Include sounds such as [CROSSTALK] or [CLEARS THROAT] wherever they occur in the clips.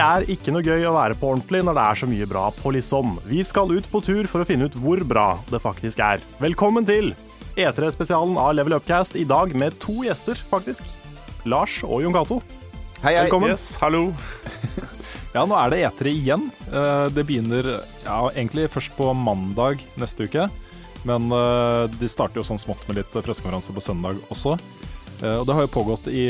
Det er ikke noe gøy å være på ordentlig når det er så mye bra på liksom. Vi skal ut på tur for å finne ut hvor bra det faktisk er. Velkommen til E3-spesialen av Level Upcast, i dag med to gjester, faktisk. Lars og Jon Cato. Hei, hei. Velkommen. Yes, hallo. [LAUGHS] ja, nå er det E3 igjen. Eh, Det begynner ja, egentlig først på mandag neste uke. Men eh, de starter jo sånn smått med litt pressekonferanse på søndag også. Eh, Og det har jo pågått i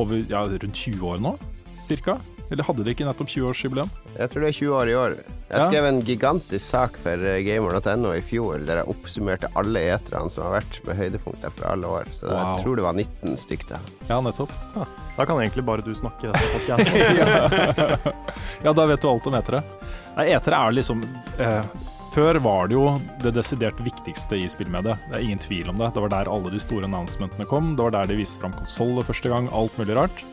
over, ja, rundt 20 år nå, cirka. Eller hadde de ikke nettopp 20-årsjubileum? Jeg tror det er 20 år i år. Jeg Ja. skrev en gigantisk sak for eh, gamer.no i fjor der jeg oppsummerte alle eterne som har vært med høydepunkter fra alle år. Så Wow. jeg tror det var 19 stykk, da. Ja, nettopp. Da kan egentlig bare du snakke. [LAUGHS] [LAUGHS] Ja, da vet du alt om etere. Nei, etere er liksom eh, Før var det jo det desidert viktigste i spillmediet. Det er ingen tvil om det. Det var der alle de store announcementene kom. Det var der de viste fram konsoller første gang. Alt mulig rart.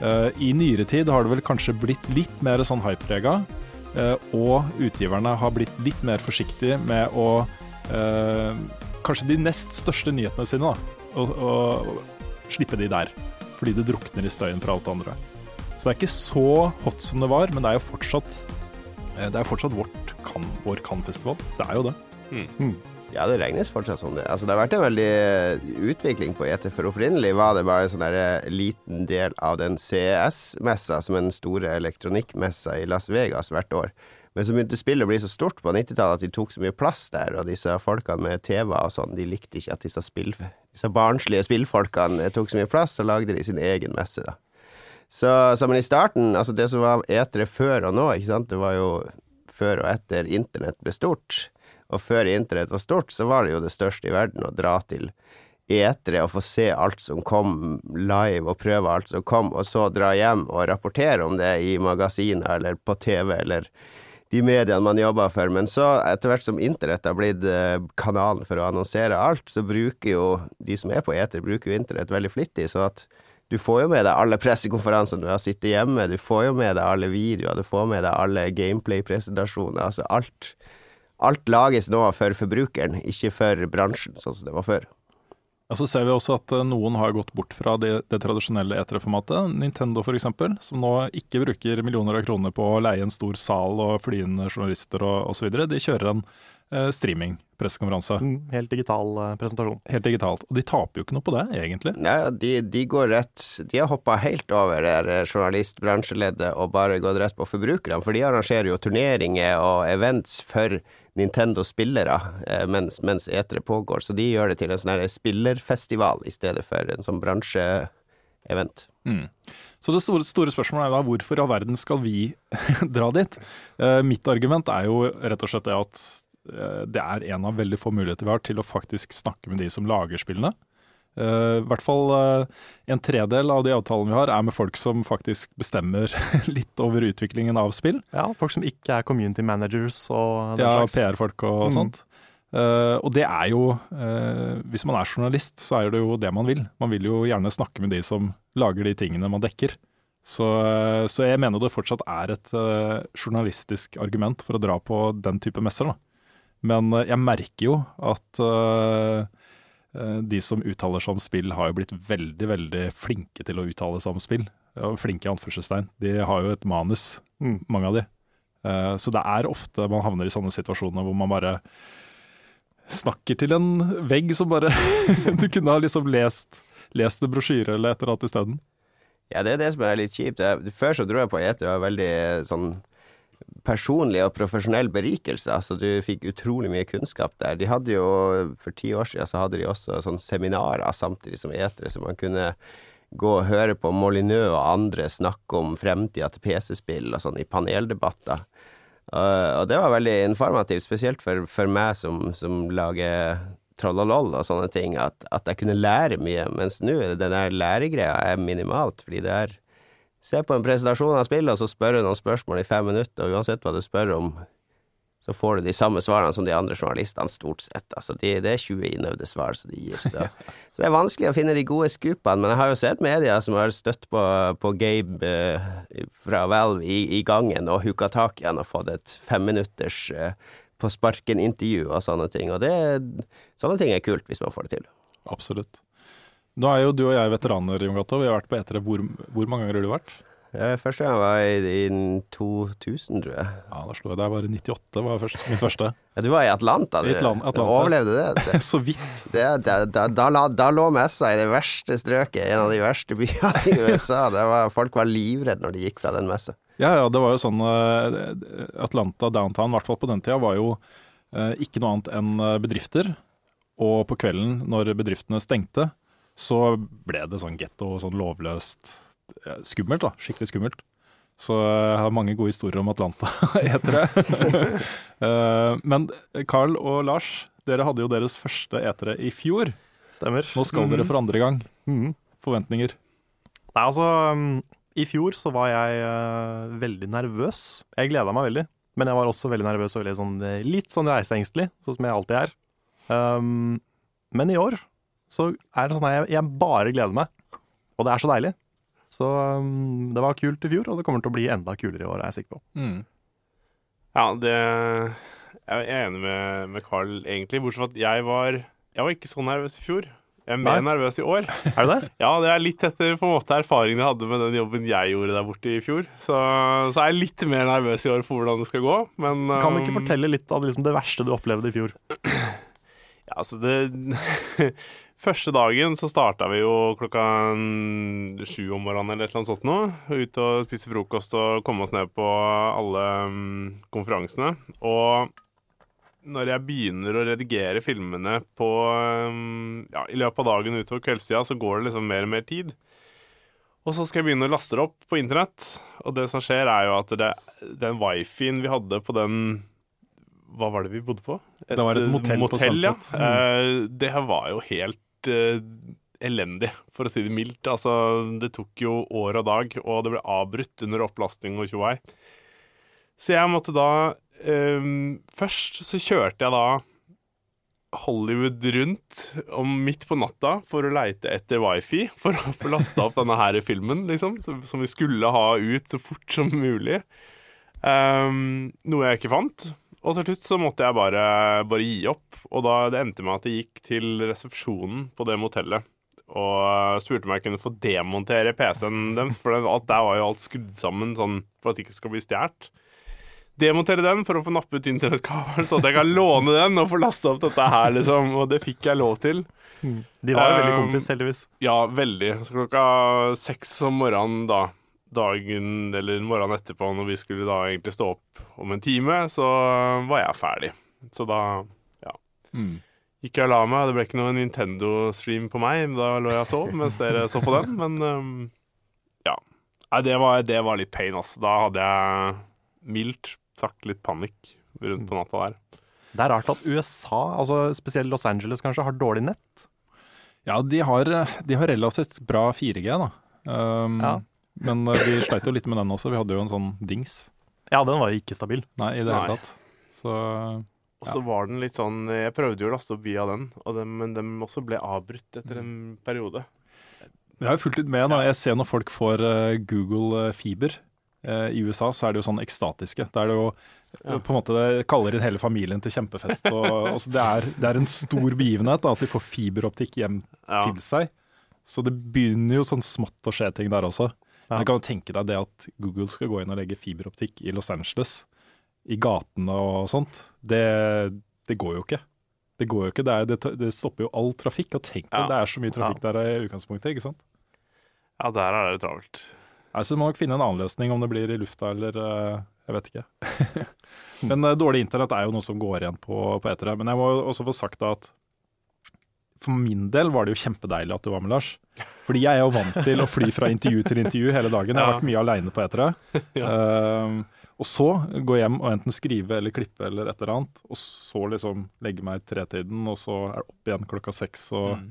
Eh, I nyere tid har det vel kanskje blitt litt mer sånn hype-prega. eh, og utgiverne har blitt litt mer forsiktige med å eh, Kanskje de nest største nyhetene sine, da. Og, og slippe de der. Fordi det drukner i støyen fra alt det andre. Så det er ikke så hot som det var, men det er jo fortsatt Det er fortsatt vårt kan, vår Cannes-festival. Det er jo det. Ja, det regnes fortsatt som det. Altså, det har vært en veldig eh, utvikling på ET, for opprinnelig var det bare en sånn eh, liten del av den CES-messa, som er den store elektronikkmessa i Las Vegas hvert år. Men så begynte spillet å bli så stort på 90-tallet at de tok så mye plass der, og disse folkene med TV og sånn, de likte ikke at disse, spill, disse barnslige spillfolkene tok så mye plass, så lagde de sin egen messe, da. Så, så men i starten, altså det som var etere før og nå, ikke sant, det var jo før og etter internett ble stort. Og før internett var stort, så var det jo det største i verden å dra til etere og få se alt som kom live, og prøve alt som kom, og så dra hjem og rapportere om det i magasiner eller på TV eller de mediene man jobber for. Men så, etter hvert som internett har blitt eh, kanalen for å annonsere alt, så bruker jo de som er på eter, bruker jo internett veldig flittig, så at du får jo med deg alle pressekonferansene du har sittet hjemme, du får jo med deg alle videoer, du får med deg alle gameplay-presentasjoner, altså alt. Alt lages nå for forbrukeren, ikke for bransjen, sånn som det var før. Ja, så ser vi også at eh, noen har gått bort fra det, det tradisjonelle E3-formatet. Nintendo f.eks., som nå ikke bruker millioner av kroner på å leie en stor sal og flyende journalister og osv. De kjører en eh, streaming-pressekonferanse. Mm, Helt digital eh, presentasjon. Helt digitalt. Og de taper jo ikke noe på det, egentlig. Ja, de, de går rett De har hoppa helt over der journalist-bransjeleddet og bare gått rett på forbrukerne, for de arrangerer jo turneringer og events for Nintendo-spillere eh, mens, mens etere pågår, så de gjør det til en sånn spillerfestival i stedet for en sånn bransjeevent. Mm. Så det store, store spørsmålet er da hvorfor i all verden skal vi [LAUGHS] dra dit? Eh, mitt argument er jo rett og slett det at eh, det er en av veldig få muligheter vi har til å faktisk snakke med de som lager spillene. Eh, I hvert fall eh, en tredel av de avtalene vi har er med folk som faktisk bestemmer [LAUGHS] litt over utviklingen av spill. Ja, folk som ikke er community managers og den Ja, slags. PR-folk og Mm. sånt. Uh, og det er jo uh, Hvis man er journalist, så er det jo det man vil. Man vil jo gjerne snakke med de som lager de tingene man dekker. Så, uh, så jeg mener det fortsatt er et journalistisk argument for å dra på den type messer. Da. Men jeg merker jo at de som uttaler seg om spill, har jo blitt veldig, veldig flinke til å uttale seg om spill. Ja, flinke i anførselstegn. De har jo et manus, Mm. mange av de. Eh, Så det er ofte man havner i sånne situasjoner hvor man bare snakker til en vegg som bare [LAUGHS] Du kunne ha liksom lest, lest en brosjyre eller et eller annet isteden. Ja, det er det som er litt kjipt. Jeg, før så dro jeg på ET og var veldig sånn personlig og profesjonell berikelse. Altså, du fikk utrolig mye kunnskap der. De hadde jo, for ti år siden så hadde de også sånn seminarer samtidig som etere, så man kunne gå og høre på Molyneux og andre snakke om fremtida til PC-spill og sånn i paneldebatter. Uh, og det var veldig informativt, spesielt for, for meg som, som lager trollolol og sånne ting, at, at jeg kunne lære mye. Mens nå, den der læregreia er minimalt, fordi det er Se på en presentasjon av spillet, og så spør du noen spørsmål i fem minutter, og uansett hva du spør om, så får du de samme svarene som de andre journalistene, stort sett. Altså, de, det er 20 innøvde svar som de gir. Så. [LAUGHS] så det er vanskelig å finne de gode skupene, men jeg har jo sett media som har støtt på, på Gabe eh, fra Valve i, i, gangen og huka tak igjen og fått et femminutters eh, på sparken-intervju og sånne ting. Og det, sånne ting er kult, hvis man får det til. Absolutt. Nå er jo du og jeg veteraner, Jon Gatto. Vi har vært på etere. Hvor, hvor mange ganger har du vært? Første gang var i, i 2000, tror jeg. Ja, da slo jeg deg. Bare 98 var først, mitt første. [LAUGHS] Ja, Du var i Atlanta, du. I Atlanta. du overlevde det? det. [LAUGHS] Så vidt. Det, det, da, da, da, lå messa i det verste strøket, en av de verste byene i USA. Var, folk var livredde når de gikk fra den messa. Ja, ja, det var jo sånn uh, Atlanta downtown, i hvert fall på den tida, var jo uh, ikke noe annet enn bedrifter. Og på kvelden, når bedriftene stengte, så ble det sånn getto, sånn lovløst skummelt. da, Skikkelig skummelt. Så jeg har mange gode historier om Atlanta [LAUGHS] etere. uh, [LAUGHS] men Carl og Lars, dere hadde jo deres første etere i fjor. Stemmer. Nå skal mm dere for andre gang. Mm Forventninger? Nei, altså um, I fjor så var jeg uh, veldig nervøs. Jeg gleda meg veldig, men jeg var også veldig nervøs og veldig sånn, litt sånn reiseengstelig, sånn som jeg alltid er. Um, men i år så er det sånn at jeg, jeg, bare gleder meg. Og det er så deilig. Så um, det var kult i fjor, og det kommer til å bli enda kulere i år, er jeg sikker på. Mm. Ja, det Jeg er enig med, med Carl, egentlig. Bortsett fra at jeg var Jeg var ikke så nervøs i fjor. Jeg er mer Nei. nervøs i år. Er du det? [LAUGHS] Ja, det er litt etter på en måte erfaringen jeg hadde med den jobben jeg gjorde der borte i fjor. Så, så er jeg litt mer nervøs i år for hvordan det skal gå, men Kan du ikke um, fortelle litt av liksom det verste du opplevde i fjor? [CLEARS THROAT] Ja, altså det [LAUGHS] Første dagen så starta vi jo klokka sju om morgenen eller et eller annet sånt noe. Ut og spise frokost og komme oss ned på alle um, konferansene. Og når jeg begynner å redigere filmene på um, ja, i løpet av dagen utover kveldstida, så går det liksom mer og mer tid. Og så skal jeg begynne å laste det opp på internett, og det som skjer, er jo at det, den wifien vi hadde på den hva var det vi bodde på? Et, det var et motell, motell på Sunset. Ja. Mm. det her var jo helt uh, elendig, for å si det mildt. Altså, det tok jo år og dag, og det ble avbrutt under opplasting og tjoei. Så jeg måtte da um, Først så kjørte jeg da Hollywood rundt om midt på natta for å leite etter wifi, for å få lasta opp denne her filmen, liksom, som vi skulle ha ut så fort som mulig. Um, noe jeg ikke fant. Og til slutt så måtte jeg bare, bare gi opp. Og da det endte med at jeg gikk til resepsjonen på det motellet og spurte om jeg kunne få demontere PC-en deres, for der var jo alt skrudd sammen sånn for at det ikke skal bli stjålet. Demontere den for å få nappet internettkabelen, så at jeg kan låne den og få lasta opp dette her, liksom. Og det fikk jeg lov til. De var jo um, veldig kompis, heldigvis. Ja, veldig. Så klokka seks om morgenen da dagen eller morgenen etterpå, når vi skulle da egentlig stå opp om en time, så var jeg ferdig. Så da, ja. Mm. Gikk jeg og la meg. Det ble ikke noe Nintendo-stream på meg. Da lå jeg og sov mens dere så på den. Men um, ja. Nei, det var, det var, litt pain, altså. Da hadde jeg mildt sagt litt panikk rundt på natta der. Det er rart at USA, altså spesielt Los Angeles kanskje, har dårlig nett. Ja, de har, de har relativt bra 4G, da. Um, ja. Men uh, vi sleit jo litt med den også. Vi hadde jo en sånn dings. Ja, den var jo ikke stabil. Nei, i det hele tatt. Så og så var den litt sånn Jeg prøvde jo å laste opp via den, den men den også ble avbrutt etter en periode. Jeg har jo fulgt litt med. da. Jeg ser når folk får uh, Google uh, fiber uh, i USA, så er det jo sånn ekstatiske. Da er det jo ja. på en måte det kaller inn hele familien til kjempefest. Og, og det, er, det, er, en stor begivenhet da, at de får fiberoptikk hjem ja. til seg. Så det begynner jo sånn smått å skje ting der også. Ja. Men kan du tenke deg det at Google skal gå inn og legge fiberoptikk i Los Angeles, i gatene og sånt. Det, det går jo ikke. Det går jo ikke. Det, er, det, det stopper jo all trafikk. Og tenk deg, ja. det er så mye trafikk ja. der i utgangspunktet, ikke sant? Ja, der er det travelt. Altså, du må nok finne en annen løsning, om det blir i lufta eller uh, Jeg vet ikke. [LAUGHS] Men uh, dårlig internett er jo noe som går igjen på, på etere. Men jeg må også få sagt da at for min del var det jo kjempedeilig at du var med, Lars. [LAUGHS] Fordi jeg er jo vant til å fly fra intervju til intervju hele dagen. Jeg har vært mye aleine på etere. Uh, [LAUGHS] Og så gå hjem og enten skrive eller klippe eller et eller annet, og så liksom legge meg i tretiden, og så er det opp igjen klokka seks. og Mm.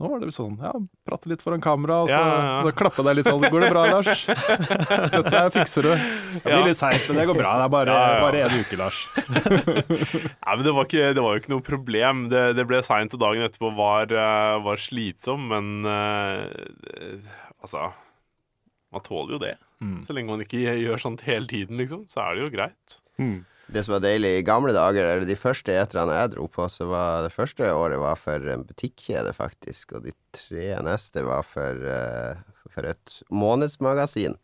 Nå var det sånn, ja, prate litt foran kamera, og så, Ja, ja, så [LAUGHS] klappe deg litt sånn. Går det bra, Lars? [LAUGHS] Dette fikser du. Det blir Ja. litt seigt, men det går bra. Det er bare, Ja, ja. bare en uke, Lars. [LAUGHS] Nei, men det var, ikke, det var jo ikke noe problem. Det, det ble seint, og dagen etterpå var, eh, var slitsom, men uh, altså Man tåler jo det. Mm. Så lenge man ikke gjør sånt hele tiden, liksom, så er det jo greit. Mm. Det som var deilig i gamle dager, eller de første eterne jeg dro på, så var det første året var for en butikkjede, faktisk. Og de tre neste var for, eh, for et månedsmagasin.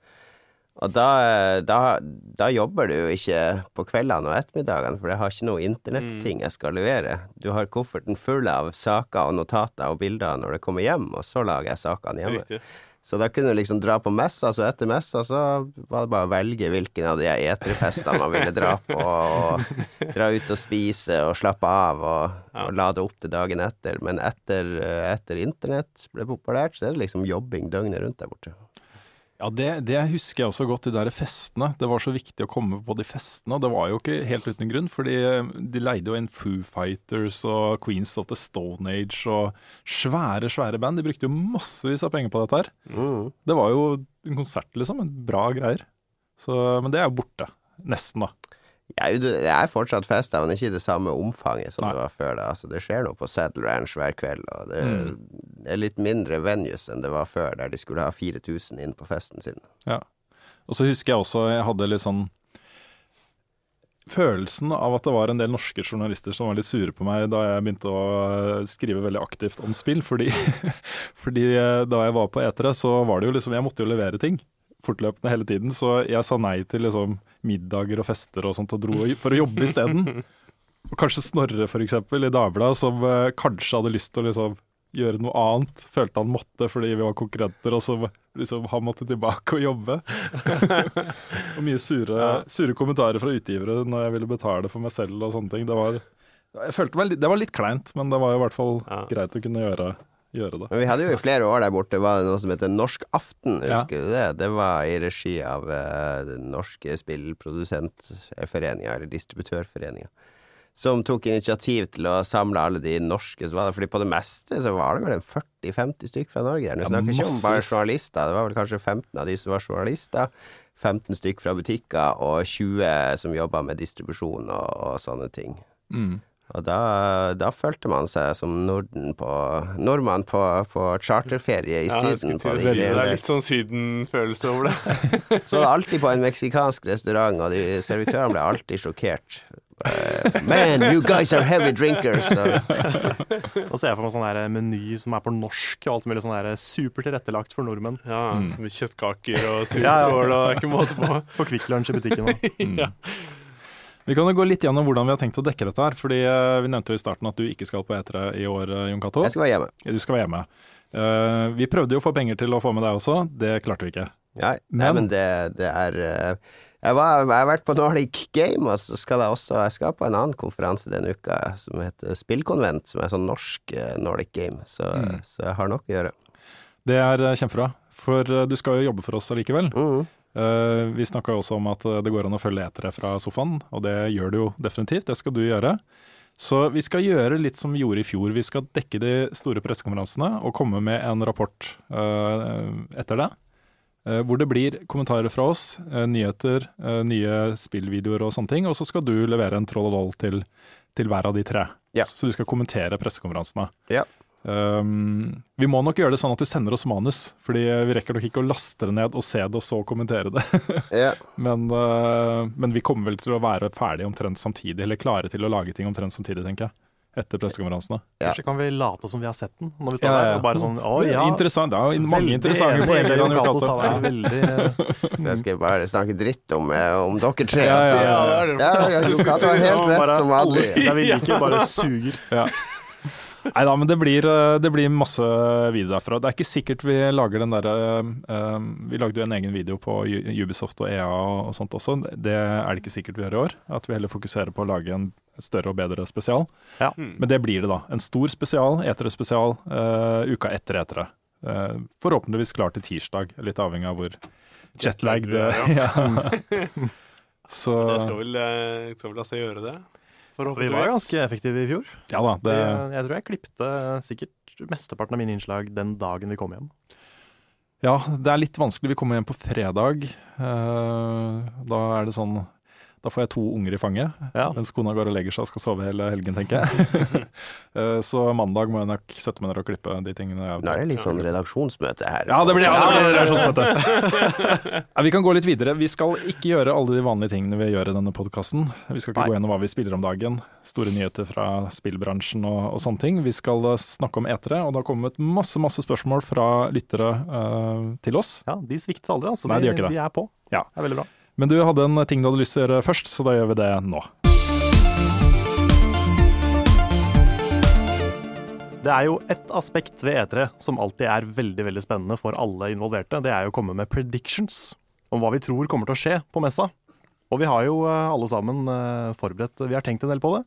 Og da, da, da jobber du jo ikke på kveldene og ettermiddagene, for jeg har ikke noe internetting jeg skal levere. Du har kofferten full av saker og notater og bilder når du kommer hjem, og så lager jeg sakene hjemme. Riktig. Så da kunne du liksom dra på messa, så etter messa så var det bare å velge hvilken av de eterfestene man ville dra på, og dra ut og spise og slappe av og, og lade opp til dagen etter. Men etter, eh, etter internett ble populært, så er det liksom jobbing døgnet rundt der borte. Ja, det, det husker jeg også godt, de der festene. Det var så viktig å komme på de festene. Det var jo ikke helt uten grunn, fordi de leide jo inn Foo Fighters og Queens of the Stone Age og svære, svære band. De brukte jo massevis av penger på dette her. Mm. Det var jo en konsert, liksom. En bra greier. Så, men det er jo borte. Nesten, da. Ja, det er fortsatt fester, men ikke i det samme omfanget som Nei. det var før. da. Altså, det skjer noe på Saddle Ranch hver kveld, og det Mm. er litt mindre venues enn det var før, der de skulle ha 4000 inn på festen sin. Og så husker jeg også jeg hadde litt sånn Følelsen av at det var en del norske journalister som var litt sure på meg da jeg begynte å eh, skrive veldig aktivt om spill. Fordi, [LAUGHS] fordi eh, da jeg var på etere, så var det jo liksom Jeg måtte jo levere ting fortløpende hele tiden. Så jeg sa nei til liksom middager og fester og sånt og dro for å jobbe isteden. Og kanskje Snorre, for eksempel, i Dagbladet, som eh, kanskje hadde lyst til å liksom gjøre noe annet. Følte han måtte fordi vi var konkurrenter, og så liksom han måtte tilbake og jobbe. [LAUGHS] og mye sure, sure kommentarer fra utgivere når jeg ville betale for meg selv og sånne ting. Det var, jeg følte meg det var litt kleint, men det var i hvert fall Ja. greit å kunne gjøre, gjøre det. Men vi hadde jo i flere år der borte var det noe som heter Norsk Aften, Ja. husker du det? Det var i regi av eh, den norske spillprodusentforeninga, eller distributørforeninga, som tok initiativ til å samle alle de norske som var der. Fordi på det meste så var det vel en 40-50 stykk fra Norge der. Nå Ja, ikke om bare journalister, det var vel kanskje 15 av de som var journalister. 15 stykk fra butikker, og 20 som jobba med distribusjon og, og sånne ting. Mm. Og da, da følte man seg som Norden på, nordmann på, på charterferie i Ja, Syden. På det. Det er litt sånn Syden-følelse over det. [LAUGHS] Så var det alltid på en meksikansk restaurant, og de servitørene ble alltid sjokkert. Man, you guys are heavy drinkers! Og, [LAUGHS] Da ser jeg for meg sånn der meny som er på norsk, og alt mulig sånn der super tilrettelagt for nordmenn. Ja, Mm. Med kjøttkaker og Ja, ja. og det er ikke måte på. På Kvikk Lunsj i butikken. [LAUGHS] Mm. Ja. Vi kan jo gå litt gjennom hvordan vi har tenkt å dekke dette her. fordi eh, Vi nevnte jo i starten at du ikke skal på E3 i år, eh, Jon Cato. jeg skal være hjemme. Du skal være hjemme. Eh, vi prøvde jo å få penger til å få med deg også, det klarte vi ikke. Nei, nei, Men- men det, det er jeg, var, jeg har vært på Nordic Game, og så skal jeg også Jeg skal på en annen konferanse denne uka som heter Spillkonvent, som er sånn norsk Nordic Game, så, Mm. så jeg har nok å gjøre. Det er kjempebra, for du skal jo jobbe for oss allikevel. Mm. Eh, vi snakka også om at eh, det går an å følge etere fra sofaen, og det gjør du jo definitivt. Det skal du gjøre. Så vi skal gjøre litt som vi gjorde i fjor. Vi skal dekke de store pressekonferansene og komme med en rapport eh, etter det. hvor det blir kommentarer fra oss, nyheter, nye spillvideoer og sånne ting. Og så skal du levere en troll og doll til, til hver av de tre. Ja. Så du skal kommentere pressekonferansene. Ja. Um, vi må nok gjøre det sånn at du sender oss manus, fordi vi rekker nok ikke å laste det ned og se det og så kommentere det. [LAUGHS] yeah. men, uh, men vi kommer vel til å være ferdige omtrent samtidig, eller klare til å lage ting omtrent samtidig, tenker jeg. Etter pressekonferansene. Ja. Kanskje kan vi late som vi har sett den når vi står Ja, ja, der. Og bare sånn Å ja. Interessant. Det er jo mange veldig interessante poenger. han har altså. Veldig [LAUGHS] Jeg skal bare snakke dritt om, eh, om dere tre. Ja, ja, ja. ja, ja, ja, ja, Ja, ja, fantastiske Jon Cato har helt Ja, rett bare som [LAUGHS] Nei da, men det blir, uh, det blir masse video derfra. Det er ikke sikkert vi lager den derre uh, Vi lagde jo en egen video på Ubisoft og EA og sånt også. Det er det ikke sikkert vi gjør i år. At vi heller fokuserer på å lage en større og bedre spesial. Ja. Men det blir det, da. En stor spesial, etere-spesial, uh, uka etter etere. Uh, forhåpentligvis klar til tirsdag, litt avhengig av hvor jetlag det ja. [LAUGHS] [LAUGHS] Så Det skal vel, eh, skal vel la seg gjøre det? Vi var ganske effektive i fjor. ja da, det, Jeg, jeg tror jeg klipte sikkert mesteparten av mine innslag den dagen vi kom hjem. ja, det er litt vanskelig. Vi kommer hjem på fredag. Eh, da er det sånn Da får jeg to unger i fanget, Ja. mens kona går og legger seg og skal sove hele helgen, tenker jeg. [LAUGHS] Eh, så mandag må jeg nok sette meg ned og klippe de tingene. jeg Nå er det litt sånn redaksjonsmøte her. Ja, det blir, ja, det blir redaksjonsmøte. [LAUGHS] vi kan gå litt videre. Vi skal ikke gjøre alle de vanlige tingene vi gjør i denne podkasten. Vi skal ikke Nei. gå gjennom hva vi spiller om dagen, store nyheter fra spillbransjen og, og sånne ting. Vi skal eh, snakke om etere, og det har kommet masse masse spørsmål fra lyttere uh, til oss. Ja, De svikter aldri, altså. Nei, de gjør ikke det. de er på. Ja. Det er veldig bra. Men du hadde en ting du hadde lyst til å gjøre først, så da gjør vi det nå. Det er jo ett aspekt ved E3 som alltid er veldig veldig spennende for alle involverte. Det er jo å komme med predictions om hva vi tror kommer til å skje på messa. Og vi har jo eh, alle sammen eh, forberedt Vi har tenkt en del på det.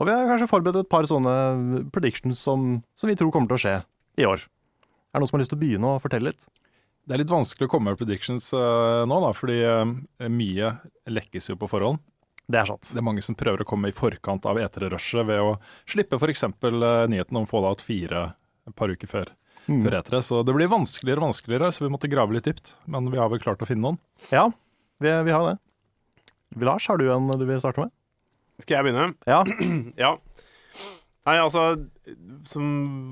Og vi har kanskje forberedt et par sånne predictions som, som vi tror kommer til å skje i år. Er det noen som har lyst til å begynne å fortelle litt? Det er litt vanskelig å komme med predictions uh, nå, da, fordi uh, mye lekkes jo på forhånd. Det er sant. Det er mange som prøver å komme i forkant av eterrushet ved å slippe f.eks. nyheten om Fallout 4 et par uker før, Mm. før etere. Så det blir vanskeligere og vanskeligere, så vi måtte grave litt dypt. Men vi har vel klart å finne noen. Ja, vi, vi har det. Lars, har du en du vil starte med? Skal jeg begynne? Ja. [CLEARS THROAT] Ja. Nei, altså Som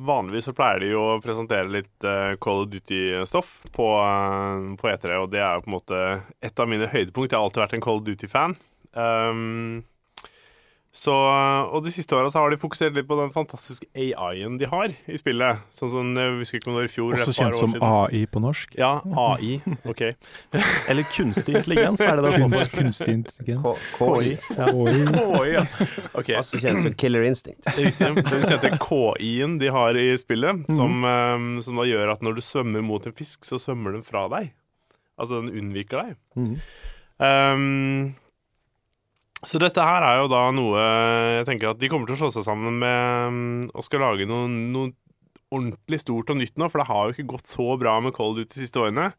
vanligvis så pleier de jo å presentere litt uh, Call of Duty-stoff på, uh, på E3, og det er jo på en måte et av mine høydepunkt. Jeg har alltid vært en Call of Duty-fan. Um, så, og De siste åra har de fokusert litt på den fantastiske AI-en de har i spillet. Sånn som jeg husker ikke om det var i fjor. Også kjent som. AI på norsk. Ja, AI. OK. [LAUGHS] Eller kunstig intelligens, er det det står for? Kunstig intelligens. KI. KI, ja. Ok. Også kjent som [LAUGHS] Killer Instinct. [LAUGHS] Riktig. Den kjente KI-en de har i spillet, som, eh, som da gjør at når du svømmer mot en fisk, så svømmer den fra deg. Altså den unnviker deg. Mhm. Um, så dette her er jo da noe Jeg tenker at de kommer til å slå seg sammen med um, og skal lage noe, noe ordentlig stort og nytt nå, for det har jo ikke gått så bra med Cold Duty de siste årene.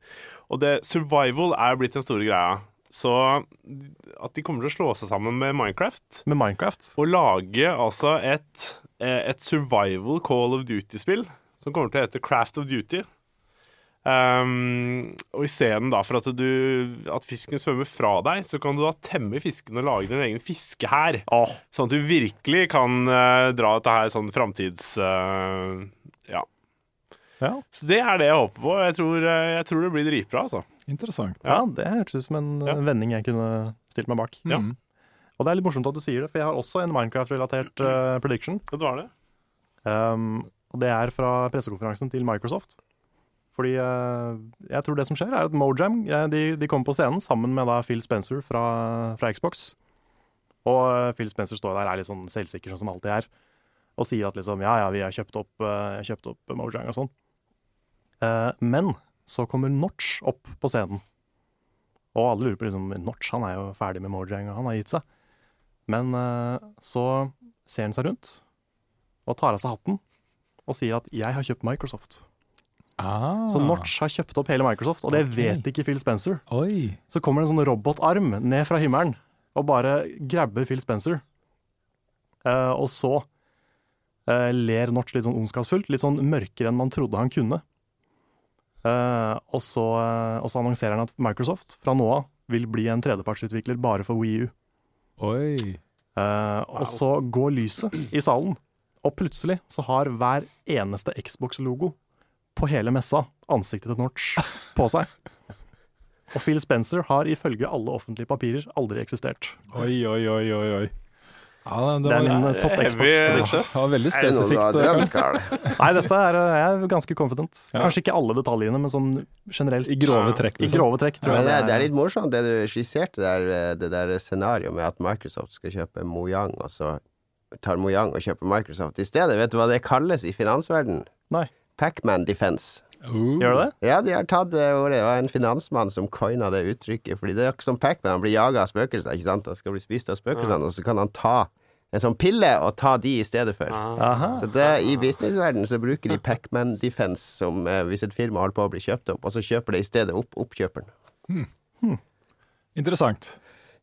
Og det, survival er jo blitt den store greia. Så at de kommer til å slå seg sammen med Minecraft Med Minecraft. og lage altså et, eh, et survival Call of Duty-spill som kommer til å hete Craft of Duty. Um, og isteden for at, du, at fisken svømmer fra deg, så kan du da temme fisken og lage din egen fiskehær. Oh. Sånn at du virkelig kan uh, dra dette her sånn framtids... Uh, ja. ja. Så det er det jeg håper på. Jeg tror, uh, jeg tror det blir dritbra, altså. Interessant. ja, det hørtes ut som en Ja. vending jeg kunne stilt meg bak. Ja. Mm. Og det er litt morsomt at du sier det, for jeg har også en Minecraft-relatert prediction. Det var det. Um, og det er fra pressekonferansen til Microsoft. Fordi eh, jeg tror det som skjer, er at Mojam eh, de, de kommer på scenen sammen med da Phil Spencer fra, fra Xbox. Og eh, Phil Spencer står der er litt sånn selvsikker, sånn som alltid er, og sier at liksom ja, ja, vi har kjøpt opp, uh, kjøpt opp Mojang og sånn. Uh, men så kommer Notch opp på scenen. Og alle lurer på liksom Notch han er jo ferdig med Mojang, og han har gitt seg. Men uh, så ser han seg rundt og tar av seg hatten og sier at 'jeg har kjøpt Microsoft'. Ah. Så Notch har kjøpt opp hele Microsoft, og det okay. vet ikke Phil Spencer. Oi. Så kommer det en sånn robotarm ned fra himmelen og bare grabber Phil Spencer. Eh, og så eh, ler Notch litt sånn ondskapsfullt, litt sånn mørkere enn man trodde han kunne. Eh, og, så, eh, og så annonserer han at Microsoft fra nå av vil bli en tredjepartsutvikler bare for Wii U. Oi. Eh, Og så går lyset i salen, og plutselig så har hver eneste Xbox-logo på hele messa ansiktet til Notch på seg. Og Phil Spencer har ifølge alle offentlige papirer aldri eksistert. Oi, oi, oi, oi. oi. Ja, det, Det er var, eh, topp heavy Xbox. stuff. ja, veldig Er det drømt? [LAUGHS] Nei, dette er eh, jeg er ganske confident. Ja. Kanskje ikke alle detaljene, men sånn generelt. I grove trekk, I liksom. grove trekk, tror jeg det, er- det er litt morsomt det du skisserte der, eh, det der scenarioet med at Microsoft skal kjøpe Mojang, og så tar Mojang og kjøper Microsoft i stedet. Vet du hva det kalles i finansverden? Nei. Pacman Defense. Uh. Gjør det det? Ja, de har tatt det ordet. Det var en finansmann som coina det uttrykket. Fordi det er ikke som Pacman, han blir jaga av spøkelser, ikke sant? Han skal bli spist av spøkelsene, og så kan han ta en sånn pille og ta de i stedet for. Aha. Så det, i businessverdenen så bruker de Pacman Defense som eh, hvis et firma holder på å bli kjøpt opp, og så kjøper det i stedet opp oppkjøperen. Interessant.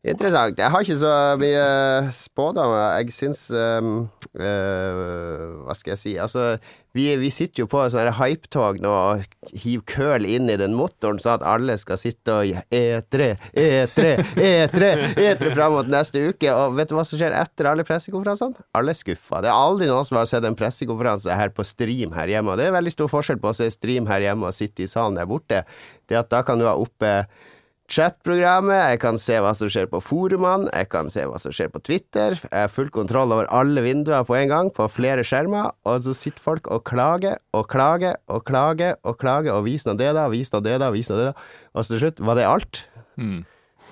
Interessant. Jeg har ikke så mye spådommer. Jeg syns um, uh, Hva skal jeg si? Altså, vi, vi sitter jo på sånne hypetog nå og hiver køl inn i den motoren, så at alle skal sitte og E3, E3, E3, E3 fram mot neste uke. Og vet du hva som skjer etter alle pressekonferansene? Alle er skuffa. Det er aldri noen som har sett en pressekonferanse her på stream her hjemme. Og det er veldig stor forskjell på å se stream her hjemme og sitte i salen der borte. Det at da kan du ha oppe chatprogrammet, jeg kan se hva som skjer på forumene, jeg kan se hva som skjer på Twitter. Jeg har full kontroll over alle vinduer på en gang, på flere skjermer, og så sitter folk og klager og klager og klager og klager, og vis nå det, da, vis nå det, da, vis nå det, da. Og så til slutt var det alt. Mm.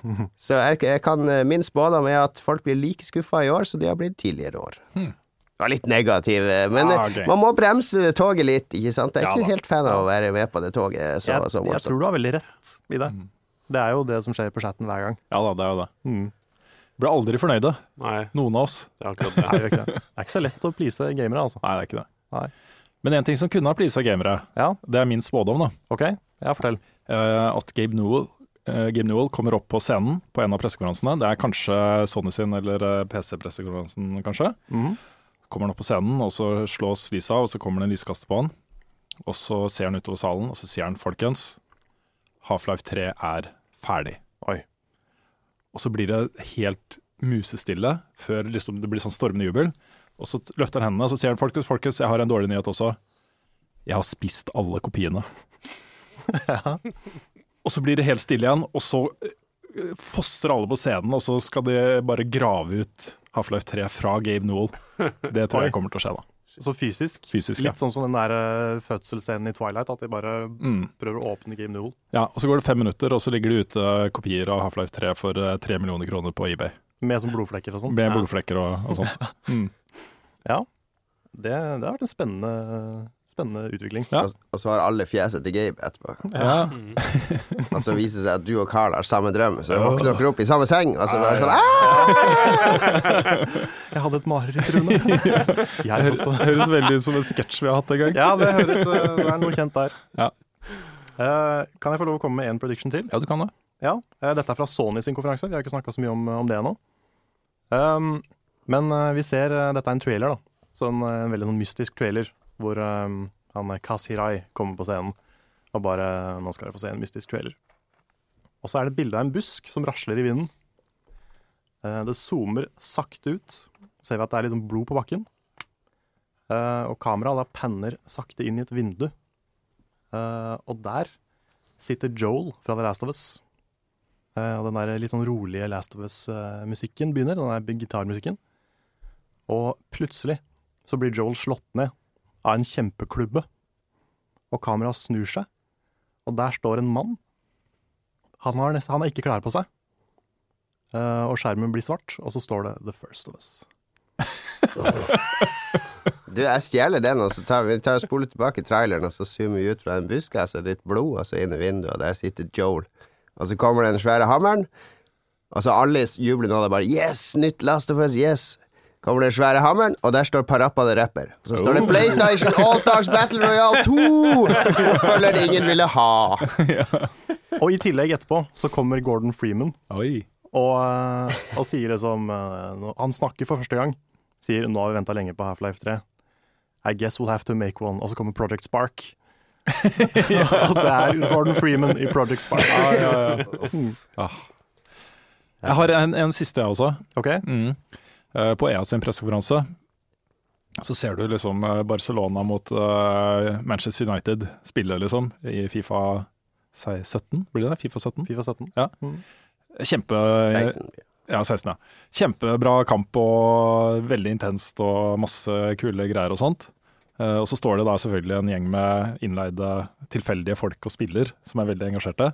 [LAUGHS] Så jeg, jeg kan, min spådom er at folk blir like skuffa i år som de har blitt tidligere år. Mm Det var litt negativ, men Ah, okay. man må bremse toget litt, ikke sant? Jeg er Ja ikke helt fan av å være med på det toget så, jeg, så jeg tror du har veldig rett i det. Mm. Det er jo det som skjer på chatten hver gang. Ja da, det er jo det. Mm. Blir aldri fornøyde, Nei, noen av oss. det er akkurat det. Nei, det, er ikke det. det er ikke så lett å please gamere, altså. Nei, det er ikke det. Nei. Men en ting som kunne ha pleasa gamere, Ja, det er min spådom, da. OK. Ja, fortell. Uh, at Gabe Newell, uh, Gabe Newell kommer opp på scenen på en av pressekonferansene. Det er kanskje Sony sin eller eh, PC-pressekonferansen, kanskje. Mm. Kommer han opp på scenen, og så slås lyset av, og så kommer det en lyskaster på han. Og så ser han utover salen, og så sier han folkens, Half-Life 3 er ferdig. Oi. Og så blir det helt musestille før liksom det blir sånn stormende jubel. Og så løfter han hendene og så sier han folkens, folkens, jeg har en dårlig nyhet også. Jeg har spist alle kopiene. [LAUGHS] Og så blir det helt stille igjen, og så eh, fosser alle på scenen, og så skal de bare grave ut Half-Life 3 fra Gabe Newell. [LAUGHS] Det tror jeg kommer til å skje, da. Så fysisk. Fysisk, ja. Litt sånn som den der eh, fødselsscenen i Twilight, at de bare Mm. prøver å åpne Game Newell. Ja, og så går det fem minutter, og så ligger det ute kopier av Half-Life 3 for eh, tre millioner kroner på eBay. Med sånn blodflekker og sånn. Med Ja. blodflekker og, og sånn. [LAUGHS] Mm. Det, det har vært en spennende, spennende utvikling. Ja. Og, og så har alle fjeset til Gabe etterpå. Ja. [LAUGHS] Og så viser det seg at du og Carl har samme drøm, så våkner dere opp i samme seng, og så bare sånn «Ah!» [LAUGHS] Jeg hadde et mareritt, Rune. Det [LAUGHS] Jeg høres, høres veldig ut som en sketsj vi har hatt en gang. Ja, det høres eh, Det er noe kjent der. Ja. Uh, kan jeg få lov å komme med en prediction til? Ja, du kan det. Ja, uh, Dette er fra Sony sin konferanse. Vi har ikke snakka så mye om, om det ennå. Um, men uh, vi ser Dette er en trailer, da. Så en, en veldig sånn mystisk trailer hvor um, han Kasirai kommer på scenen og bare Nå skal dere få se en mystisk trailer. Og så er det et bilde av en busk som rasler i vinden. Uh, det zoomer sakte ut. Ser vi at det er litt sånn blod på bakken. Uh, og kameraet da panner sakte inn i et vindu. Uh, og der sitter Joel fra The Last of Us. Eh, og den der litt sånn rolige Last of Us-musikken begynner, den der gitarmusikken. Og plutselig så blir Joel slått ned av en kjempeklubbe. Og kameraet snur seg, og der står en mann. Han har, nesten, han har ikke klær på seg. Uh, og skjermen blir svart, og så står det 'The First of Us'. [LAUGHS] Du, jeg stjeler den, og så tar vi tar og spoler tilbake traileren, og så zoomer vi ut fra en buske, så litt blod, og så inn i vinduet, og der sitter Joel. Og så kommer den svære hammeren, og så alle jubler nå, det er bare 'Yes! Nytt Last of Us! Yes!' Kommer den svære hammeren, og der står Parappa the Rapper. Så står det 'PlayStation Allstars Battle Royale 2'! Oppfølger ingen ville ha. [LAUGHS] Og i tillegg etterpå så kommer Gordon Freeman Oi. og, eh, og sier liksom Han snakker for første gang. Sier 'Nå har vi venta lenge på Half-Life 3'. I guess we'll have to make one. Og så kommer Project Spark. [LAUGHS] og det er Gordon Freeman i Project Spark. Jeg har en, en siste, jeg også. OK? Mm. Eh, På EA sin pressekonferanse så ser du liksom eh, Barcelona mot eh, Manchester United spille, liksom, i Fifa sei- 17, blir det det? Fifa 17? Fifa 17. Kjempe... 16. Ja, 16, ja. Kjempebra kamp og veldig intenst og masse kule greier og sånt. Eh, og så står det da selvfølgelig en gjeng med innleide tilfeldige folk og spiller som er veldig engasjerte.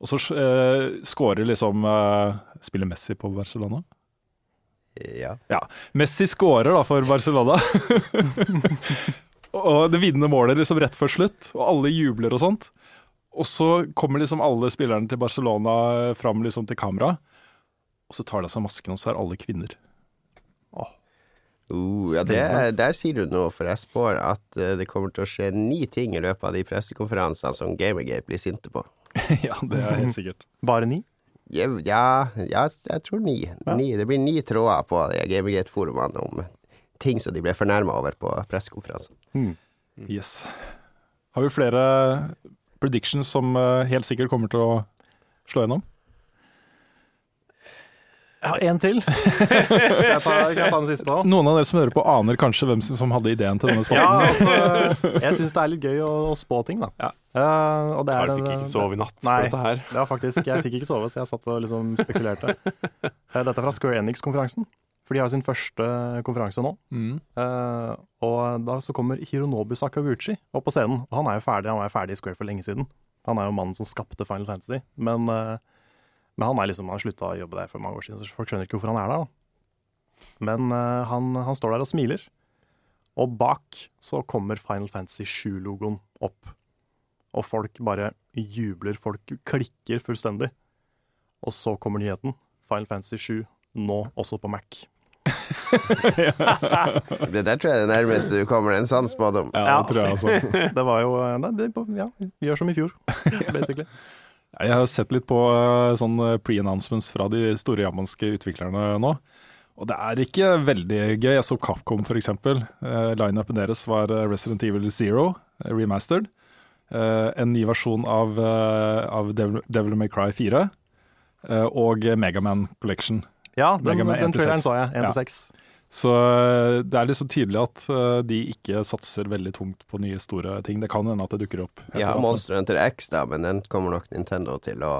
Og så uh, scorer liksom uh, Spiller Messi på Barcelona? Ja. Ja. Messi scorer da for Barcelona. [LAUGHS] og det vinnende målet liksom rett før slutt, og alle jubler og sånt. Og så kommer liksom alle spillerne til Barcelona fram liksom til kamera, og så tar de av seg masken, og så er alle kvinner. Uh, ja, det, der sier du noe, for jeg spår at eh, det kommer til å skje ni ting i løpet av de pressekonferansene som Gamergate blir sinte på. [LAUGHS] ja, det er helt sikkert. Bare ni? Ja, ja, ja, jeg tror ni. ni. Det blir ni tråder på de Gamergate-forumene om ting som de ble fornærma over på pressekonferansen. Yes. Har vi flere predictions som eh, helt sikkert kommer til å slå gjennom? Ja, en til. [LAUGHS] Jeg tar, jeg den siste nå? Noen av dere som hører på, aner kanskje hvem som som hadde ideen til denne Ja, altså, [LAUGHS] jeg syns det er litt gøy å, å spå ting, da. Ja. Uh, og det er Carl fikk ikke sove i natt på Nei. dette her. Ja, faktisk. Jeg fikk ikke sove, så jeg satt og liksom spekulerte. Uh, [LAUGHS] Dette er fra Square Enix-konferansen, for de har sin første konferanse nå. Mm. Uh, og da så kommer Hironobu Sakaguchi opp på scenen. Og han er jo ferdig, han var jo ferdig i Square for lenge siden. Han er jo mannen som skapte Final Fantasy. Men, eh, men han er liksom, han slutta å jobbe der for mange år siden, så folk skjønner ikke hvorfor han er der. da. Men uh, han, han står der og smiler. Og bak så kommer Final Fantasy 7-logoen opp. Og folk bare jubler, folk klikker fullstendig. Og så kommer nyheten. Final Fantasy 7 nå også på Mac. [LAUGHS] Det der tror jeg er det nærmeste du kommer en sann spådom. Ja, Ja. det tror jeg også. [LAUGHS] Det var jo nei, det, Ja, gjør som i fjor, [LAUGHS] basically. Jeg har sett litt på eh, sånn eh, pre-announcements fra de store japanske utviklerne nå. Og det er ikke veldig gøy. Jeg så Capcom f.eks. Uh, Lineupen deres var eh, Resident Evil Zero, eh, remastered. Uh, en ny versjon av, uh, av Devil, Devil May Cry 4. Uh, og Megaman Collection. Ja, den, Mega Man den traileren så jeg. 1-6. Ja. Til 6. Så eh, det er liksom tydelig at eh, de ikke satser veldig tungt på nye store ting. Det kan hende at det dukker opp. Ja. Monster Hunter X, da, men den kommer nok Nintendo til å,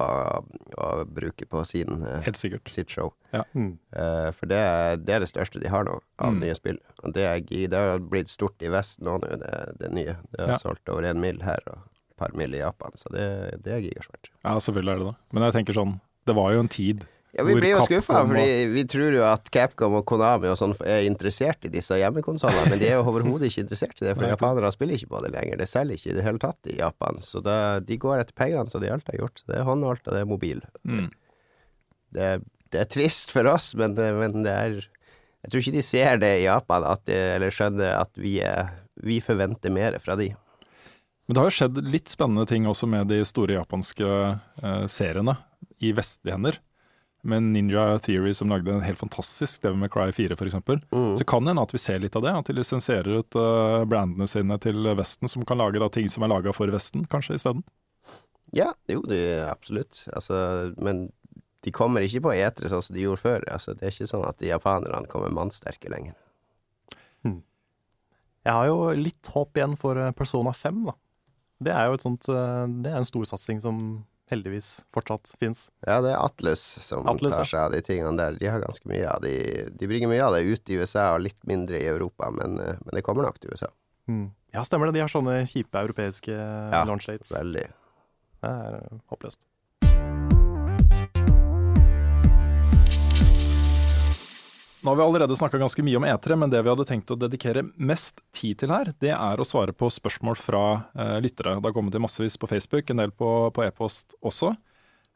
å bruke på sin, eh, Helt sikkert. sitt show. Mm. Eh, for det, er- det er det største de har nå, av Mm. nye spill. Og det, er, det har blitt stort i Vesten nå, nå, det, det nye. Det har Ja. solgt over en mil her og et par mil i Japan, så det, det er gigasvært. Ja, selvfølgelig er det det. Men jeg tenker sånn, det var jo en tid Ja, Vi blir jo skuffa, fordi vi tror jo at Capcom og Konami og sånn er interessert i disse hjemmekonsollene, men de er jo overhodet ikke interessert i det, for japanere spiller ikke på det lenger. Det selger ikke i det hele tatt i Japan, så da, de går etter pengene som de alltid har gjort. Så det er håndholdt, og det er mobil. mm. Det, det er trist for oss, men men det er Jeg tror ikke de ser det i Japan, at det, eller skjønner at vi, er, vi forventer mer fra de. Men det har jo skjedd litt spennende ting også med de store japanske eh, seriene i vestlige hender. Med Ninja Theory som lagde en helt fantastisk det med Cry 4 f.eks. Mm. Så kan det hende at vi ser litt av det. At de lisensierer ut uh, brandene sine til Vesten, som kan lage da ting som er laga for Vesten, kanskje isteden. Ja, jo, det er absolutt. Altså, men de kommer ikke på etere sånn som de gjorde før. Altså, det er ikke sånn at de japanerne kommer mannsterke lenger. Jeg har jo litt håp igjen for eh, Persona 5, da. Det er jo et sånt eh, Det er en storsatsing som heldigvis fortsatt fins. Ja, det er Atlus som Atlas, tar seg av de tingene der. De har ganske mye av de De bringer mye av det ut i USA og litt mindre i Europa, men, eh, men det kommer nok til USA. Ja, stemmer det. De har sånne kjipe europeiske Ja, launch dates. Veldig. Det er eh, håpløst. Nå har vi allerede snakka ganske mye om E3, men det vi hadde tenkt å dedikere mest tid til her, det er å svare på spørsmål fra eh, lyttere. Det har kommet inn massevis på Facebook, en del på, e-post også.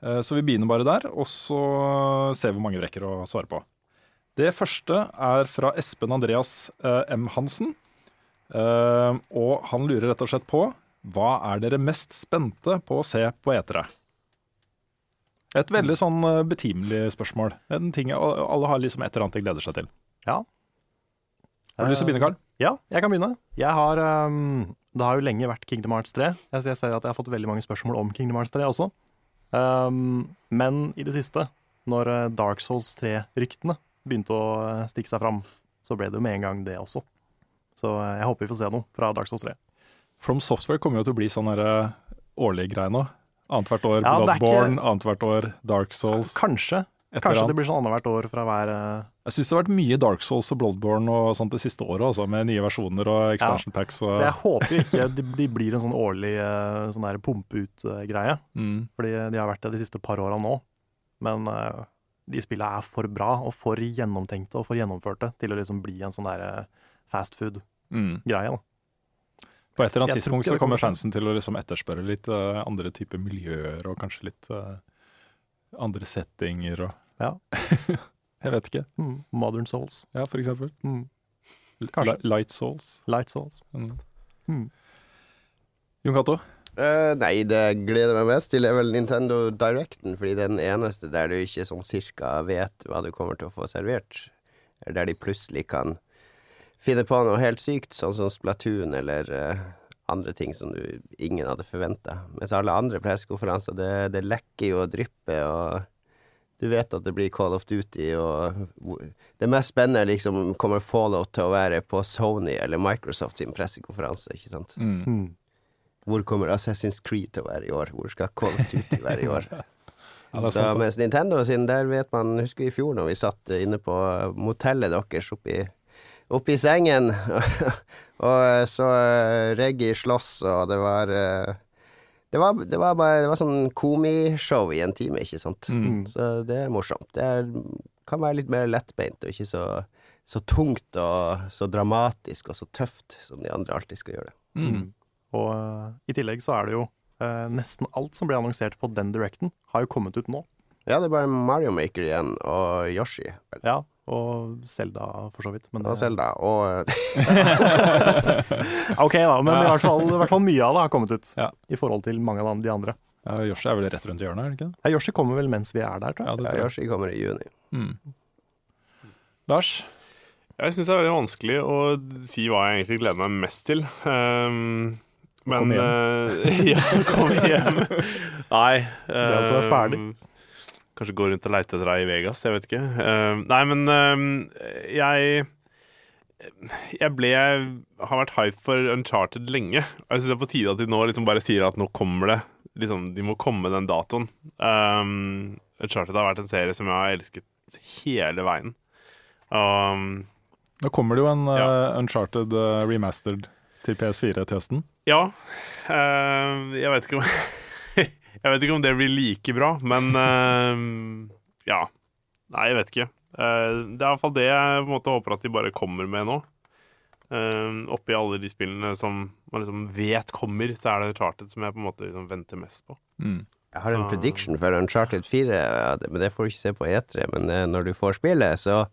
Eh, så vi begynner bare der, og så ser vi hvor mange vi rekker å svare på. Det første er fra Espen Andreas eh, M. Hansen. Eh, og han lurer rett og slett på hva er dere mest spente på å se på E3? Et veldig sånn eh, betimelig spørsmål. En ting Alle har liksom et eller annet de gleder seg til. Ja. Har du lyst til å begynne, Karl? Ja, jeg kan begynne. Jeg har um, Det har jo lenge vært Kingdom Hearts 3. Jeg, jeg ser at jeg har fått veldig mange spørsmål om Kingdom Hearts 3 også. Um, men i det siste, når eh, Dark Souls 3-ryktene begynte å eh, stikke seg fram, så ble det jo med en gang det også. Så eh, jeg håper vi får se noe fra Dark Souls 3. From Software kommer jo til å bli sånn årlig greie nå. Annethvert år Ja, Bloodborne, ikke- annethvert år Dark Souls. Kanskje. Kanskje det blir sånn annethvert år fra hver eh, Jeg syns det har vært mye Dark Souls og Bloodborne og sånt det siste året, også, med nye versjoner og expansion packs. Og, Så jeg håper ikke de, de blir en sånn årlig eh, sånn der pumpe-ut-greie. mm, Fordi de har vært det de siste par åra nå. Men uh, de spillene er for bra og for gjennomtenkte og for gjennomførte til å liksom bli en sånn der fast food-greie. mm. På et eller annet tidspunkt så kommer fansen til å liksom etterspørre litt uh, andre typer miljøer og kanskje litt uh, andre settinger og Ja. [LAUGHS] Jeg vet ikke. Mm. Modern Souls. Ja, for eksempel. Mm. Kanskje. Light Souls. Light Souls. Mm. Mm. Jon Cato, Uh, nei, det gleder meg mest til, er vel Nintendo Directen, fordi det er den eneste der du ikke sånn cirka vet hva du kommer til å få servert. Der de plutselig kan finne på noe helt sykt, sånn som Splatoon eller uh, andre ting som du ingen hadde forventa. Mens alle andre pressekonferanser, det, det lekker jo og drypper, og du vet at det blir Call of Duty, og det mest spennende liksom kommer Fallout til å være på Sony eller Microsoft sin pressekonferanse, ikke sant. Mm. Mm. Hvor kommer Assassin's Creed til å være i år? Hvor skal Call of Duty være i år? [LAUGHS] Ja, så mens Nintendo sin, der vet man Husker i fjor når vi satt inne på motellet deres oppi, i sengen, [LAUGHS] og så eh, Reggie slåss, og det var eh, det var, det var bare Det var sånn komishow i en time, ikke sant? Mm. Så det er morsomt. Det er, kan være litt mer lettbeint og ikke så, så tungt og så dramatisk og så tøft som de andre alltid skal gjøre det. Mm. Og eh, i tillegg så er det jo eh, nesten alt som ble annonsert på den directen, har jo kommet ut nå. Ja, det er bare Mario Maker igjen, og Yoshi. vel. Ja, og Selda for så vidt. Men Og Selda, Zelda. Og [LAUGHS] Ok, da, men i hvert, fall, i hvert fall mye av det har kommet ut. Ja. I forhold til mange av de andre. Ja, Yoshi er vel rett rundt hjørnet, er det ikke det? Ja, Yoshi kommer vel mens vi er der, tror Ja, jeg. det ja, tror jeg. Yoshi kommer i juni. Mm. Lars? Jeg syns det er veldig vanskelig å si hva jeg egentlig gleder meg mest til. Um, men Kom eh, [LAUGHS] ja, kom hjem. [LAUGHS] Nei. er at du er ferdig. Kanskje gå rundt og leite etter deg i Vegas, jeg vet ikke. Uh, nei, men uh, jeg Jeg ble Har vært hype for Uncharted lenge. Og jeg syns det er på tide at de nå liksom bare sier at nå kommer det. Liksom, de må komme den datoen. Um, Uncharted har vært en serie som jeg har elsket hele veien. Um, Nå kommer det jo en Ja. Uncharted uh, remastered til PS4 til høsten. Ja. Uh, jeg vet ikke om [LAUGHS] Jeg vet ikke om det blir like bra, men uh, ja. Nei, jeg vet ikke. Uh, det er iallfall det jeg på en måte håper at de bare kommer med nå. Uh, oppi alle de spillene som man liksom vet kommer, så er det Uncharted som jeg på en måte liksom venter mest på. Mm. Jeg har en prediction for Uncharted 4, men det får du ikke se på E3. Men når du får spillet, så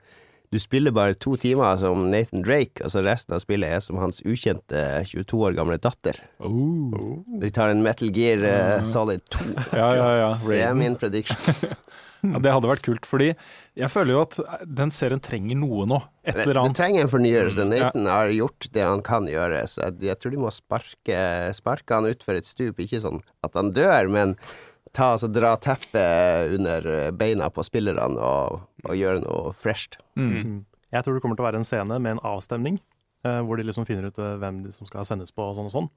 du spiller bare to timer som Nathan Drake, og så resten av spillet er som hans ukjente 22 år gamle datter. Oh. De tar en Metal Gear uh, Solid 2. [LAUGHS] Ja, ja, ja. Det er min prediction. [LAUGHS] ja. Det hadde vært kult, fordi jeg føler jo at den serien trenger noe nå. Et Det, annet. det trenger en fornyelse. Nathan ja. Har gjort det han kan gjøre, så jeg tror de må sparke, sparke han utfor et stup. Ikke sånn at han dør, men ta, altså, dra teppet under beina på spillerne og, og gjøre noe fresht. Mm. Jeg tror det kommer til å være en scene med en avstemning, eh, hvor de liksom finner ut eh, hvem de som skal sendes på og sånn og sånn.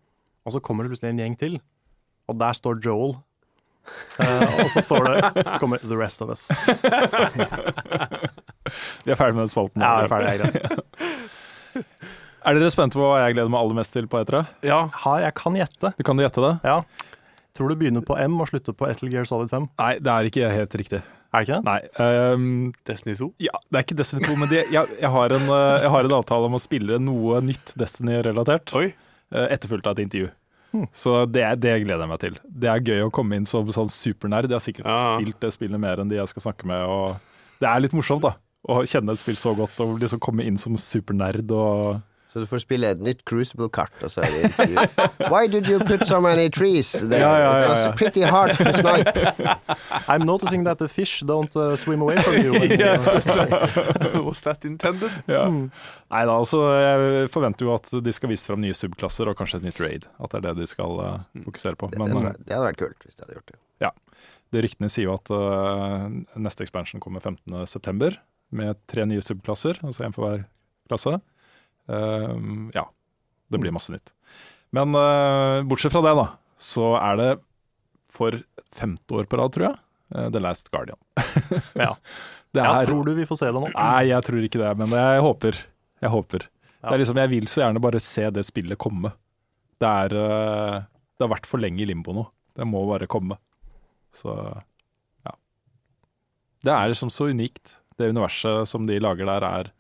Og så kommer det plutselig en gjeng til, og der står Joel. Eh, og så står det Så kommer The Rest of Us. [LAUGHS] Vi er ferdig med spalten. Ja, er ferdig, er greit. [LAUGHS] Er dere spente på hva jeg gleder meg aller mest til på etere? Ja, Har jeg kan gjette. Kan du gjette det? Ja. Tror du begynner på M og slutter på Etel Gear Solid 5? Nei, det er ikke helt riktig. Er det ikke det? Nei. Um, Destiny 2. ja, det er ikke Destiny 2, men det, jeg, jeg, har en, eh, jeg har en avtale om å spille noe nytt Destiny-relatert. Eh, Etterfulgt av et intervju. Så det, det gleder jeg meg til. Det er gøy å komme inn som sånn supernerd. Jeg har sikkert Ja. spilt det spillet mer enn de jeg skal snakke med. Og det er litt morsomt, da. Å kjenne et spill så godt og liksom komme inn som supernerd og Så du får spille et nytt Crucible-kart, og så er det intervju. Why did you put so many trees there? Ja, ja, ja, It was pretty hard to snipe. I'm noticing that the fish don't uh, swim away from you. [LAUGHS] [LAUGHS] [LAUGHS] Was that intended? ja. Nei da, altså jeg forventer jo at de skal vise fram nye subklasser og kanskje et nytt raid. At det er det de skal uh, fokusere på. Det, Men det, eh, er- det hadde vært kult hvis de hadde gjort det. Ja. det ryktene sier jo at uh, neste expansion kommer 15.9. med tre nye subklasser, altså én for hver klasse. Eh, ja, det blir masse nytt. Men uh, bortsett fra det, da, så er det for femte år på rad, tror jeg, uh, The Last Guardian. [LAUGHS] Ja. Er, tror du vi får se det nå? Nei, jeg tror ikke det, men jeg håper. Jeg håper. Ja. Det er liksom, jeg vil så gjerne bare se det spillet komme. Det er eh, Det har vært for lenge i limbo nå. Det må bare komme. Så ja. Det er liksom så unikt. Det universet som de lager der, er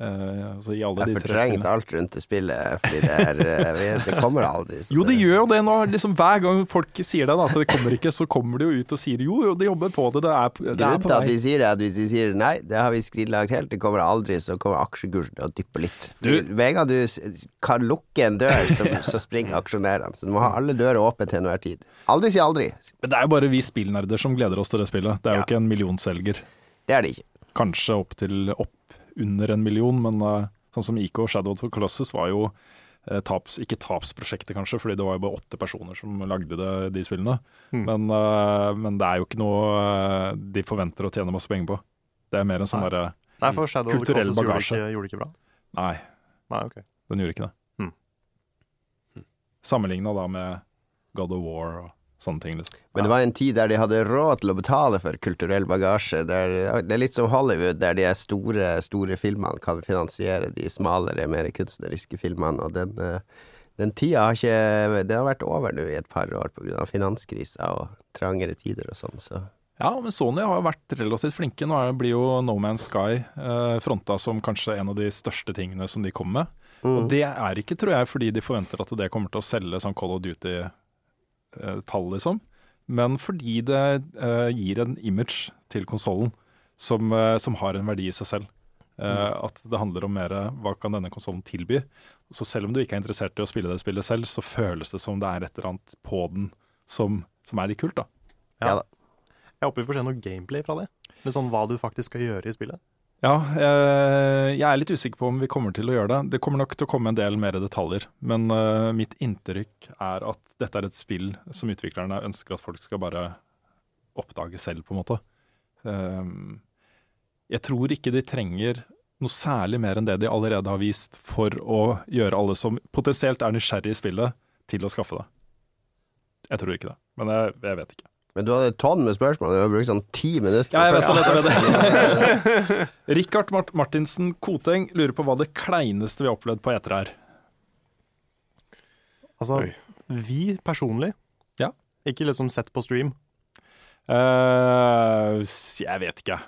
Eh, altså I alle Jeg fortrengte alt rundt det spillet, fordi det, er, eh, [LAUGHS] det kommer aldri. så Jo, det gjør jo det nå. Liksom, hver gang folk sier det, da, at det kommer ikke, så kommer de jo ut og sier jo, jo, de jobber på det. Det er, det Grunnen til at de sier det, er at hvis de sier nei, det har vi skrinlagt helt, det kommer aldri, så kommer aksjekursen til å dyppe litt. Med en gang du kan lukke en dør, så, så springer [LAUGHS] aksjonærene. Så du må ha alle dører åpne til enhver tid. Aldri si aldri. Men det er jo bare vi spillnerder som gleder oss til det spillet. Det er jo ikke en millionselger. Det er det ikke. Kanskje opp til opp under en million, men eh, sånn som IK og Shadow of the Colossus var jo eh, taps, ikke tapsprosjektet kanskje, fordi det var jo bare åtte personer som lagde det, de spillene. Mm. Men, eh, men det er jo ikke noe de forventer å tjene masse penger på. Det er mer en sånn derre Kulturell gjorde bagasje. gjorde det ikke bra. Nei, Nei, okay. den gjorde ikke det. Mm. Sammenligna da med God of War og sånne ting, liksom. Men det var en tid der de hadde råd til å betale for kulturell bagasje. Der, det er litt som Hollywood, der de store, store filmene kan finansiere de smalere, mer kunstneriske filmene. Og den, eh, den tida har ikke Det har vært over nå i et par år pga. finanskrisa og trangere tider og sånn, så Ja, men Sony har jo vært relativt flinke. Nå blir jo No Man's Sky eh, fronta som kanskje en av de største tingene som de kommer med. Og det er ikke, tror jeg, fordi de forventer at det kommer til å selge sånn Call of Duty-tall, liksom. Men fordi det eh, gir en image til konsollen som, eh, som har en verdi i seg selv. Eh, At det handler om mer hva kan denne konsollen tilby. Så selv om du ikke er interessert i å spille det spillet selv, så føles det som det er et eller annet på den som, som er litt kult, da. Ja da. Jeg håper vi får se noe gameplay fra det. Med sånn hva du faktisk skal gjøre i spillet. Ja, eh, jeg er litt usikker på om vi kommer til å gjøre det. Det kommer nok til å komme en del mer detaljer, men eh, mitt inntrykk er at dette er et spill som utviklerne ønsker at folk skal bare oppdage selv, på en måte. Eh, jeg tror ikke de trenger noe særlig mer enn det de allerede har vist for å gjøre alle som potensielt er nysgjerrig i spillet, til å skaffe det. Jeg tror ikke det, men jeg, jeg vet ikke. Men du hadde et tonn med spørsmål, du har brukt sånn ti minutter. Ja, jeg vet det. Jeg vet det. [LAUGHS] [LAUGHS] Rikard Mart Martinsen Koteng lurer på hva det kleineste vi har opplevd på etere er. Altså, Oi. vi personlig, Ja. ikke liksom sett på stream. Uh, jeg vet ikke.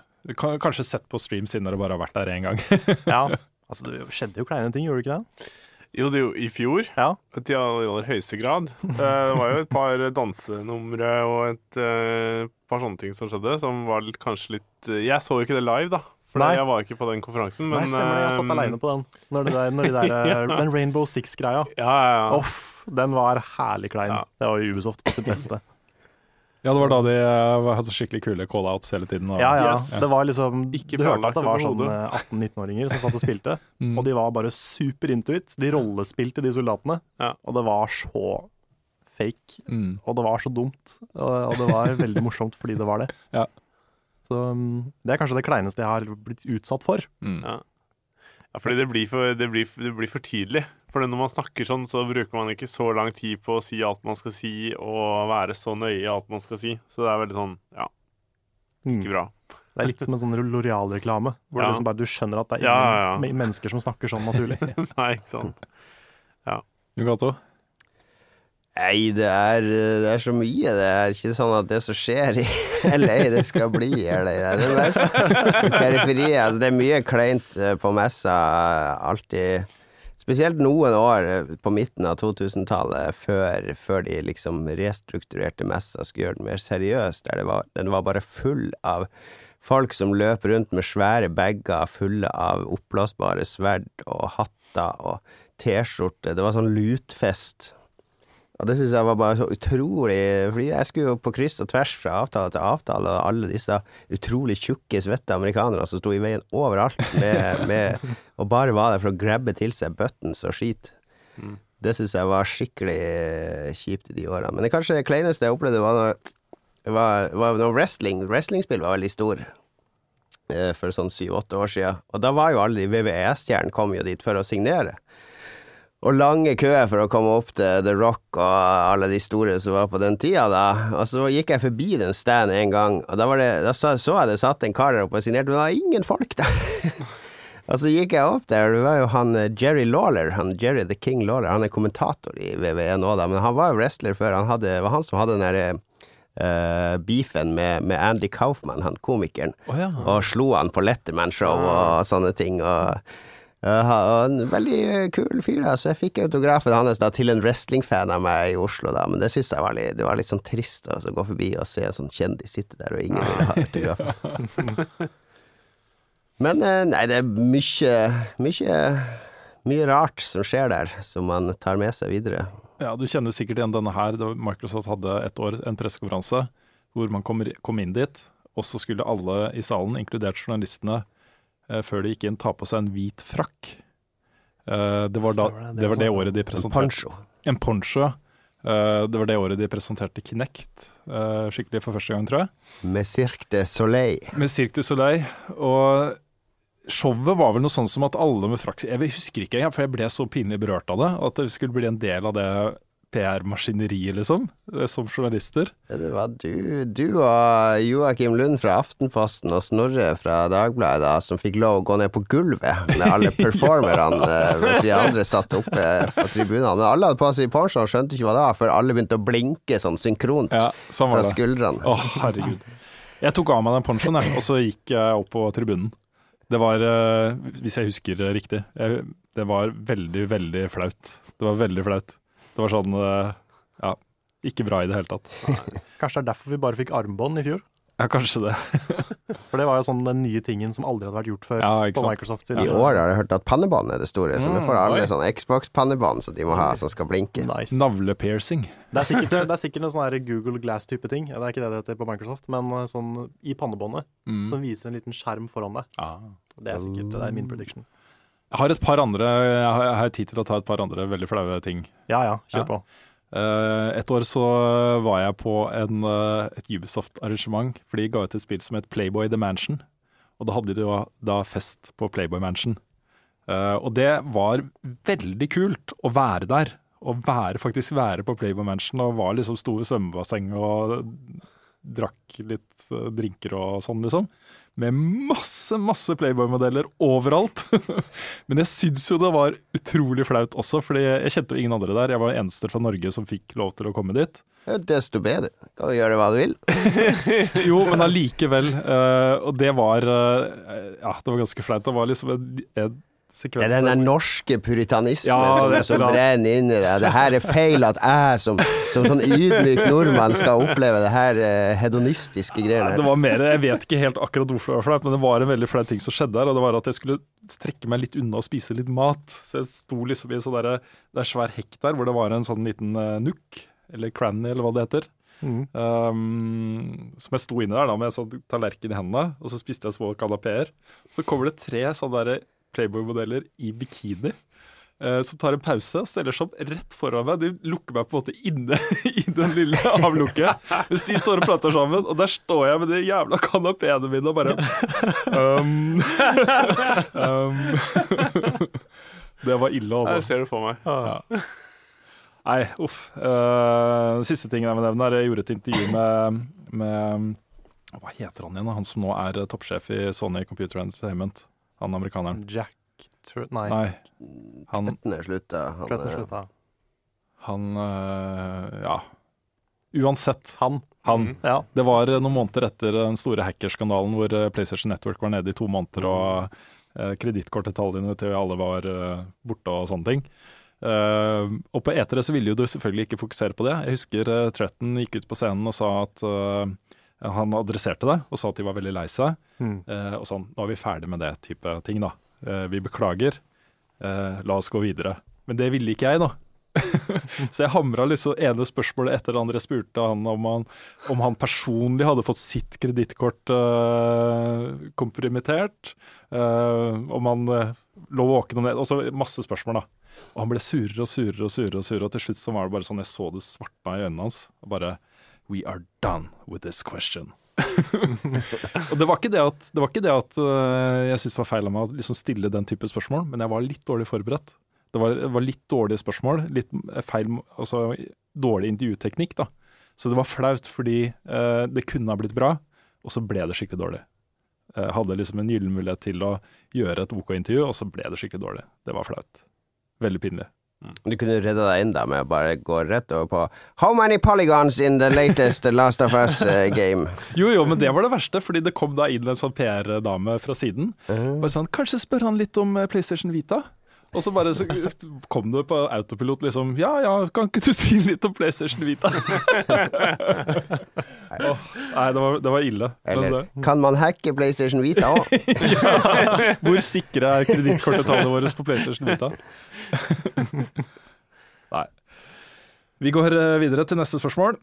Kanskje sett på stream siden dere bare har vært der én gang. Ja, [LAUGHS] altså det skjedde jo kleine ting, gjorde det ikke det? Jo, det er jo i fjor, Ja. til aller, høyeste grad. Eh, Det var jo et par dansenumre og et eh, par sånne ting som skjedde, som var litt, kanskje litt eh, Jeg så jo ikke det live, da. For Nei. jeg var ikke på den konferansen. Men, Nei, stemmer det, jeg satt aleine på den. Når det der, når det der, [LAUGHS] ja. Den Rainbow Six-greia. Ja, ja, ja. Off, den var herlig klein. Ja. Det var jo Ubisoft på sitt beste. Ja, det var da de eh, hadde skikkelig kule call-outs hele tiden. og- Ja, ja. Yes. Det var liksom Ikke Du hørte at det var sånn eh, 18-19-åringer som satt og spilte, [LAUGHS] Mm. og de var bare super intuit. De rollespilte, de soldatene, Ja. og det var så fake. Mm. Og det var så dumt. Og, og det var veldig [LAUGHS] morsomt fordi det var det. Ja. Så um, det er kanskje det kleineste jeg har blitt utsatt for. Mm. Ja. Ja, fordi det blir, for, det, blir, det blir for tydelig. For når man snakker sånn, så bruker man ikke så lang tid på å si alt man skal si, og være så nøye i alt man skal si. Så det er veldig sånn, ja, ikke bra. Det er litt som en sånn Loreal-reklame, hvor Ja. det liksom bare, du skjønner at det er Ja, ingen ja, ja. mennesker som snakker sånn naturlig. [LAUGHS] Nei, ikke sant. Jugato? Nei, det er, det er så mye. Det er ikke sånn at det som skjer i [LAUGHS] LA, det skal bli i LA. Det er mest periferiet. Altså, det er mye kleint eh, på messa alltid. Spesielt noen år på midten av 2000-tallet, før, før de liksom restrukturerte messa skulle gjøre den mer seriøs, der var, den var bare full av folk som løp rundt med svære bager fulle av oppblåsbare sverd og hatter og T-skjorte. Det var sånn lutfest. Og det syns jeg var bare så utrolig Fordi jeg skulle jo på kryss og tvers fra avtale til avtale, og alle disse utrolig tjukke, svette amerikanerne som sto i veien overalt, med, [LAUGHS] med, og bare var der for å grabbe til seg buttons og skit. Det syns jeg var skikkelig kjipt i de årene. Men det kanskje det kleineste jeg opplevde, var når, var, var når wrestling Wrestlingspill var veldig stor. eh, For sånn syv-åtte år siden. Og da var jo alle de VVE-stjernene kom jo dit for å signere. Og lange køer for å komme opp til The Rock og alle de store som var på den tida, da. Og så gikk jeg forbi den standen en gang, og da, var det, da så, så jeg det satt en kar der oppe og signerte, men det var ingen folk der. [LAUGHS] og så gikk jeg opp der, og det var jo han eh, Jerry Lawler, han Jerry the King Lawler, han er kommentator i WWE nå, da, men han var jo wrestler før. Han hadde, det var han som hadde den derre Uh, beefen med, med Andy Kaufman, han komikeren oh, ja. og slo han på Letterman-show og sånne ting. Og Uh, en veldig kul fyr, da, så jeg fikk autografen hans da til en wrestlingfan av meg i Oslo, da, men det syns jeg var litt, det var litt sånn trist å altså, gå forbi og se en sånn kjendis sitte der, og ingen ville ha autograf. [LAUGHS] men uh, nei, det er mye, mye, mye rart som skjer der, som man tar med seg videre. Ja, du kjenner sikkert igjen denne her. da Microsoft hadde et år en pressekonferanse hvor man kom, kom inn dit, og så skulle alle i salen, inkludert journalistene, eh, før de gikk inn, ta på seg en hvit frakk. Eh, det, var da, det, var det sånn. året de presenterte En poncho. En poncho. Eh, det var det året de presenterte Kinect eh, skikkelig for første gang, tror jeg. Med Cirque de Soleil. Med Cirque du Soleil. Og showet var vel noe sånn som at alle med frakk Jeg husker ikke, for jeg ble så pinlig berørt av det. At det skulle bli en del av det PR-maskineriet, liksom, eh, som journalister. Det var du, du og Joakim Lund fra Aftenposten og Snorre fra Dagbladet da, som fikk lov å gå ned på gulvet med alle [LAUGHS] performerne, eh, mens vi andre satt oppe på tribunene. Men alle hadde på seg poncho og skjønte ikke hva det var, før alle begynte å blinke sånn synkront Ja, sånn fra det. skuldrene. Å, herregud. Jeg tok av meg den ponchoen, jeg, og så gikk jeg opp på tribunen. Det var, eh, hvis jeg husker riktig, det var veldig, veldig flaut. Det var veldig flaut. Det var sånn eh, Ja, ikke bra i det hele tatt. Kanskje det er derfor vi bare fikk armbånd i fjor? Ja, kanskje det. [LAUGHS] For det var jo sånn den nye tingen som aldri hadde vært gjort før Ja, på. Microsoft. I år har jeg hørt at pannebånd er det store, så nå Mm, får alle sånn Xbox-pannebånd som de må ha, som skal blinke. Nice. Navlepiercing. Det er sikkert, [LAUGHS] det er sikkert en sånn her Google Glass-type ting. Det er ikke det det heter på Microsoft, men eh, sånn i pannebåndet Mm. som viser en liten skjerm foran deg. Ah. Det er sikkert det er min prediction. Jeg har et par andre Jeg har, jeg har tid til å ta et par andre veldig flaue ting. Ja ja, kjør Ja. på. Eh, et år så var jeg på en, uh, et Ubisoft-arrangement, for de ga ut et spill som het Playboy The Mansion. Og da hadde de jo da fest på Playboy Mansion. Uh, og det var veldig kult å være der. Å være, faktisk være på Playboy Mansion og var liksom sto ved svømmebassenget og drakk litt drinker og sånn, liksom. Med masse, masse Playboy-modeller overalt. [LAUGHS] Men jeg syns jo det var utrolig flaut også, fordi jeg kjente jo ingen andre der. Jeg var eneste fra Norge som fikk lov til å komme dit. Desto bedre. Kan du gjøre hva du vil. [LAUGHS] Jo, men allikevel. eh, og det var eh, Ja, det var ganske flaut. Det var liksom en, en Det er den norske puritanismen Ja, som, som brenner inn i deg. Det her er feil at jeg som, som sånn ydmyk nordmann skal oppleve det her eh, hedonistiske greiene. det var mer, Jeg vet ikke helt akkurat hvorfor det var flaut, men det var en veldig flau ting som skjedde her. Og det var at jeg skulle trekke meg litt unna og spise litt mat. Så jeg sto liksom i sånn derre Det er svær hekk der hvor det var en sånn liten uh, nook, eller cranny, eller hva det heter. Mm. Um, som jeg sto inne der da med en sånn tallerken i hendene, og så spiste jeg små kanapeer. Så kommer det tre sånne der Playboy-modeller i bikini. eh, som tar en pause og steller seg opp rett foran meg. De lukker meg på en måte inne [LAUGHS] i den lille avlukket. Mens de står og prater sammen, og der står jeg med de jævla kanapeene mine og bare um, [LAUGHS] um, [LAUGHS] Det var ille, Jeg altså. ser det for meg. Ja. Nei, uff. Uh, siste tingen jeg vil nevne, er jeg gjorde et intervju med, med Hva heter han igjen? Han som nå er eh, toppsjef i Sony Computer Entertainment. Han amerikaneren. Jack Tr Nei, Nei, han, Kletten er slutta. Han, eh, slutta. han eh, Ja. Uansett. Han. Han. Mm. Ja. Det var eh, noen måneder etter den store hackerskandalen hvor PlayStation Network var nede i to måneder og uh, kredittkortdetaljene til alle var uh, borte og sånne ting. Uh, og på E3 så ville jo du selvfølgelig ikke fokusere på det. Jeg husker uh, Tretten gikk ut på scenen og sa at eh, han adresserte det, og sa at de var veldig lei seg. Mm. eh, og sånn, nå er vi ferdig med det type ting, da. Eh, vi beklager. Eh, la oss gå videre. Men det ville ikke jeg, da. [LAUGHS] Så jeg hamra liksom ene spørsmålet etter det andre. Jeg spurte han om han, om han personlig hadde fått sitt kredittkort eh, kompromittert. eh, om han uh, lå våken om det. Og så masse spørsmål, da. Og han ble surere og surere og surere, og surere, og til slutt så var det bare sånn jeg så det svartna i øynene hans. Og bare We are done with this question. [LAUGHS] og det var ikke det at, det ikke det at øh, jeg syntes det var feil av meg å liksom stille den type spørsmål, men jeg var litt dårlig forberedt. Det var, var litt dårlige spørsmål, litt feil, altså dårlig intervjuteknikk, da. Så det var flaut fordi øh, det kunne ha blitt bra, og så ble det skikkelig dårlig. Jeg hadde liksom en gyllen mulighet til å gjøre et OK intervju, og så ble det skikkelig dårlig. Det var flaut. Veldig pinlig. Du kunne redda deg inn da med å bare gå rett over på How many polygons in the latest Last of Us eh, game? Jo, jo, men det var det verste, fordi det kom da inn en sånn PR-dame fra siden. Bare sånn, Kanskje spør han litt om eh, PlayStation Vita? Og så bare så kom det på autopilot liksom Ja ja, kan ikke du si litt om PlayStation Vita? [LAUGHS] Nei, det var, det var ille. Eller det- kan man hacke PlayStation Vita òg? [LAUGHS] Hvor sikre er kredittkortetallene våre på PlayStation Vita? [LAUGHS] Nei. Vi går eh, videre til neste spørsmål.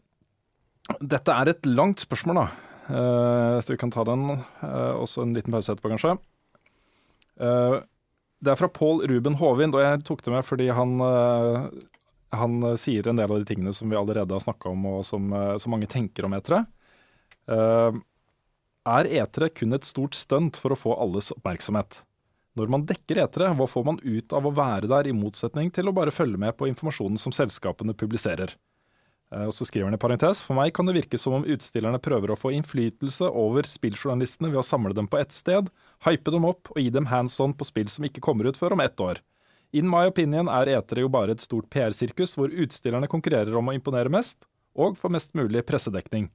Dette er et langt spørsmål, da. Uh, så vi kan ta den. Uh, også en liten pause etterpå, kanskje. Uh, det er fra Pål Ruben Håvind, og jeg tok det med fordi han, han eh, sier en del av de tingene som vi allerede har snakka om, og som, eh, som mange tenker om etere. Uh, er etere kun et stort stunt for å få alles oppmerksomhet? Når man dekker etere, hva får man ut av å være der, i motsetning til å bare følge med på informasjonen som selskapene publiserer? Og så skriver han i parentes, for meg kan det virke som om utstillerne prøver å få innflytelse over spilljournalistene ved å samle dem på ett sted, hype dem opp og gi dem hands on på spill som ikke kommer ut før om ett år. In my opinion er etere jo bare et stort PR-sirkus hvor utstillerne konkurrerer om å imponere mest, og få mest mulig pressedekning.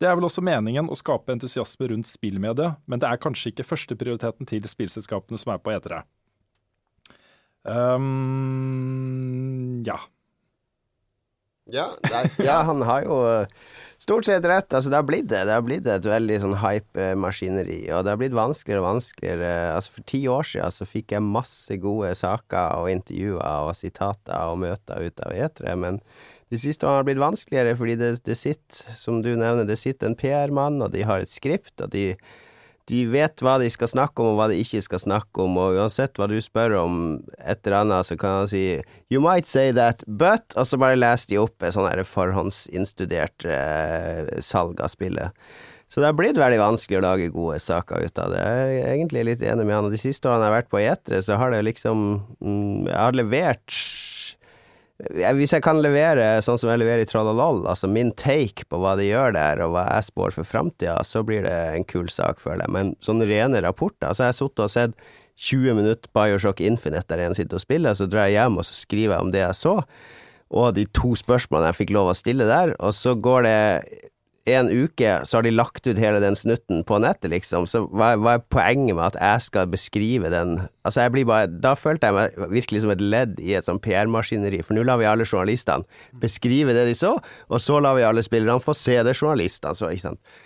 Det er vel også meningen å skape entusiasme rundt spillmediet, men det er kanskje ikke førsteprioriteten til spillselskapene som er på etere. Um, ja. Ja, nei, [LAUGHS] ja, han har jo eh, stort sett rett. Altså, det har blitt det. Det har blitt et veldig sånn hype-maskineri, og det har blitt vanskeligere og vanskeligere. Altså, for ti år siden så fikk jeg masse gode saker og intervjuer og sitater og møter ut av etere, men de siste årene har blitt vanskeligere fordi det, det sitter, som du nevner, det sitter en PR-mann, og de har et skript, og de de vet hva de skal snakke om, og hva de ikke skal snakke om, og uansett hva du spør om et eller annet, så kan han si You might say that, but Og så bare leser de opp et sånn forhåndsinnstudert eh, salg av spillet. Så det har blitt veldig vanskelig å lage gode saker ut av det. Jeg er egentlig litt enig med han. Og de siste årene jeg har vært på Etere, så har det liksom mm, Jeg har levert Hvis jeg kan levere sånn som jeg leverer i Trollalol, altså min take på hva de gjør der, og hva jeg spår for framtida, så blir det en kul sak, føler jeg. Men sånne rene rapporter Altså, jeg har sittet og sett 20 minutter Bioshock Infinite der en sitter og spiller, så drar jeg hjem og så skriver jeg om det jeg så, og de to spørsmålene jeg fikk lov å stille der, og så går det en uke, så har de lagt ut hele den snutten på nettet, liksom. Så hva, hva er poenget med at jeg skal beskrive den Altså, jeg blir bare Da følte jeg meg virkelig som et ledd i et sånn PR-maskineri, for nå lar vi alle journalistene beskrive det de så, og så lar vi alle spillerne få se det journalistene så, ikke sant.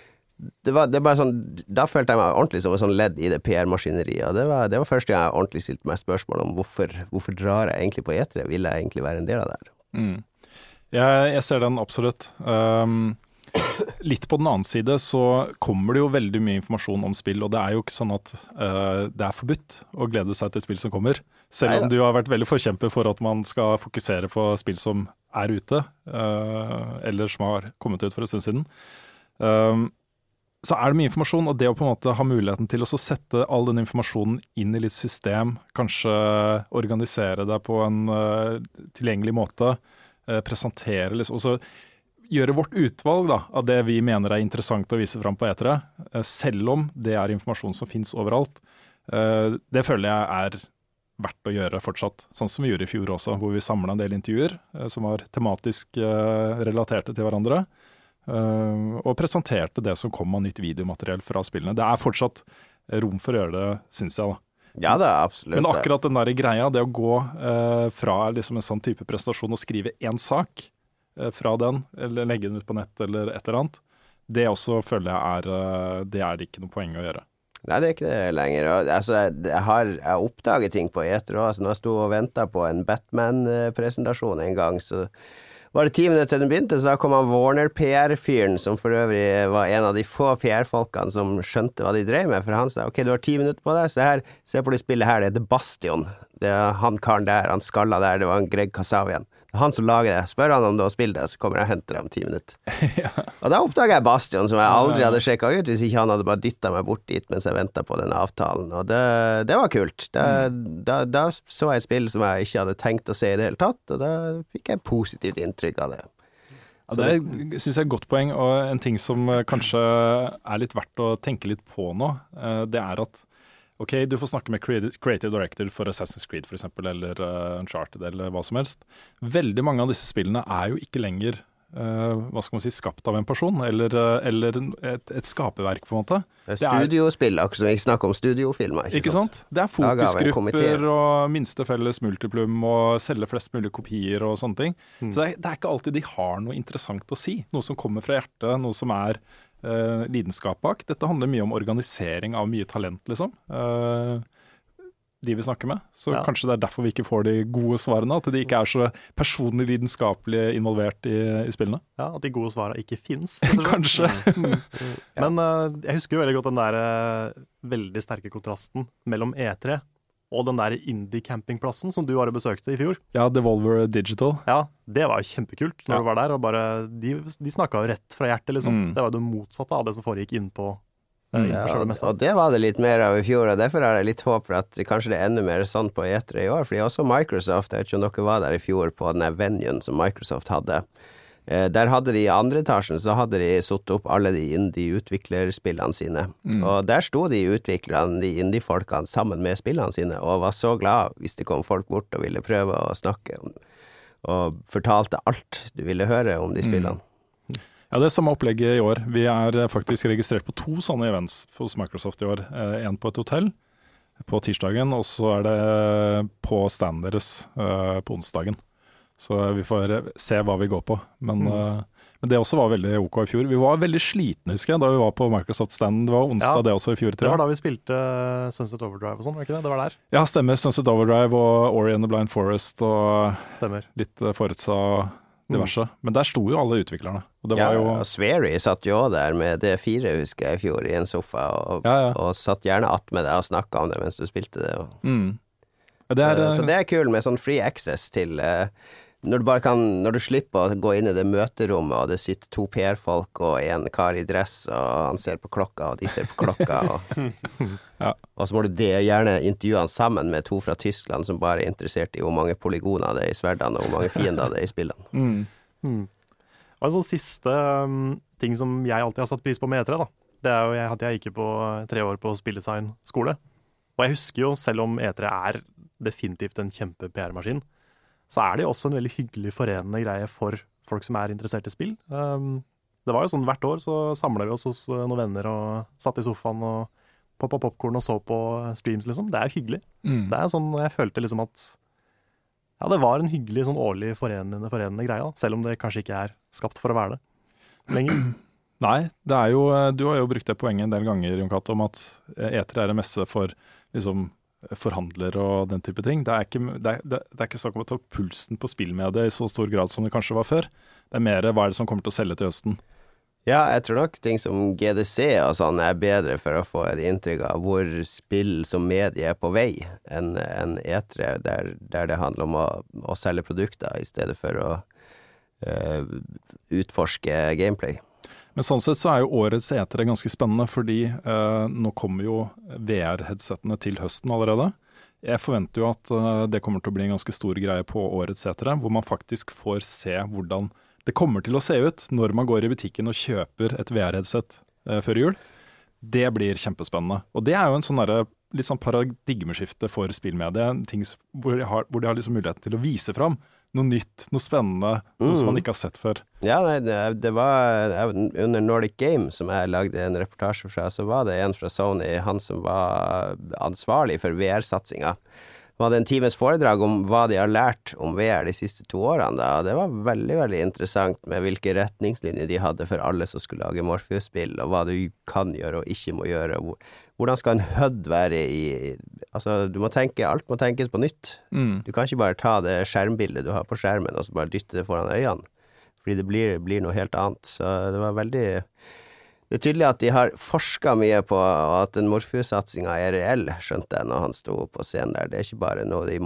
Det var, det var sånn Da følte jeg meg ordentlig som et sånn ledd i det PR-maskineriet, det det var første gang jeg ordentlig stilte meg spørsmål om hvorfor, hvorfor drar jeg egentlig på etere, vil jeg egentlig være en del av det her? Mm. Jeg, jeg ser den absolutt. Um, litt på den annen side så kommer det jo veldig mye informasjon om spill, og det er jo ikke sånn at uh, det er forbudt å glede seg til spill som kommer. Selv om Neida. du har vært veldig forkjemper for at man skal fokusere på spill som er ute, uh, eller som har kommet ut for en stund siden. Um, så er det mye informasjon, og det å på en måte ha muligheten til å sette all den informasjonen inn i litt system, kanskje organisere det på en uh, tilgjengelig måte, uh, presentere liksom, og så gjøre vårt utvalg da, av det vi mener er interessant å vise fram på etere, uh, selv om det er informasjon som finnes overalt. Uh, det føler jeg er verdt å gjøre fortsatt, sånn som vi gjorde i fjor også, hvor vi samla en del intervjuer uh, som var tematisk relaterte til hverandre. Og presenterte det som kom av nytt videomateriell fra spillene. Det er fortsatt rom for å gjøre det, syns jeg. da. Ja er absolutt. Men akkurat den der greia, det å gå fra liksom en sånn type prestasjon og skrive én sak fra den, eller legge den ut på nett eller et eller annet, det også føler jeg er uh, Det er det ikke noe poeng å gjøre. Nei, det er ikke det lenger. Altså, jeg har jeg oppdaget ting på eter òg. Altså, når jeg sto og venta på en Batman-presentasjon en gang, så var det ti minutter til den begynte, så da kom han Warner PR-fyren, som for øvrig var en av de få PR-folkene som skjønte hva de drev med, for han sa ok, du har ti minutter på deg, se her, se på det spillet her, det heter Bastion. Det er han karen der, han skalla der, det var en Greg Kasavian. Det han som lager det. Spør han om det å spille det, så kommer jeg og henter det om ti minutter. [LAUGHS] Og da oppdaga jeg Bastion, som jeg aldri hadde sjekka ut hvis ikke han hadde bare dytta meg bort dit mens jeg venta på den avtalen, og det, det var kult. Da, da, da så jeg et spill som jeg ikke hadde tenkt å se i det hele tatt, og da fikk jeg positivt inntrykk av det. Ja, det syns jeg er et godt poeng, og en ting som eh, kanskje er litt verdt å tenke litt på nå, eh, det er at OK, du får snakke med creative, director for Assassin's Creed f.eks., eller uh, Uncharted eller hva som helst. Veldig mange av disse spillene er jo ikke lenger uh, hva skal man si, skapt av en person, eller, uh, eller et, et, skaperverk, på en måte. Det er studiospill, akkurat som jeg snakker om studiofilmer. Ikke, ikke sant? sant? Det er fokusgrupper og minste felles multiplum og selge flest mulig kopier og sånne ting. Mm. Så det er, det er, ikke alltid de har noe interessant å si. Noe som kommer fra hjertet, noe som er uh, lidenskap bak. Dette handler mye om organisering av mye talent, liksom. Uh, de vi snakker med. Så ja. kanskje det er derfor vi ikke får de gode svarene. At de ikke er så personlig lidenskapelig involvert i, i spillene. Ja, At de gode svarene ikke fins. [LAUGHS] kanskje. Mm. Mm. [LAUGHS] Men uh, jeg husker jo veldig godt den der uh, veldig sterke kontrasten mellom E3 og den der indie-campingplassen som du var og besøkte i fjor. Ja, Devolver Digital. Ja, det var jo kjempekult når ja. du var der. og bare, De, de snakka jo rett fra hjertet, liksom. Mm. Det var jo det motsatte av det som foregikk innpå på ja, og, det var det litt mer av i fjor, og derfor har jeg litt håp for at kanskje det er enda mer sånn på E3 i år. Fordi også Microsoft, jeg vet ikke om dere var der i fjor på den venuen som Microsoft hadde. Eh, der hadde de i andre etasjen så hadde de satt opp alle de indie-utviklerspillene sine. Mm. Og der sto de utviklerne, de indie-folkene, sammen med spillene sine, og var så glad hvis det kom folk bort og ville prøve å snakke, om, og fortalte alt du ville høre om de mm. spillene. Mm. Ja, Det er samme opplegget i år. Vi er faktisk registrert på to sånne events hos Microsoft i år. En på et hotell på tirsdagen, og så er det på stand deres på onsdagen. Så vi får se hva vi går på. Men, mm. uh, men, det også var veldig OK i fjor. Vi var veldig slitne, husker jeg, da vi var på Microsoft Stand. Det var onsdag ja, det også i fjor, tror jeg. Det var da vi spilte eh, Sunset Overdrive og sånn, var ikke det? Det var der? Ja, stemmer. Sunset Overdrive og Ori and the Blind Forest og stemmer. litt Forutsa diverse. Mm. Men der sto jo alle utviklerne. Og det ja, var jo Swery satt jo der med D4, husker jeg, i fjor, i en sofa, og, ja, ja. og satt gjerne attmed deg og snakka om det mens du spilte det. Og... Mm. Det er, så det er kult med sånn free access til uh, når du, kan, når du slipper å gå inn i det møterommet, og det sitter to PR-folk og en kar i dress, og han ser på klokka, og de ser på klokka, og, [LAUGHS] ja. og så må du det, gjerne intervjue han sammen med to fra Tyskland som bare er interessert i hvor mange polygoner det er i sverdene, og hvor mange fiender det er i spillene. Mm. Mm. Sånn siste um, ting som jeg alltid har satt pris på med E3, da. Det er jo at jeg gikk på tre år på spilldesign skole. Og jeg husker jo, selv om E3 er definitivt en kjempe-PR-maskin, så er det jo også en veldig hyggelig forenende greie for folk som er interessert i spill. Um, det var jo sånn hvert år så samla vi oss hos uh, noen venner og satt i sofaen og poppa popkorn og så på streams, liksom. Det er hyggelig. Mm. Det er sånn jeg følte liksom at ja, det var en hyggelig sånn årlig forenende, forenende greie, da. selv om det kanskje ikke er skapt for å være det lenger. [CLEARS THROAT] Nei, det er jo, uh, du har jo brukt det poenget en del ganger, Jon Cato, om at eter er en messe for liksom forhandler og den type ting. Det er ikke, det er, det er ikke snakk om å ta pulsen på spillmediet i så stor grad som det kanskje var før. Det er mer hva er det som kommer til å selge til høsten. Ja, jeg tror nok ting som GDC og sånn er bedre for å få et inntrykk av hvor spill som medie er på vei, enn en E3, der, der, det handler om å, å selge produkter i stedet for å uh, utforske gameplay. Men sånn sett så er jo årets etere ganske spennende, fordi eh, nå kommer jo VR-headsetene til høsten allerede. Jeg forventer jo at eh, det kommer til å bli en ganske stor greie på årets etere, hvor man faktisk får se hvordan det kommer til å se ut når man går i butikken og kjøper et VR-headset eh, før jul. Det blir kjempespennende. Og det er jo en sånn derre litt sånn paradigmeskifte for spillmediet. Ting hvor de har, hvor de har liksom muligheten til å vise fram noe nytt, noe spennende, noe mm. som man mm. ikke har sett før. Ja, nei, det, det, var under Nordic Game, som jeg lagde en reportasje fra, så var det en fra Sony, han som var ansvarlig for VR-satsinga. Han hadde en times foredrag om hva de har lært om VR de siste to årene. Da. Det var veldig veldig interessant med hvilke retningslinjer de hadde for alle som skulle lage Morpheus-spill, og hva du kan gjøre og ikke må gjøre. Hvordan skal en HUD være i Altså, du må tenke Alt må tenkes på nytt. Mm. Du kan ikke bare ta det skjermbildet du har på skjermen, og så bare dytte det foran øynene. Fordi det blir, blir noe helt annet. Så det var veldig det er tydelig at de har forska mye på og at den Morpheus-satsinga er reell, skjønte jeg når han sto på scenen der. Det er ikke bare noe de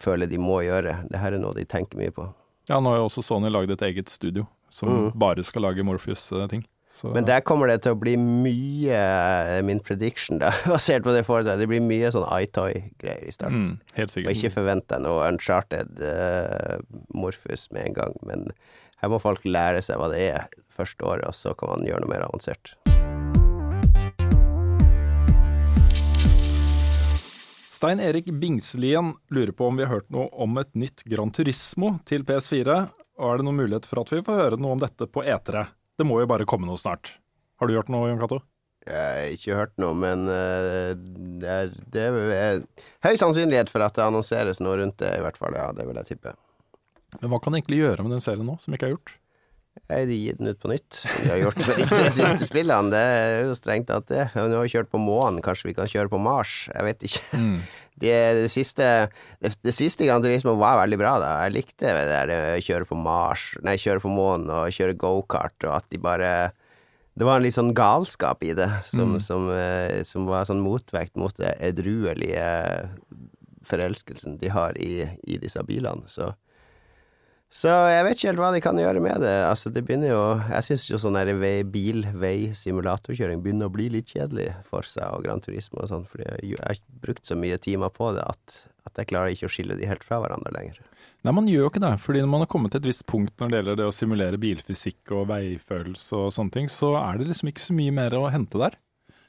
føler de må gjøre, det her er noe de tenker mye på. Ja, nå har jo også Sony lagd et eget studio som mm. bare skal lage Morpheus-ting. Men der kommer det til å bli mye, eh, min prediction, da, [LAUGHS] basert på det foredraget, det blir mye sånn iToy-greier i starten. Mm, helt sikkert. Og ikke forvent deg noe uncharted uh, Morfus med en gang, men her må folk lære seg hva det er første året, og så kan man gjøre noe mer avansert. Stein Erik Bingslien lurer på om vi har hørt noe om et nytt Gran Turismo til PS4, og er det noen mulighet for at vi får høre noe om dette på E3? Det må jo bare komme noe snart. Har du gjort noe, Jon Cato? Jeg har ikke hørt noe, men eh, det er, det er høy sannsynlighet for at det annonseres noe rundt det, i hvert fall. Ja, det vil jeg tippe. Men hva kan de egentlig gjøre med den serien nå, som ikke er gjort? Jeg har gitt den ut på nytt, som de har gjort med de tre siste spillene. Det er jo strengt tatt det. Nå har vi kjørt på månen, kanskje vi kan kjøre på Mars? Jeg vet ikke. Det, det, siste, det, det siste Gran Turismo var veldig bra, da. Jeg likte det der kjøre på Mars, nei, kjøre på månen og kjøre gokart, og at de bare det var en litt sånn galskap i det, som, som, eh, som var sånn motvekt mot det edruelige forelskelsen de har i, i disse bilene. Så, så jeg vet ikke helt hva de kan gjøre med det. Altså, det begynner jo Jeg syns jo sånn bil-vei-simulatorkjøring begynner å bli litt kjedelig for seg, og Gran Turisme og sånn, fordi jeg, har brukt så mye timer på det at, at jeg klarer ikke å skille de helt fra hverandre lenger. Nei, man gjør jo ikke det. fordi når man har kommet til et visst punkt når det gjelder det å simulere bilfysikk og veifølelse og sånne ting, så er det liksom ikke så mye mer å hente der.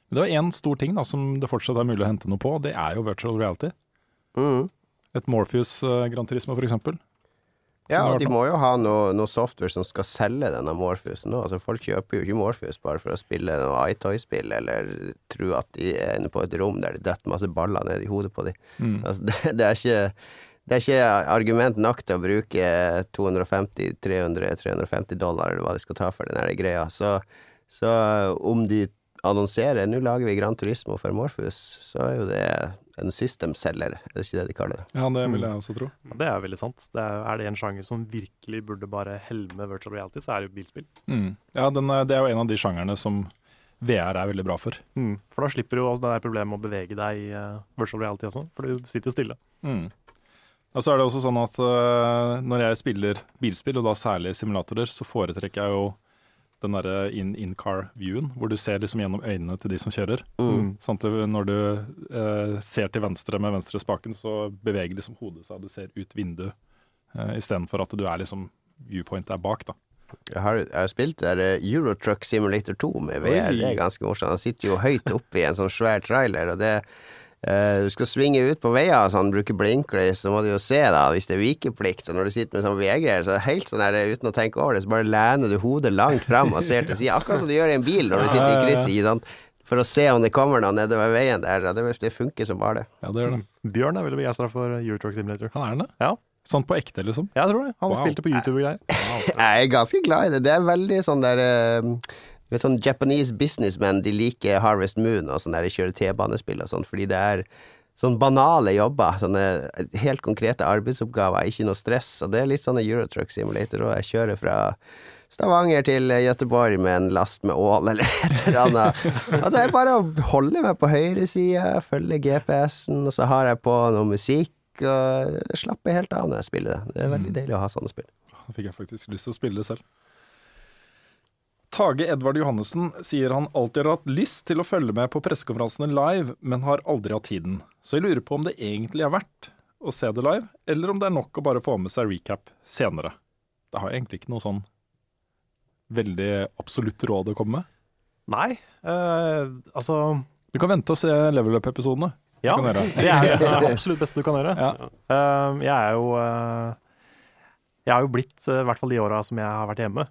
Men det var én stor ting da, som det fortsatt er mulig å hente noe på, og det er jo virtual reality. Mm. Et Morpheus Grand Gran Turismo, for eksempel. Ja, og de må jo ha noe, noe software som skal selge denne Morphusen nå. Altså, folk kjøper jo ikke Morphus bare for å spille noe iToy-spill, eller tro at de er inne på et rom der det detter masse baller ned i hodet på dem. Mm. Altså, [LAUGHS] det, det, er ikke, det er ikke argument nok til å bruke 250-300-350 dollar, eller hva de skal ta for den greia. Så, så om de annonserer nå lager vi Gran Turismo for Morphus', så er jo det en system-selger, er det ikke det de kaller det? Ja, det vil jeg også tro. Mm. Det er veldig sant. Det er, er det en sjanger som virkelig burde bare helme virtual reality, så er det jo bilspill. Mm. Ja, den er, det er jo en av de sjangerne som VR er veldig bra for. Mm. For da slipper du også det der problemet med å bevege deg i uh, virtual reality også, for du sitter stille. Mm. Og så er det også sånn at uh, når jeg spiller bilspill, og da særlig simulatorer, så foretrekker jeg jo den derre in-car-viewen, hvor du ser liksom gjennom øynene til de som kjører. Mm. Sånn at når du eh, ser til venstre med venstre spaken, så beveger liksom hodet seg, du ser ut vinduet, Eh, istedenfor at du er liksom viewpoint er bak, da. Jeg har, jeg har spilt der eh, Eurotruck Simulator 2 med VR. Oi. Det er ganske morsomt. Han sitter jo høyt oppe i en sånn svær trailer, og det eh, Du skal svinge ut på veier og sånn, bruke blinklys, så må du jo se, da, hvis det er vikeplikt. Så når du sitter med sånn VG-er, så er det helt sånn der, uten å tenke over det, så bare lener du hodet langt fram og ser til sida, akkurat som du gjør i en bil når du sitter i krysset, sant. For å se om det kommer noe nedover veien der. og Det, det funker som bare det. Ja, det gjør det. Bjørn er veldig begeistra for Eurotruck Simulator. Han er det? Ja. Sånn på ekte, liksom? Jeg tror det. Han Wow. spilte på YouTube og greier. [LAUGHS] Jeg er ganske glad i det. Det er veldig sånn der uh, vet sånn Japanese businessmen, de liker Harvest Moon og sånn der kjøre T-banespill og sånn, fordi det er sånn banale jobber. Sånne helt konkrete arbeidsoppgaver, ikke noe stress. Og det er litt sånn Eurotruck Simulator, og jeg kjører fra Stavanger til Gøteborg med en last med ål eller et eller annet. Og det er bare å holde meg på høyre side, følge GPS-en, og så har jeg på noe musikk. Og slapper helt av når jeg spiller det. Det er veldig deilig å ha sånne spill. Da fikk jeg faktisk lyst til å spille det selv. Tage Edvard Johannessen sier han alltid har hatt lyst til å følge med på pressekonferansene live, men har aldri hatt tiden. Så jeg lurer på om det egentlig er verdt å se det live, eller om det er nok å bare få med seg recap senere. Det har egentlig ikke noe sånn veldig absolutt råd å komme med. Nei, eh, altså Du kan vente og se level up-episodene. Ja, det er det er [LAUGHS] absolutt beste du kan gjøre. Ja. Uh, jeg er jo uh, Jeg har jo blitt, eh, i hvert fall de åra som jeg har vært hjemme,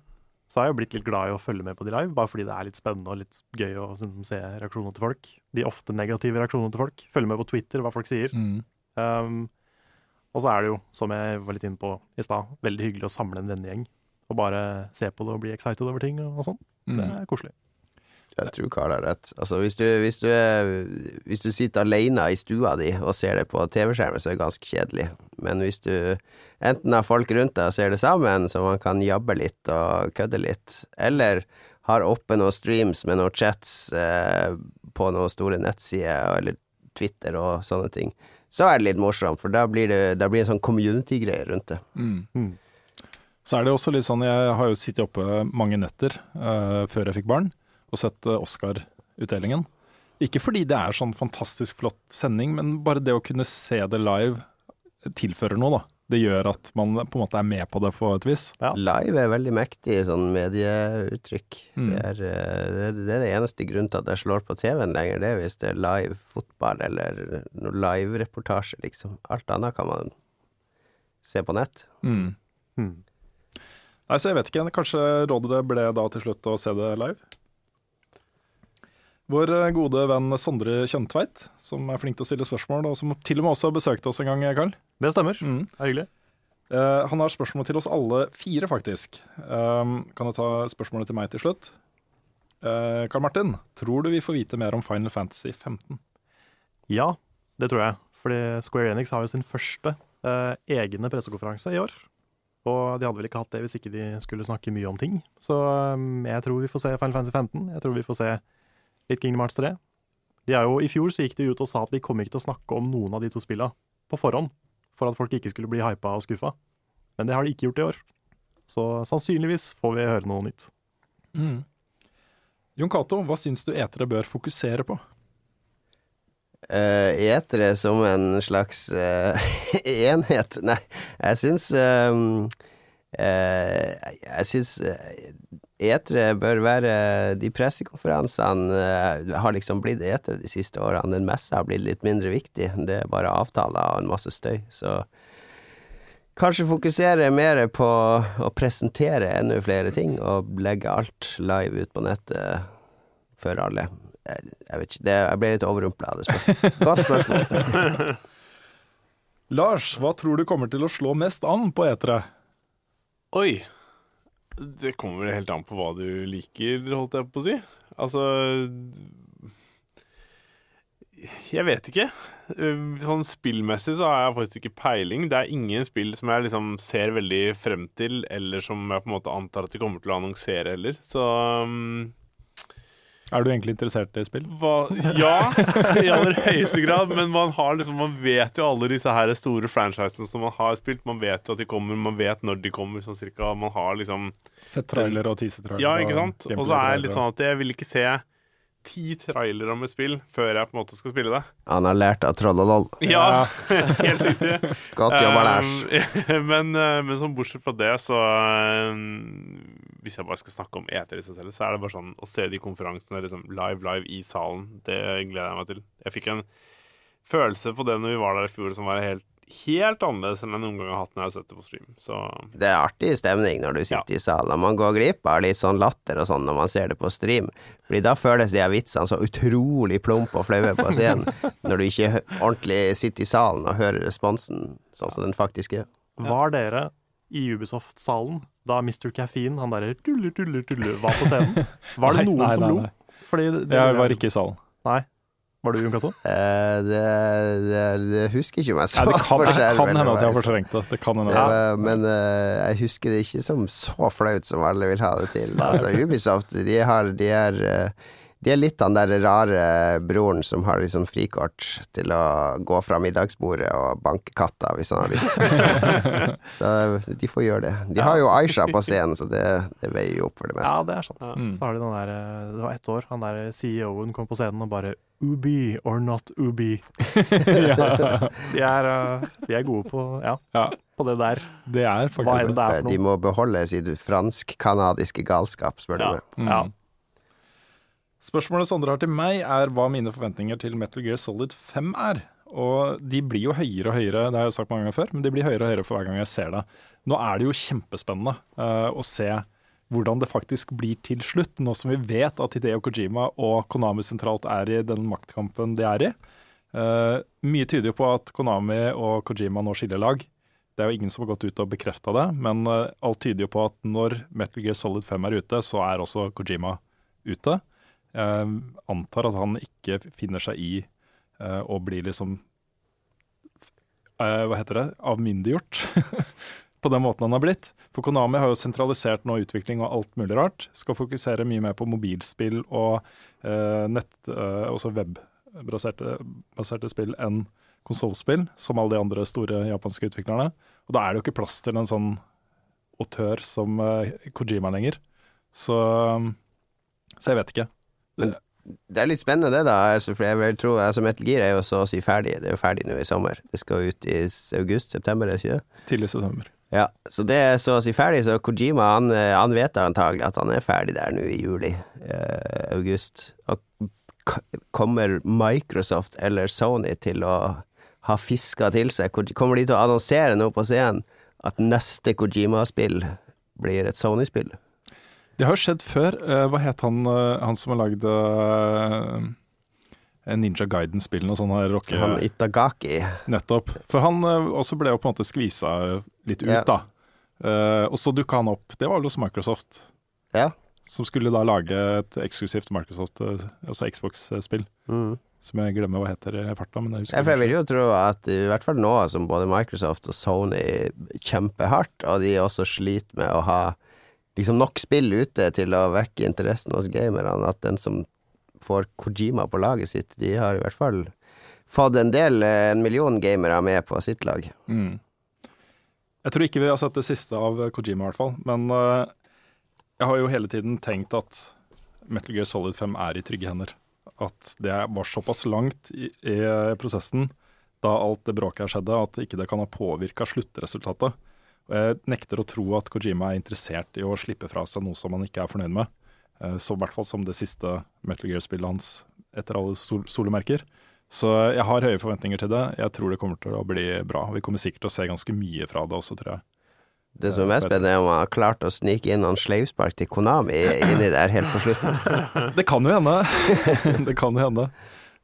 så har jeg jo blitt litt glad i å følge med på de live, bare fordi det er litt spennende og litt gøy å sånn, se reaksjonene til folk. De ofte negative reaksjonene til folk. Følge med på Twitter, hva folk sier. Mm. Um, og så er det jo, som jeg var litt inne på i stad, veldig hyggelig å samle en vennegjeng. Og bare se på det og bli excited over ting og, og sånn. Det Mm. er koselig. Jeg tror Karl har rett. Altså, hvis du, hvis du, er, hvis du sitter alene i stua di og ser det på TV-skjermen, så er det ganske kjedelig. Men hvis du enten har folk rundt deg og ser det sammen, så man kan jabbe litt og kødde litt, eller har oppe noen streams med noen chats eh, på noen store nettsider, eller Twitter og sånne ting, så er det litt morsomt, for da blir det, da blir det en sånn community-greie rundt det. Mm. Mm. Så er det også litt sånn, jeg har jo sittet oppe mange netter eh, før jeg fikk barn, og sett uh, Oscar-utdelingen. Ikke fordi det er sånn fantastisk flott sending, men bare det å kunne se det live tilfører noe, da. Det gjør at man på en måte er med på det på et vis. Ja. Live er veldig mektig sånn medieuttrykk. Mm. Det, er, eh, det, er- det eneste grunnen til at jeg slår på TV-en lenger, det er hvis det er live fotball eller noe live-reportasje, liksom. Alt annet kan man se på nett. Mm. Mm. Nei, så jeg vet ikke. Kanskje rådet ble da til slutt å se det live? Vår eh, gode venn Sondre Kjøntveit, som er flink til å stille spørsmål, og som til og med også har besøkt oss en gang, Karl. Det stemmer. Mm. Det er hyggelig. Eh, han har spørsmål til oss alle fire, faktisk. Um, kan du ta spørsmålet til meg til slutt? Eh, Karl Martin, tror du vi får vite mer om Final Fantasy 15? Ja, det tror jeg. Fordi Square Enix har jo sin første eh, egne pressekonferanse i år. Og de hadde vel ikke hatt det hvis ikke de skulle snakke mye om ting. Så eh, jeg tror vi får se Final Fantasy 15. Jeg tror vi får se litt Kingdom Hearts 3. De er jo, I fjor så gikk de ut og sa at de kom ikke til å snakke om noen av de to spilla på forhånd. For at folk ikke skulle bli hypa og skuffa. Men det har de ikke gjort i år. Så sannsynligvis får vi høre noe nytt. Jon Cato, hva syns du etere bør fokusere på? Uh, etere som en slags uh, [LAUGHS] enhet Nei, jeg syns eh, Jeg syns etere bør være De pressekonferansene eh, har liksom blitt etere de siste årene. Den messa har blitt litt mindre viktig. Det er bare avtaler og en masse støy. Så kanskje fokusere mer på å presentere enda flere ting, og legge alt live ut på nettet for alle. Jeg, jeg vet ikke, det, jeg ble litt overrumpla av det spørsmålet. Godt spørsmål. [LAUGHS] Lars, hva tror du kommer til å slå mest an på etere? Oi. Det kommer vel helt an på hva du liker, holdt jeg på å si. Altså Jeg vet ikke. Sånn spillmessig så har jeg faktisk ikke peiling. Det er ingen spill som jeg liksom ser veldig frem til, eller som jeg på en måte antar at de kommer til å annonsere heller. Så um, Er du egentlig interessert i spill? hva, ja, i aller høyeste grad. Men man, har liksom, man vet jo alle disse her store franchisene som man har spilt. Man vet jo at de kommer, man vet når de kommer, sånn cirka. Man har liksom Sett trailer og teaser-trailer. Ja, ikke sant? Og så er det litt sånn at jeg vil ikke se ti trailere om et spill før jeg på en måte skal spille det. Han har lært av Trollolol. Ja, [LAUGHS] helt riktig. Godt jobba, Lars. Um, [LAUGHS] men, uh, men sånn bortsett fra det, så um, Hvis jeg bare skal snakke om eter i seg selv, så er det bare sånn å se de konferansene liksom, live, live i salen. Det gleder jeg meg til. Jeg fikk en følelse på det når vi var der i fjor som var helt, helt annerledes enn jeg noen gang har hatt når jeg har sett det på stream. Så Det er artig stemning når du sitter i salen. Man går glipp av litt sånn latter og sånn når man ser det på stream. Fordi da føles de her vitsene så utrolig plumpe og flaue på scenen. [LAUGHS] Når du ikke ordentlig sitter i salen og hører responsen sånn som den faktisk er. Var dere i Ubisoft-salen da Mr. Caffeine, han derre tuller, tuller, tuller, var på scenen? [LAUGHS] Var det Nei, noen nei, som nei, lo? Fordi det, det, Jeg var ikke i salen. Nei. Var du, Jon Cato? Eh, det, det, det husker ikke om jeg sa det kan, det kan hende at jeg har fortrengt det. Det kan hende. Ja, Men uh, jeg husker det ikke som så flaut som alle vil ha det til. Altså, Ubisoft, de, har, de, er, eh, de er litt han der rare broren som har liksom frikort til å gå fra middagsbordet og banke katta hvis han har lyst. [LAUGHS] så de får gjøre det. De har jo Aisha på scenen, så det, det veier jo opp for det meste. Ja, det er sant. Mm. Så har de den der eh, Det var ett år, han der CEO-en kom på scenen og bare Ubi or not Ubi. [LAUGHS] de, er, eh, de er gode på, ja, Ja, på det der. det er Hva er faktisk det det er for noe? De må beholde sitt fransk-canadiske galskap, spør du Ja. meg. Mm. Ja. Spørsmålet Sondre har til meg, er hva mine forventninger til Metal Gear Solid 5 er. Og de blir jo høyere og høyere, det har jeg sagt mange ganger før, men de blir høyere og høyere for hver gang jeg ser det. Nå er det jo kjempespennende uh, å se hvordan det faktisk blir til slutt, nå som vi vet at Hideo Kojima og Konami sentralt er i den maktkampen de er i. Uh, mye tyder jo på at Konami og Kojima nå skiller lag. Det er jo ingen som har gått ut og bekrefta det, men uh, alt tyder jo på at når Metal Gear Solid 5 er ute, så er også Kojima ute. Jeg antar at han ikke finner seg i eh, å bli liksom eh, Hva heter det? Avmyndiggjort. [LAUGHS] på den måten han har blitt. For Konami har jo sentralisert nå utvikling og alt mulig rart. Skal fokusere mye mer på mobilspill og eh, nett, eh, også webbaserte spill enn konsollspill, som alle de andre store japanske utviklerne. Og da er det jo ikke plass til en sånn autør som eh, Kojima lenger. Så, så jeg vet ikke. Det er litt spennende det, da. Altså, for jeg vil tro altså Metal Gear er jo så å si ferdig. Det er jo ferdig nå i sommer. Det skal ut i august-september, er det ikke det? Tidlig september. Ja, så det er så å si ferdig. Så Kojima han, eh, han vet antagelig at han er ferdig der nå i juli, eh, august. Og kommer Microsoft eller Sony til å ha fiska til seg? Kommer de til å annonsere noe på scenen at neste Kojima-spill blir et Sony-spill? Det har jo skjedd før. Eh, hva het han, eh, han som har lagd uh, Ninja Guiden-spillene og sånn her rocke... Han Itagaki. Nettopp. For han eh, også ble jo på en måte skvisa litt ut, Ja. da. Eh, og så dukka han opp, det var vel hos Microsoft, Ja. som skulle da lage et eksklusivt Microsoft, eh, altså Xbox-spill. Mm. Som jeg glemmer hva heter i farta, men jeg jeg, jeg vil jo tro at i hvert fall nå som både Microsoft og Sony kjemper hardt, og de også sliter med å ha liksom nok spill ute til å vekke interessen hos gamerne, at den som får Kojima på laget sitt, de har i hvert fall fått en del, eh, en million gamere med på sitt lag. Mm. Jeg tror ikke vi har sett det siste av Kojima, i hvert fall. Men uh, jeg har jo hele tiden tenkt at Metal Gear Solid 5 er i trygge hender. At det var såpass langt i, i prosessen da alt det bråket her skjedde, at ikke det kan ha påvirka sluttresultatet. Og jeg nekter å tro at Kojima er interessert i å slippe fra seg noe som han ikke er fornøyd med. Eh, Så i hvert fall som det siste Metal Gear-spillet hans etter alle sol solemerker. Så jeg har høye forventninger til det. Jeg tror det kommer til å bli bra. Vi kommer sikkert til å se ganske mye fra det også, tror jeg. Det som er mest spennende, er om han har klart å snike inn noen sleivspark til Konami inni der helt på slutten. [LAUGHS] Det kan jo hende. [LAUGHS] det kan jo hende.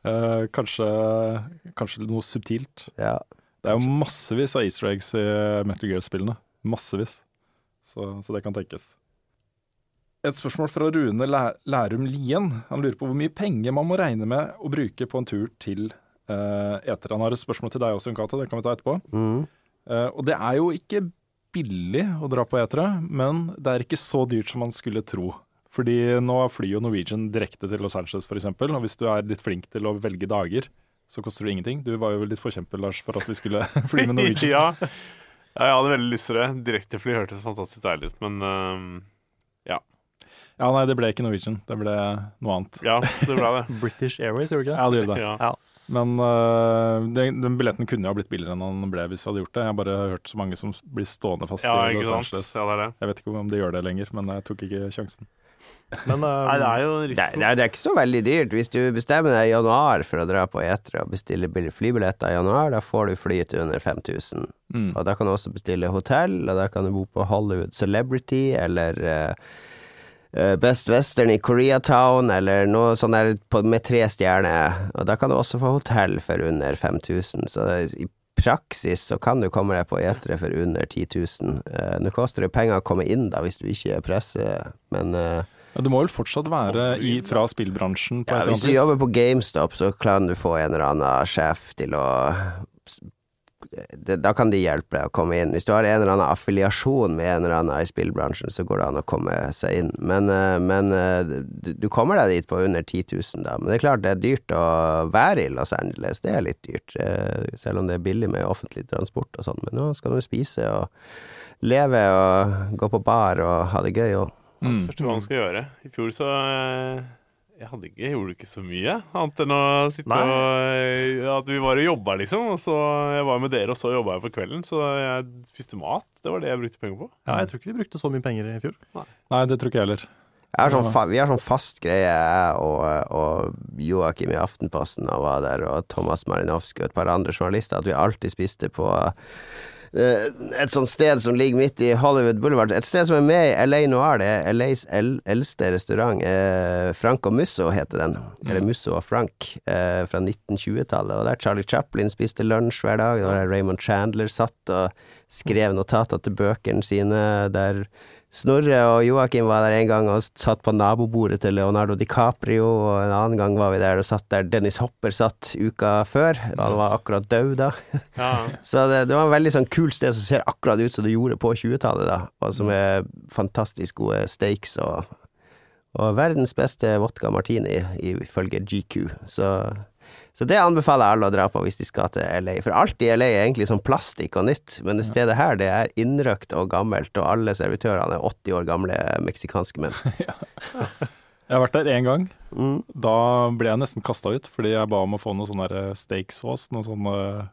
Eh, kanskje, kanskje noe subtilt. Ja. Det er jo massevis av easter eggs i Metal Gear-spillene. Massevis. Så, så det kan tenkes. Et spørsmål fra Rune Lærum Lien. Han lurer på hvor mye penger man må regne med å bruke på en tur til uh, eter. Han har et spørsmål til deg også, Jon Det kan vi ta etterpå. Mm. Uh, og det er jo ikke billig å dra på etere, men det er ikke så dyrt som man skulle tro. Fordi nå flyr jo Norwegian direkte til Los Angeles f.eks., og hvis du er litt flink til å velge dager, så koster det ingenting. Du var jo litt forkjemper, Lars, for at vi skulle [LAUGHS] fly med [LAUGHS] Norwegian. ja. ja, jeg hadde veldig lyst til det. Direktefly hørtes fantastisk deilig ut, men uh, Ja, nei, det ble ikke Norwegian. Det ble noe annet. ja, det ble det. [LAUGHS] British Airways, gjorde du ikke det? Ja, det gjorde det. Ja. Men uh, den, den billetten kunne jo ha blitt billigere enn den ble hvis jeg hadde gjort det. Jeg har bare hørt så mange som blir stående fast ja, i Los. Angeles. Ja, det er det. Jeg vet ikke om de gjør det lenger, men jeg tok ikke sjansen. Men eh, Nei, det er jo en risiko. det, det er ikke så veldig dyrt. Hvis du bestemmer deg i januar for å dra på etere og bestille bill- flybilletter i januar, da får du fly til under 5000. Mm. Og da kan du også bestille hotell, og da kan du bo på Hollywood Celebrity eller eh, eh, Best Western i Koreatown, eller noe sånn der på, med tre stjerner. Og da kan du også få hotell for under 5000. Så det, i praksis så kan du komme deg på etere for under 10 000. Uh, Nå koster det penger å komme inn da, hvis du ikke presser, presse, men eh, Ja, du må vel fortsatt være i, fra spillbransjen på ja, hvis du jobber på GameStop, så kan du få en eller annen sjef til å det, Da kan de hjelpe deg å komme inn. Hvis du har en eller annen affiliasjon med en eller annen i spillbransjen, så går det an å komme seg inn. Men, eh, men eh, du, kommer deg dit på under 10 000, da. Men det er klart det er dyrt å være i Los Angeles. Det er litt dyrt, eh, selv om det er billig med offentlig transport og sånn. Men nå skal du spise og leve og gå på bar og ha det gøy og Mm. spørs hva han skal gjøre. I fjor så øh, jeg hadde ikke, jeg gjorde ikke så mye, annet enn å sitte Nei. og øh, At vi var og jobba, liksom. Og så Jeg var med dere, og så jobba jeg for kvelden. Så jeg spiste mat. Det var det jeg brukte penger på. ja, jeg tror ikke vi brukte så mye penger i fjor. Nei, det tror ikke jeg heller. Jeg sånn fa vi har sånn fast greie, jeg og, og Joakim i Aftenposten og var der, og Thomas Marinovskij og et par andre journalister, at vi alltid spiste på eh, et sånt sted som ligger midt i Hollywood Boulevard. Et sted som er med i LA Noir. Det er LAs el eldste restaurant. Eh, Frank og Musso heter den. Eller Musso og Frank, eh, fra 1920-tallet. Og der Charlie Chaplin spiste lunsj hver dag. Det var der Raymond Chandler satt og skrev notater til bøkene sine. Der Snorre og Joakim var der en gang og satt på nabobordet til Leonardo DiCaprio, og en annen gang var vi der og satt der Dennis Hopper satt uka før. Han var akkurat død da. Ja. [LAUGHS] Så det, det var en veldig sånn kult sted som ser akkurat ut som det gjorde på 20-tallet, da. Og som er fantastisk gode steaks og, og verdens beste vodka martini, ifølge GQ. Så, så det anbefaler jeg alle å dra på hvis de skal til LA. For alt i LA er egentlig sånn plastikk og nytt, men det stedet her det er innrøkt og gammelt, og alle servitørene er 80 år gamle meksikanske menn. [LAUGHS] Jeg har vært der én gang. Mm. Da ble jeg nesten kasta ut, fordi jeg ba om å få noe sånn der steaksaus. Noe sånn [LAUGHS] uh,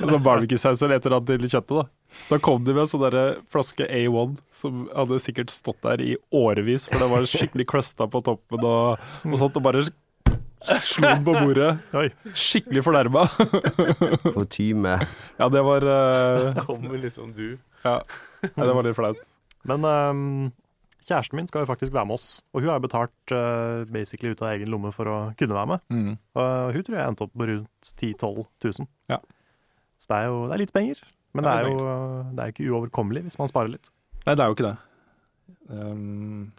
Sånn barbecue-saus eller et eller annet til kjøttet. Da Da kom de med en sånn derre flaske A1 som hadde sikkert stått der i årevis, for det var skikkelig crusta på toppen og, og sånt, og bare slo den på bordet. [LAUGHS] Oi. Skikkelig fornærma. [LAUGHS] Kutyme. ja, det var uh, Kommer liksom du. Ja, Nei, det var litt flaut. Men um, kjæresten min skal jo faktisk være med oss, og hun har betalt uh, basically ut av egen lomme for å kunne være med. Mm. Og hun tror jeg endte opp på rundt 10 000-12 000. Ja. Så det er jo det er litt penger, men Det det er er jo det er ikke uoverkommelig hvis man sparer litt. Nei, det er jo ikke det. Um,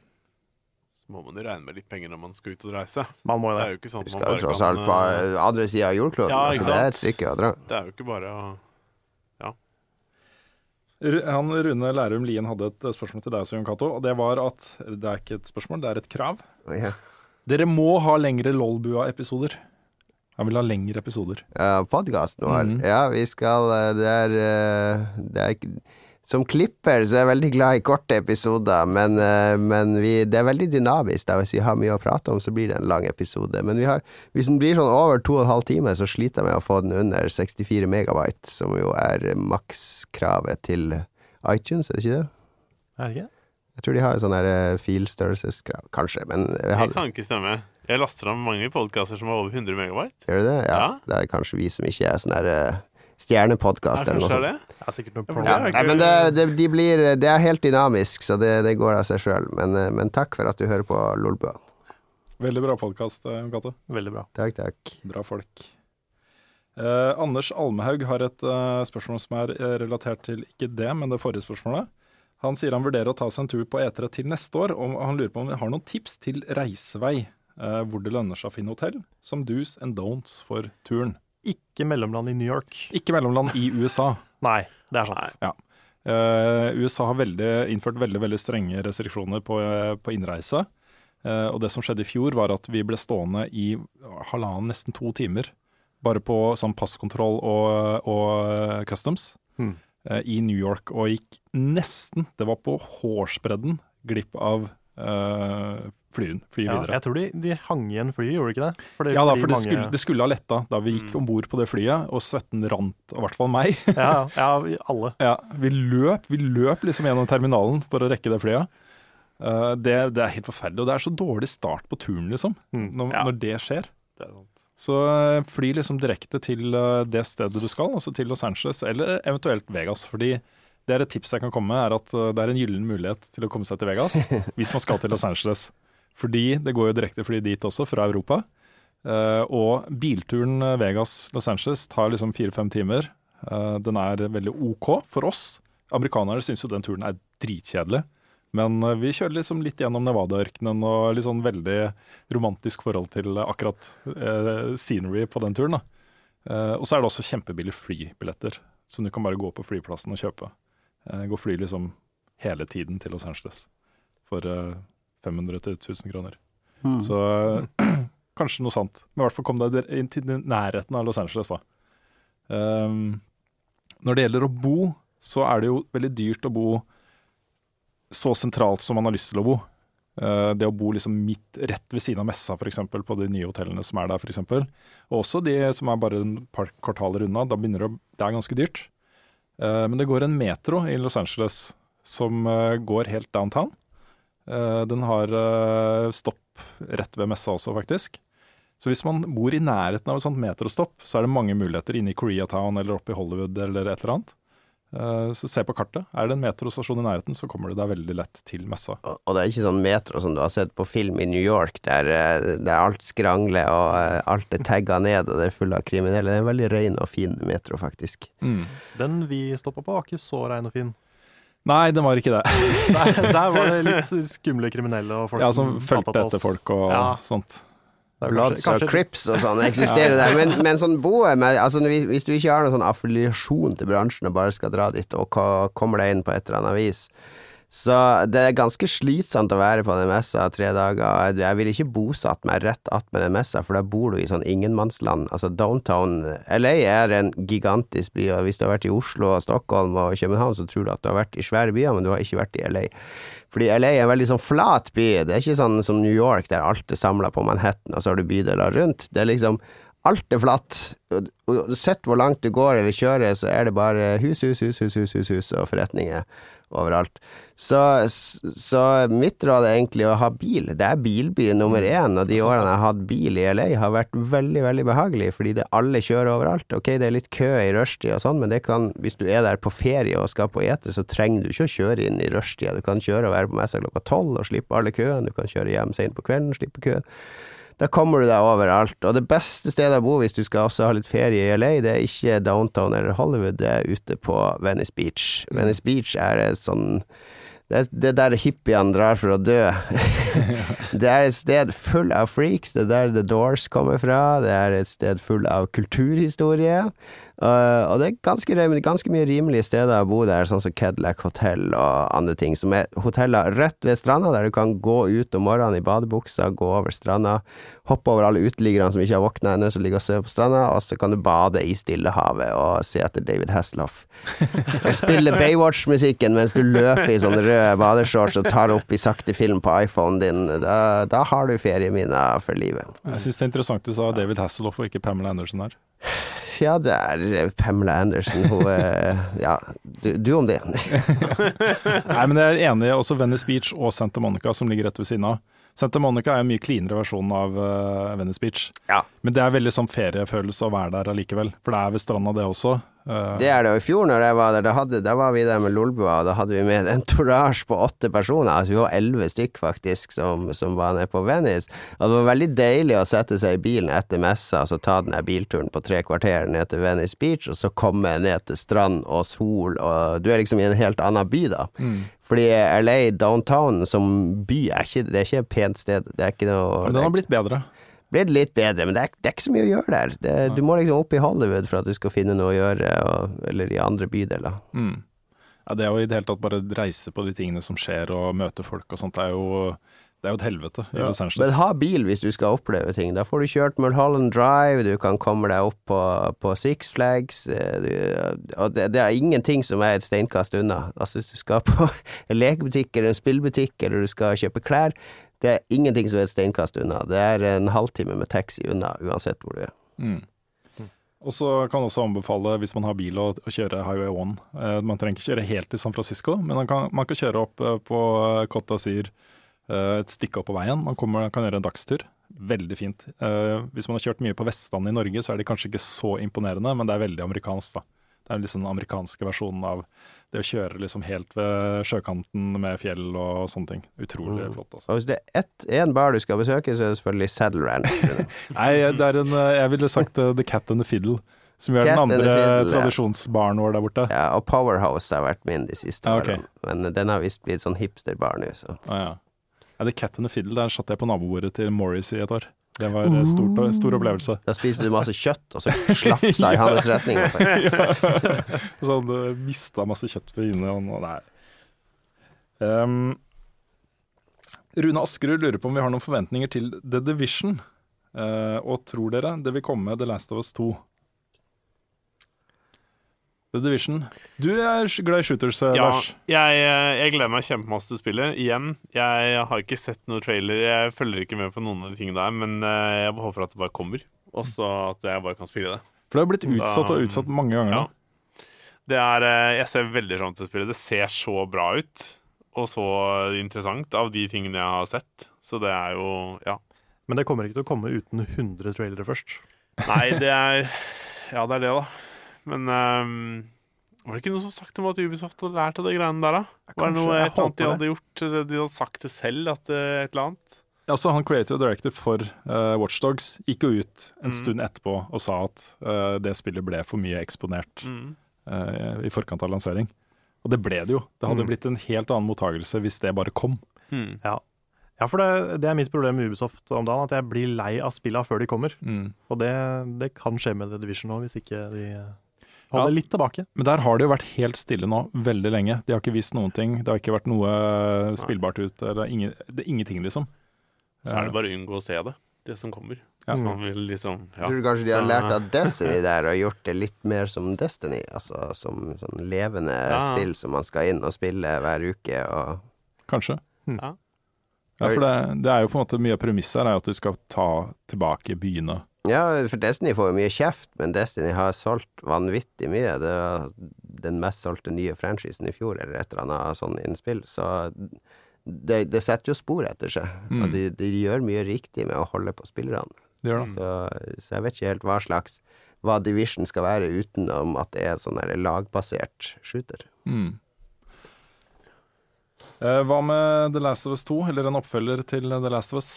Så må man jo regne med litt penger når man skal ut og reise. Man må jo Det det. er jo ikke sånn at man skal bare tross alt på eh, andre sida av jordkloden. Ja, altså, det er et stykke å dra. Det er jo ikke bare å Ja. han Rune Lærum Lien hadde et spørsmål til deg også, Jon Cato. Og det var at Det er ikke et spørsmål, det er et krav. Ja. Dere må ha lengre Lolbua-episoder. Han vil ha lengre episoder. Uh, Podkasten vår. Mhm. Ja, vi skal eh, Det er, eh, det er ikke- Som klipper så er jeg veldig glad i korte episoder, men, eh, men vi, det er veldig dynamisk. Da. Hvis vi har mye å prate om, så blir det en lang episode. Men vi har, hvis den blir sånn over to og en halv time, så sliter jeg med å få den under 64 megabyte, som jo er makskravet til iTunes, er det ikke det? Er det ikke? Jeg tror de har en sånn eh, filstørrelseskrav, kanskje, men Det hadde, kan ikke stemme. Jeg laster av mange podkaster som har over 100 megabyte. gjør du det? Ja, Ja. Det er kanskje vi som ikke er sånn her uh, stjernepodkast eller noe sånt. det? Er sikkert noe Ja, nei, men det, det, de blir, det er helt dynamisk, så det, det går av seg sjøl. Men, eh, men takk for at du hører på Lolbua. Veldig bra podkast, Jon Cato. Veldig bra. Takk, takk. Bra folk. Eh, Anders Almehaug har et eh, spørsmål som er eh, relatert til ikke det, men det forrige spørsmålet. Han sier han vurderer å ta seg en tur på E3 til neste år, og han lurer på om vi har noen tips til reisevei eh, hvor det lønner seg å finne hotell, som do's and don'ts for turen. Ikke mellomland i New York. Ikke mellomland i USA. [LAUGHS] Nei, det er sant. Ja. Uh, USA har veldig, innført veldig veldig strenge restriksjoner på, eh, på innreise. Uh, og det som skjedde i fjor, var at vi ble stående i halvannen, nesten to timer. Bare på sånn passkontroll og, og eh, customs Hmm. uh, i New York. Og gikk nesten, det var på hårsbredden, glipp av uh, flyen. Fly Ja, videre. jeg tror de, de hang igjen flyet, gjorde de ikke det? Fordi, Ja da, for det mange- skulle, det skulle ha letta da vi gikk Mm. om bord på det flyet, og svetten rant, i hvert fall meg. [LAUGHS] Ja, ja, vi- alle. Ja, vi løp, vi løp liksom gjennom terminalen for å rekke det flyet. Uh, det, det er helt forferdelig, og det er så dårlig start på turen, liksom, Mm. når, Ja. når det skjer. Det er sant. Så eh, fly liksom direkte til eh, det stedet du skal, altså til Los Angeles, eller eventuelt Vegas. Fordi det er et tips jeg kan komme med, er at eh, det er en gyllen mulighet til å komme seg til Vegas [LAUGHS] hvis man skal til Los Angeles. Fordi det går jo direkte fly dit også, fra Europa. Eh, og bilturen eh, Vegas-Los Angeles tar liksom fire-fem timer. Den er veldig OK for oss. Amerikanere syns jo den turen er dritkjedelig. Men vi kjører liksom litt gjennom Nevada-ørkenen og litt sånn veldig romantisk forhold til akkurat eh, scenery på den turen. da. Eh, og så er det også kjempebillige flybilletter, som du kan bare gå på flyplassen og kjøpe. Eh, gå fly liksom hele tiden til Los Angeles for eh, 500 til 1000 kroner. Mm. Så eh, [CLEARS THROAT] kanskje noe sant. Men i hvert fall kom deg inn til nærheten av Los Angeles, da. Um, når det gjelder å bo, så er det jo veldig dyrt å bo så sentralt som man har lyst til å bo. Uh, det å bo liksom midt rett ved siden av messa, f.eks. på de nye hotellene som er der, f.eks. Og også de som er bare en par kvartaler unna. Da begynner det å Det er ganske dyrt. Eh, men det går en metro i Los Angeles som eh, går helt downtown. Eh, den har stopp rett ved messa også, faktisk. Så hvis man bor i nærheten av et sånt metrostopp, så er det mange muligheter inne i Koreatown eller oppe i Hollywood eller et eller annet. Eh, Så se på kartet. Er det en metrostasjon i nærheten, så kommer du deg veldig lett til messa. Og og det er ikke sånn metro som du har sett på film i New York, der, eh, der alt skrangler og eh, alt er tagga ned og det er full av kriminelle. Det er en veldig ren og fin metro, faktisk. Den vi stoppa på, var ikke så rein og fin. Nei, den var ikke det. [LAUGHS] Der, der var det [LAUGHS] litt skumle kriminelle og folk Ja, som som fulgte etter folk og Ja. sånt. Bloods kanskje- og Crips og sånn [LAUGHS] eksisterer der, men, men sånn boe med altså, hvis du ikke har noen sånn affiliasjon til bransjen og bare skal dra dit og kommer deg inn på et eller annet vis, Så det er ganske slitsomt å være på den messa tre dager. Jeg ville ikke bosatt meg rett attmed den messa, for da bor du i sånn ingenmannsland. Altså downtown LA er en gigantisk by, og hvis du har vært i Oslo, og Stockholm og København, så tror du at du har vært i svære byer, men du har ikke vært i LA. Fordi LA er en veldig sånn flat by. Det er ikke sånn som New York, der alt er samla på Manhattan, og så har du bydeler rundt. Det er liksom Alt er flatt. Sett hvor langt du går eller kjører, så er det bare hus, hus, hus, hus, hus, hus, hus og forretninger overalt. Så, så, mitt råd er egentlig å ha bil. Det er bilby nummer én, og de årene jeg har hatt bil i LA, har vært veldig, veldig behagelig, fordi det alle kjører overalt. Ok, det er litt kø i rushtid og sånn, men det kan, hvis du er der på ferie og skal på eter, så trenger du ikke å kjøre inn i rushtida. Du kan kjøre og være på messa klokka tolv og slippe alle køene. Du kan kjøre hjem seint på kvelden og slippe køen. Da kommer du deg overalt. Og det beste stedet å bo hvis du skal også ha litt ferie i LA, det er ikke downtown eller Hollywood, det er ute på Venice Beach. Mm. Venice Beach er sånn det er, der hippiene drar for å dø. [LAUGHS] [LAUGHS] det er et sted full av freaks. Det er der The Doors kommer fra. Det er et sted full av kulturhistorie. Uh, og det er ganske, ganske, mye rimelige steder å bo der, sånn som Cadillac Hotel og andre ting, som er hoteller rett ved stranda, der du kan gå ut om morgenen i badebuksa, gå over stranda, hoppe over alle uteliggerne som ikke har våkna ennå, som ligger og sover på stranda, og så kan du bade i Stillehavet og se etter David Hasselhoff. og spille Baywatch-musikken mens du løper i sånne røde badeshorts og tar opp i sakte film på iPhonen din. Da, da har du ferieminner for livet. Jeg syns det er interessant du sa David Hasselhoff og ikke Pamela Andersen her. Ja, det er Pamela Andersen. Hun er [LAUGHS] Ja, du, du om det. [LAUGHS] Nei, men jeg er enig. Også Venice Beach og Santa Monica, som ligger rett ved siden av. Santa Monica er en mye cleanere versjon av uh, Venice Beach. Ja. Men det er veldig sånn feriefølelse å være der allikevel. For det er ved stranda, det også. Uh, det er det. Og i fjor når jeg var der, da, hadde, da var vi der med Lolbua, og da hadde vi med en entourage på åtte personer. Altså vi var elleve stykk, faktisk, som, som, var nede på Venice. Og det var veldig deilig å sette seg i bilen etter messa, og så ta den bilturen på tre kvarter ned til Venice Beach, og så komme ned til strand og sol, og du er liksom i en helt annen by da. Mm. Fordi LA downtown som by er ikke, det er ikke et pent sted. Det er ikke noe Men den har blitt bedre? Blitt litt bedre, men det er, det er, ikke så mye å gjøre der. Det, du må liksom opp i Hollywood for at du skal finne noe å gjøre, og, eller i andre bydeler. Mm. Ja, det jo i det hele tatt bare reise på de tingene som skjer, og møte folk og sånt. Det er jo det er jo et helvete i ja. Los Angeles. Men ha bil hvis du skal oppleve ting. Da får du kjørt Mulholland Drive, du kan komme deg opp på, på Six Flags. Eh, du, og det, det, er ingenting som er et steinkast unna. Altså hvis du skal på [LAUGHS] en lekebutikk eller en spillbutikk, eller du skal kjøpe klær, det er ingenting som er et steinkast unna. Det er en halvtime med taxi unna, uansett hvor du er. Mm. Og så kan jeg også anbefale, hvis man har bil, å, kjøre Highway 1. Eh, man trenger ikke kjøre helt til San Francisco, men man kan, man kan kjøre opp eh, på Cotta Syr et stykke opp på veien. Man kommer, kan gjøre en dagstur. Veldig fint. Eh, hvis man har kjørt mye på Vestlandet i Norge, så er det kanskje ikke så imponerende, men det er veldig amerikansk. da. Det er liksom den amerikanske versjonen av det å kjøre liksom helt ved sjøkanten med fjell og sånne ting. Utrolig mm. flott. Altså. Og hvis det er én bar du skal besøke, så er det selvfølgelig Saddle Ranch. [LAUGHS] Nei, det er en Jeg ville sagt uh, The Cat and the Fiddle. Som gjør Cat den andre fiddle, tradisjonsbaren vår der borte. Ja, og Powerhouse har vært min de siste ah, okay. årene. Men den har visst blitt sånn hipsterbar nå, så. Ah, ja. Ja, The Cat and the Fiddle, der satt jeg på nabobordet til Morris i et år. Det var en stor, stor opplevelse. Da spiste du masse kjøtt, og så slafsa i hans [LAUGHS] retning. ja. [LAUGHS] Så han du mista masse kjøtt på inne, og nei. Um, Rune Askerud lurer på om vi har noen forventninger til The Division. Uh, og tror dere det vil komme The Last of Us 2? The Division. Du er glad i shooters, eh, ja, Lars? Jeg, eh, jeg gleder meg kjempemasse til spillet. Igjen, jeg har ikke sett noen trailer. Jeg følger ikke med på noen av de tingene der, men eh, jeg håper at det bare kommer. Og så at jeg bare kan spille det. For det har blitt utsatt og utsatt mange ganger ja. Det er Jeg ser veldig fram til spillet. Det ser så bra ut, og så interessant av de tingene jeg har sett. Så det er jo Ja. Men det kommer ikke til å komme uten 100 trailere først? Nei, det er Ja, det er det, da. Men um, var det ikke noe som sagt om at Ubisoft hadde lært av de greiene der, da? Var det noe et eller annet de hadde gjort? De hadde sagt det selv, at det et eller annet? Altså, han creative director for uh, Watchdogs gikk jo ut en mm. stund etterpå og sa at uh, det spillet ble for mye eksponert mm. uh, i forkant av lansering. Og det ble det jo. Det hadde mm. blitt en helt annen mottagelse hvis det bare kom. Mm. Ja. ja. for det, det, er mitt problem med Ubisoft om dagen, at jeg blir lei av spillene før de kommer. Mm. Og det, det, kan skje med The Division nå, hvis ikke de Hold Ja. det litt tilbake. Men der har det jo vært helt stille nå, veldig lenge. De har ikke vist noen ting. Det har ikke vært noe eh, spillbart ut. Det er, ingen, det er ingenting, liksom. Så er det bare å unngå å se det, det som kommer. Ja. Hvis man vil liksom ja. Tror du kanskje de har lært av Destiny der og gjort det litt mer som Destiny? Altså som sånn levende Ja. spill som man skal inn og spille hver uke og Kanskje. Mm. Ja. Ja, for det, det er jo på en måte mye av premisset her er at du skal ta tilbake byene. Ja, for Destiny får jo mye kjeft, men Destiny har solgt vanvittig mye. Det var den mest solgte nye franchisen i fjor, eller et eller annet sånn innspill. Så det, det setter jo spor etter seg. Mm. Og de, de gjør mye riktig med å holde på spillerne. Så, så jeg vet ikke helt hva slags hva Division skal være utenom at det er sånn lagbasert shooter. Mm. Eh, hva med The Last of Us 2, eller en oppfølger til The Last of Us?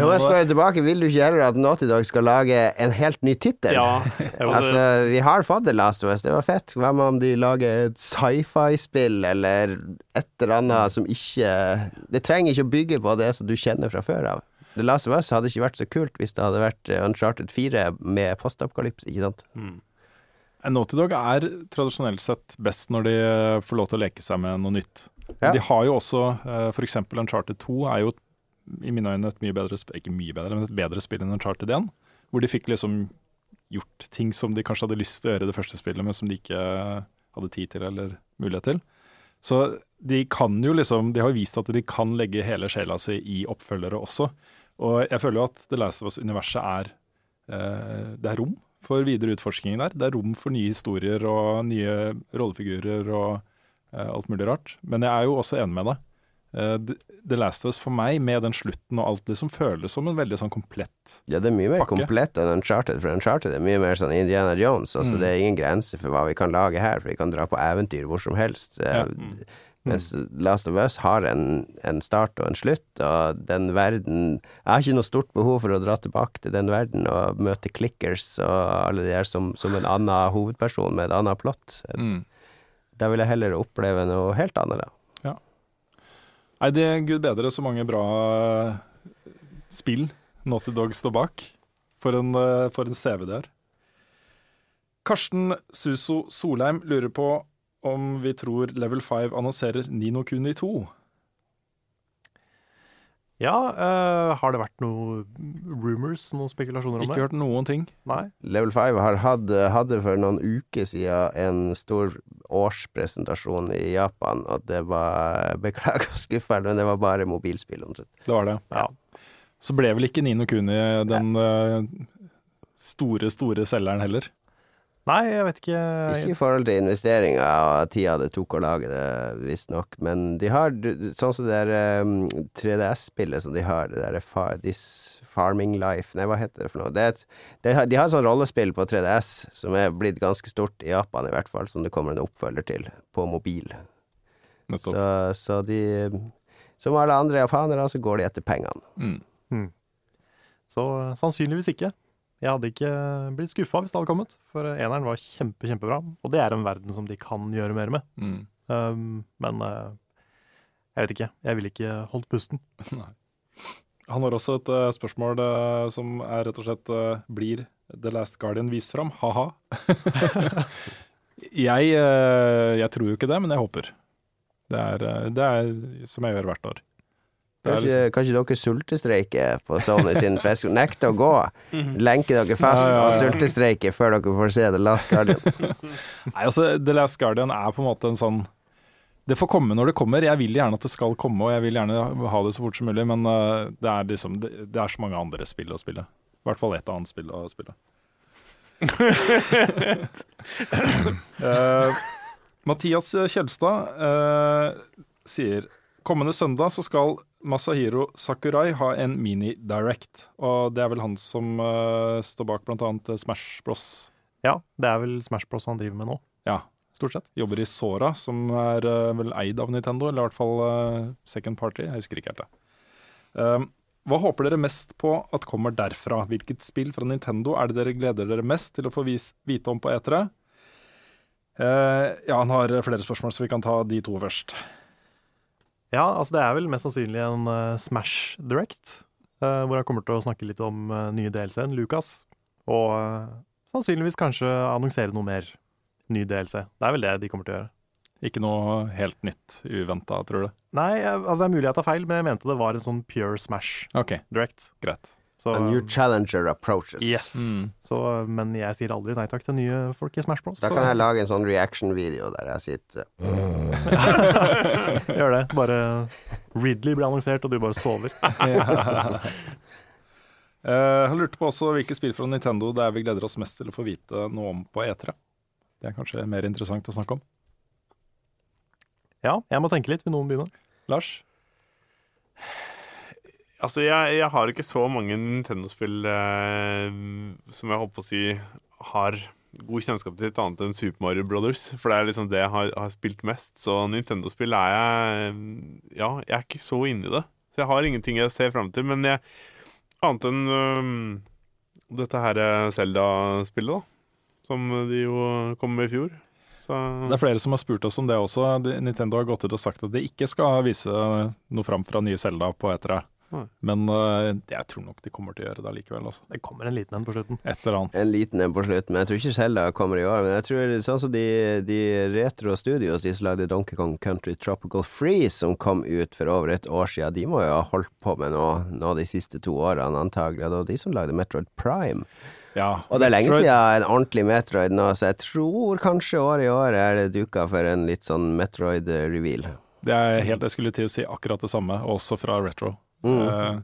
Da må jeg spørre tilbake, vil du ikke heller at Naughty Dog skal lage en helt ny tittel? Ja, Altså, vi har fått The Last of Us, det var fett. Hva med om de lager et sci-fi-spill, eller et eller annet som ikke Det trenger ikke å bygge på det som du kjenner fra før av. The Last of Us hadde ikke vært så kult hvis det hadde vært eh, Uncharted 4 med postapokalypse, ikke sant? mm. Eh, Naughty Dog er tradisjonelt sett best når de eh, får lov til å leke seg med noe nytt. Ja. De har jo også f.eks. Uncharted 2 er jo i mine øyne et mye bedre Ikke mye bedre, men et bedre spill enn Uncharted 1. Hvor de fikk liksom gjort ting som de kanskje hadde lyst til å gjøre i det første spillet, men som de ikke hadde tid til eller mulighet til. Så de kan jo liksom De har vist at de kan legge hele sjela si i oppfølgere også. Og jeg føler jo at The Last of Us-universet er eh, Det er rom for videre utforskning der. Det er rom for nye historier og nye rollefigurer og eh, alt mulig rart. Men jeg er jo også enig med deg. Eh, The- Last of Us for meg, med den slutten og alt liksom føles som en veldig sånn komplett pakke. Ja, det er mye mer Pakke. komplett enn Uncharted, for Uncharted er mye mer sånn Indiana Jones. Altså, Mm. Det er ingen grense for hva vi kan lage her, for vi kan dra på eventyr hvor som helst. Ja. Mm. Mens Last of Us har en, en start og en slutt, og den verden Jeg har ikke noe stort behov for å dra tilbake til den verden og møte clickers og alle de der som, som en annen hovedperson med et annet plott. mm. Da vil jeg heller oppleve noe helt annet. da. Nei, det er gud bedre så mange bra eh, spill Naughty Dog står bak. For en, eh, for en CV det er. Karsten Suso Solheim lurer på om vi tror Level 5 annonserer Nino Kuni 2. Ja, uh, har det vært noen rumors, noen spekulasjoner om Ikke det? hørt noen ting. Nei. Level 5 har hatt, hadde for noen uker siden en stor årspresentasjon i Japan, og det var Beklager skuffer, men det var bare mobilspill omtrent. Det var det. Ja. Så ble vel ikke Nino Kuni den eh, store, store selgeren heller. Nei, jeg vet ikke. Ikke i forhold til investeringer og tida det tok å lage det, visstnok, men de har sånn som det der um, 3DS-spillet som de har, det der far, This Farming Life Nei, hva heter det for noe? Det er et, det har, de har et sånt rollespill på 3DS som er blitt ganske stort i Japan, i hvert fall, som det kommer en oppfølger til på mobil. Så, så de Som alle andre japanere, så går de etter pengene. Mm. Så eh, sannsynligvis ikke. Jeg hadde ikke blitt skuffa hvis det hadde kommet, for eh, eneren var kjempe, kjempebra. Og det er en verden som de kan gjøre mer med. Mm. Um, men uh, jeg vet ikke. Jeg ville ikke holdt pusten. [LAUGHS] Han har også et uh, spørsmål uh, som er rett og slett eh, Blir The Last Guardian vist fram? Ha-ha. [LAUGHS] jeg, eh, jeg tror jo ikke det, men jeg håper. Det er, eh, det er som jeg gjør hvert år. Kanskje, liksom- kanskje dere sultestreiker på Sony sin presse... Nekter å gå. Lenker dere fast Ja, ja, ja. og sultestreiker før dere får se The Last Guardian. [LAUGHS] Nei, altså, The Last Guardian er på en måte en sånn Det får komme når det kommer. Jeg vil gjerne at det skal komme, og jeg vil gjerne ha det så fort som mulig, men eh, det er liksom det, det er så mange andre spill å spille. I hvert fall ett annet spill å spille. uh, [LAUGHS] Mathias Kjelstad uh, sier Kommende søndag så skal Masahiro Sakurai ha en mini-direct. Og det er vel han som uh, står bak blant annet Smash Bros. Ja, det er vel Smash Bros han driver med nå, Ja, stort sett. jobber i Sora, som er uh, vel eid av Nintendo, eller i hvert fall uh, second party. Jeg husker ikke helt det. Um, hva håper dere mest på at kommer derfra? Hvilket spill fra Nintendo er det dere gleder dere mest til å få vite om på E3? Eh, ja, han har flere spørsmål, så vi kan ta de to først. Ja, altså det er vel mest sannsynlig en uh, Smash Direct, uh, hvor jeg kommer til å snakke litt om uh, nye DLC-en, Lucas, og eh, sannsynligvis kanskje annonsere noe mer ny DLC. Det er vel det de kommer til å gjøre. Ikke noe helt nytt uventa, tror du? Nei, altså det er mulig jeg tar feil, men jeg mente det var en sånn pure Smash OK, direct. greit. Så, A new challenger approaches. yes. Mm. Så, men jeg sier aldri nei takk til nye folk i Smash Bros. Da kan jeg lage en sånn reaction-video der jeg sitter [LAUGHS] Gjør det. Bare Ridley blir annonsert, og du bare sover. [LAUGHS] Eh, Jeg lurte på også hvilke spill fra Nintendo det er vi gleder oss mest til å få vite noe om på E3. Det er kanskje mer interessant å snakke om. Ja, jeg må tenke litt. Vil noen begynne? Lars? Altså, jeg, jeg har ikke så mange Nintendo-spill eh, som jeg holdt på å si har god kjennskap til, annet enn Super Mario Brothers. For det er liksom det jeg har, har spilt mest. Så Nintendo-spill er jeg Ja, jeg er ikke så inni det. Så jeg har ingenting jeg ser fram til. Men jeg, annet enn øhm, dette her Zelda-spillet, da. Som de jo kom med i fjor. Så Det er flere som har spurt oss om det også. Nintendo har gått ut og sagt at de ikke skal vise noe fram fra nye Zelda på E3. Men uh, jeg tror nok de kommer til å gjøre det likevel. Altså. Det kommer en liten en på slutten. Et eller annet. en liten en på slutten. Men jeg tror ikke Selda kommer i år. Men jeg tror sånn som de, de retro studios, de som lagde Donkey Kong Country Tropical Freeze, som kom ut for over et år siden, de må jo ha holdt på med noe, nå de siste to årene, antagelig. Og de som lagde Metroid Prime. Ja, Og det er lenge Metroid- siden en ordentlig Metroid nå, så jeg tror kanskje året i år er det duka for en litt sånn Metroid-reveal. Det er helt, jeg skulle til å si akkurat det samme, også fra Retro. Mm.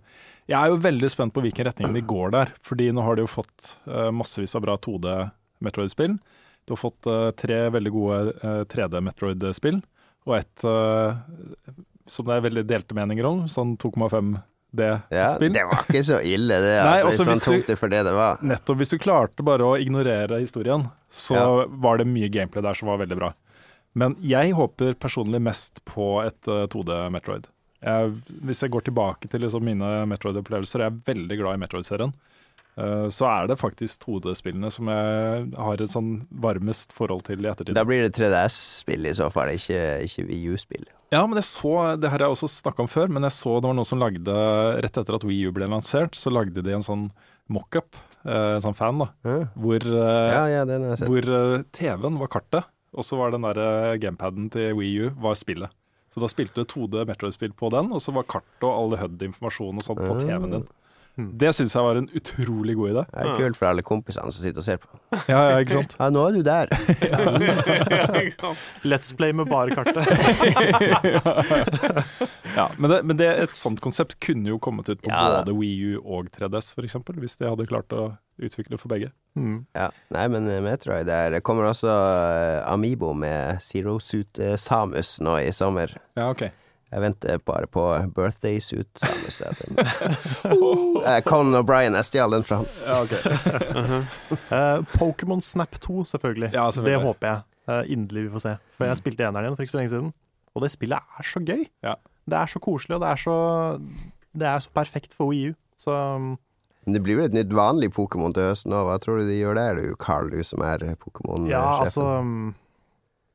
Jeg er jo veldig spent på hvilken retning de går der, fordi nå har de jo fått eh, massevis av bra 2D Metroid-spill. Du har fått eh, tre veldig gode eh, 3D Metroid-spill, og et eh, som det er veldig delte meninger om, sånn 2,5D-spill. Ja, det var ikke så ille, det. Nei, altså, hvis man tok det for det det var. Nettopp. Hvis du klarte bare å ignorere historien, så Ja. var det mye gameplay der som var veldig bra. Men jeg håper personlig mest på et uh, 2D Metroid. Jeg, hvis jeg går tilbake til liksom mine Metroid-opplevelser, jeg er veldig glad i Metroid-serien. uh, så er det faktisk 2D-spillene som jeg har et sånn varmest forhold til i ettertid. Da blir det 3DS-spill i så fall, ikke, ikke VU-spill. Ja, men jeg så, det her har jeg også snakka om før, men jeg så det var noen som lagde, rett etter at Wii U ble lansert, så lagde de en sånn mockup, eh, en sånn fan, da, mm. hvor eh, ja, ja hvor TV-en var kartet, og så var den der gamepaden til Wii U var spillet. Så da spilte du 2D Metroid-spill på den, og så var kartet og alle HUD-informasjon og sånt på Ah. TV-en din. Hmm. Det syns jeg var en utrolig god idé. Det er kult for alle kompisene som sitter og ser på. Ja, ja, ikke sant? Ja, nå er du der. Let's play med bare kartet. [LAUGHS] Ja, men det, men det, et sånt konsept kunne jo kommet ut på Ja, både Wii U og 3DS, f.eks., hvis de hadde klart å utvikle for begge. Mm. Ja. Nei, men eh, Metroid der det kommer også eh, Amibo med Zero Suit eh, Samus nå i sommer. Ja, ok. Jeg venter bare på Birthday Suit. Eh, Conan O'Brien, jeg stjal den fra han. Ja, ok. uh, [LAUGHS] Pokémon Snap 2, selvfølgelig. Ja, selvfølgelig. Det håper jeg uh, inderlig vi får se. For jeg Mm. spilte eneren igjen for ikke så lenge siden, og det spillet er så gøy. Ja. Det er så koselig, og det er så, det er så perfekt for Wii U. Så um, Men det blir vel et nytt vanlig Pokémon til høsten òg. Hva tror du de gjør der, du Carl, du som er Pokémon-sjefen? ja, altså um,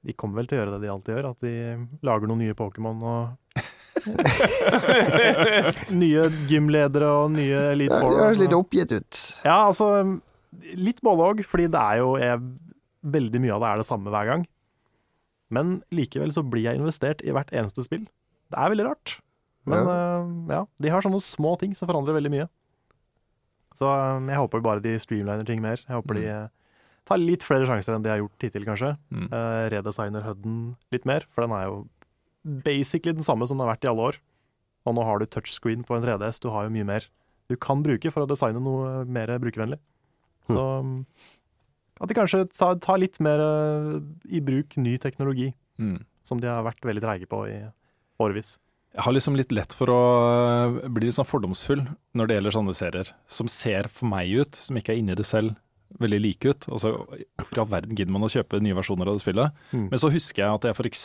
De kommer vel til å gjøre det de alltid gjør, at de lager noen nye Pokémon og [LAUGHS] Nye gymledere og nye Elite Four. Det høres og litt oppgitt ut. Ja, altså Litt både òg, fordi det er jo jeg, Veldig mye av det er det samme hver gang. Men likevel så blir jeg investert i hvert eneste spill. Det er veldig rart. Men ja, ja de har sånne små ting som forandrer veldig mye. Så um, jeg håper bare de streamliner ting mer. Jeg håper de eh, tar litt flere sjanser enn de har gjort hittil, kanskje. Mm. Uh, redesigner HUD-en litt mer, for den er jo basically den samme som den har vært i alle år. Og nå har du touchscreen på en 3DS, du har jo mye mer du kan bruke for å designe noe mer brukervennlig. Så mm. at de kanskje tar, tar litt mer uh, i bruk ny teknologi, Mm. som de har vært veldig treige på i årevis. Jeg har liksom litt lett for å øh, bli litt sånn fordomsfull når det gjelder sånne serier, som ser for meg ut, som ikke er inni det selv, veldig like ut. Altså, For all verden gidder man å kjøpe nye versjoner av det spillet. Mm. Men så husker jeg at jeg f.eks.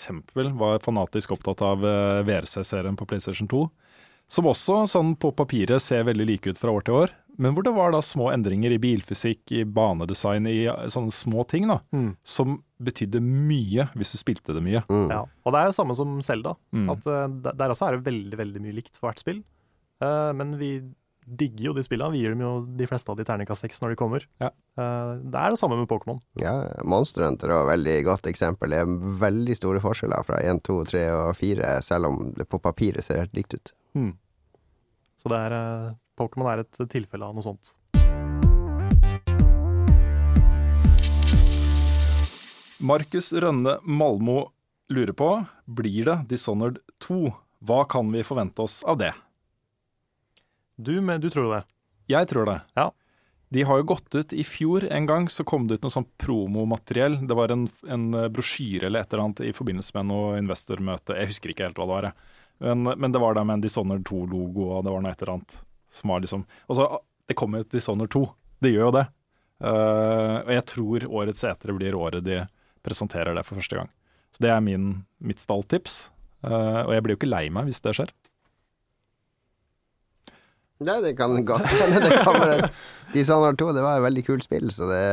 var fanatisk opptatt av øh, VRC-serien på PlayStation 2. Som også sånn på papiret ser veldig like ut fra år til år, men hvor det var da små endringer i bilfysikk, i banedesign, i øh, sånne små ting da, Mm. som betydde mye hvis du spilte det mye. Mm. Ja. Og det er jo samme som Selda. Mm. At eh, der- der også er det veldig veldig mye likt for hvert spill. Uh, men vi digger jo de spillene. Vi gir dem jo de fleste av de terningkast seks når de kommer. Ja. Eh, det er det samme med Pokémon. Ja, Monster Hunter er et veldig godt eksempel. Det er veldig store forskjeller fra 1, 2, 3 og 4, selv om det på papiret ser helt likt ut. Hmm. Så det er eh, Pokémon er et tilfelle av noe sånt. Markus Rønne Malmo lurer på blir det Dishonored 2. Hva kan vi forvente oss av det? Du, men, du tror det? Jeg tror det. Ja. De har jo gått ut i fjor en gang, så kom det ut noe sånn promomateriell. Det var en, en brosjyre eller et eller annet i forbindelse med noe investormøte. Jeg husker ikke helt hva det var. Men, men det var da med en Dishonored 2-logo, og det var noe et eller annet som var liksom Og så, det kommer jo et Dishonored 2. Det gjør jo det. Uh, og jeg tror årets etere blir året de presenterer det for første gang. Så det er min, mitt stalltips. Uh, og jeg blir jo ikke lei meg hvis det skjer. Nei, det kan godt hende det kommer Dishonored 2 det var et veldig kult spill, så det,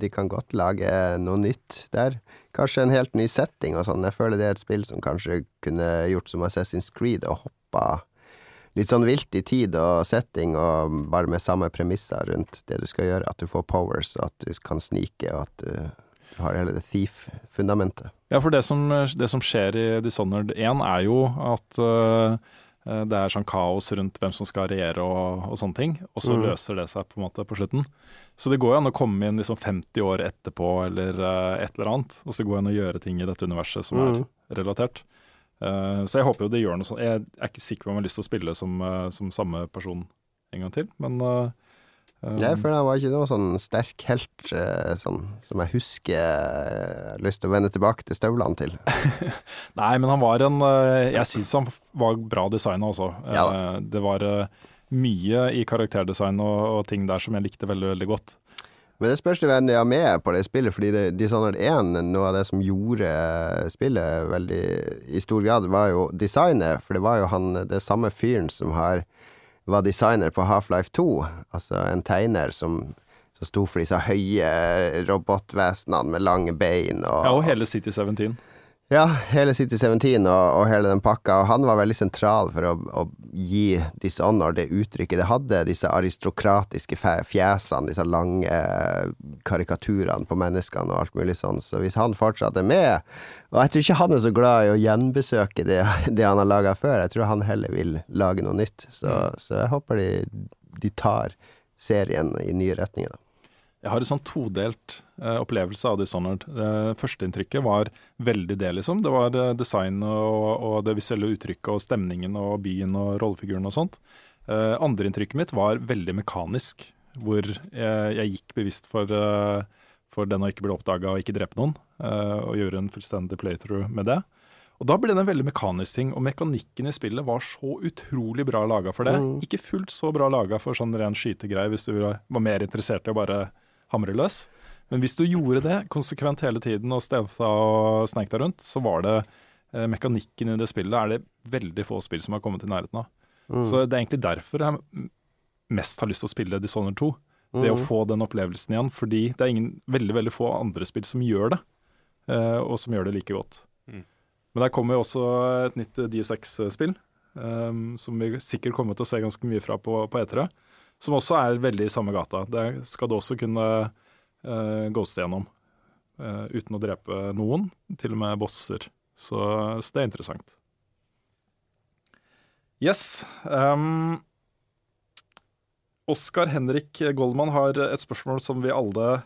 de kan godt lage noe nytt der. Kanskje en helt ny setting og sånn. Jeg føler det er et spill som kanskje kunne gjort som Assassin's Creed og hoppa litt sånn vilt i tid og setting, og bare med samme premisser rundt det du skal gjøre. At du får powers, og at du kan snike, og at du har hele det thief-fundamentet. Ja, for det som, det som skjer i Dishonored 1 er jo at uh, det er sånn kaos rundt hvem som skal regjere og, og sånne ting, og så Mm. løser det seg på en måte på slutten. Så det går jo an å komme inn liksom 50 år etterpå eller uh, et eller annet, og så går det an å gjøre ting i dette universet som Mm. er relatert. Uh, så jeg håper jo det gjør noe sånn. Jeg er ikke sikker på om jeg har lyst til å spille som, uh, som samme person en gang til, men uh, um, Jeg føler han var ikke noe sånn sterk helt eh, sånn, som jeg husker jeg har lyst til å vende tilbake til støvlene til. [LAUGHS] Nei, men han var en eh, Jeg syns han var bra designa også. Ja Eh, Det var eh, mye i karakterdesign og, og ting der som jeg likte veldig, veldig godt. Men det spørs hvem de har med på det spillet, fordi det, Dishonored 1, noe av det som gjorde spillet veldig i stor grad, var jo designet. For det var jo han, det samme fyren som har, var designer på Half-Life 2. Altså en tegner som, som sto for disse høye robotvesenene med lange bein. Og, Ja, og hele City 17. Ja, hele City 17 og, og hele den pakka. Og han var veldig sentral for å, å gi Dishonor det uttrykket det hadde. Disse aristokratiske fjesene, disse lange eh, karikaturene på menneskene og alt mulig sånn. Så hvis han fortsatt er med Og jeg tror ikke han er så glad i å gjenbesøke det, [LAUGHS] det han har laga før. Jeg tror han heller vil lage noe nytt. Så, så jeg håper de, de tar serien i nye retninger, da. Jeg har en sånn todelt eh, opplevelse av Dishonored. Uh, Førsteinntrykket var veldig det, liksom. Det var uh, design og, og det visuelle uttrykket og stemningen og byen og rollefiguren og sånt. Uh, Andreinntrykket mitt var veldig mekanisk, hvor jeg, jeg gikk bevisst for, eh, for den å ikke bli oppdaga og ikke drepe noen, eh, og gjøre en fullstendig playthrough med det. Og da ble det en veldig mekanisk ting, og mekanikken i spillet var så utrolig bra laga for det. Mm. Ikke fullt så bra laga for sånn ren skytegreie, hvis du var mer interessert i å bare hamre løs. Men hvis du gjorde det konsekvent hele tiden og stealtha og sneik deg rundt, så var det eh, mekanikken i det spillet er det veldig få spill som har kommet i nærheten av. Mm. Så det er egentlig derfor jeg mest har lyst til å spille Dishonored 2. Det å Mm. få den opplevelsen igjen, fordi det er ingen, veldig veldig få andre spill som gjør det, eh, og som gjør det like godt. Mm. Men der kommer jo også et nytt DSX-spill, um, som vi sikkert kommer til å se ganske mye fra på, på E3, som også er veldig i samme gata. Det skal du også kunne uh, ghoste gjennom, Uh, uten å drepe noen, til og med bosser. Så, så det er interessant. Yes. Um, Oskar Henrik Goldman har et spørsmål som vi alle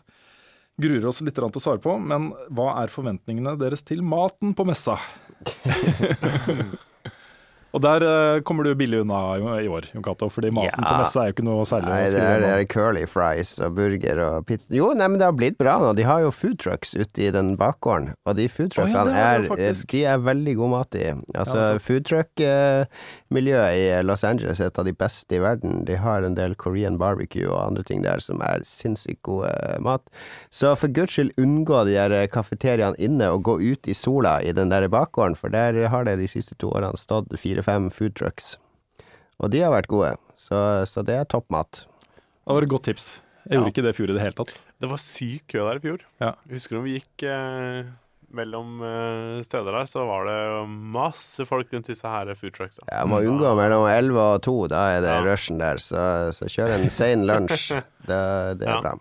gruer oss litt til å svare på. Men hva er forventningene deres til maten på messa? [LAUGHS] Og der uh, kommer du billig unna i år, Jon Cato, fordi maten Ja. på messa er jo ikke noe særlig Nei, det er, det er curly fries og burger og pizza Jo, nei, men det har blitt bra nå. De har jo food trucks ute i den bakgården, og de food ja, truckene det har de er, de er veldig god mat i. Altså, Ja, food truck-miljøet i Los Angeles er et av de beste i verden. De har en del Korean barbecue og andre ting der som er sinnssykt gode eh, mat. Så for guds skyld unngå de der kafeteriaene inne og gå ut i sola i den der bakgården, for der har det de siste to årene stått fire-fem food trucks. Og de har vært gode, så, så det er topp mat. Det var et godt tips. Jeg Ja. gjorde ikke det i fjor i det hele tatt. Det var syk kø der i fjor. Ja. Jeg husker når vi gikk eh, mellom eh, steder der, så var det masse folk rundt disse her food trucks. Da. Jeg må unngå mellom 11 og 2, da er det Ja. rushen der. Så, så kjør en sein lunsj. [LAUGHS] Det, det er Ja. bra.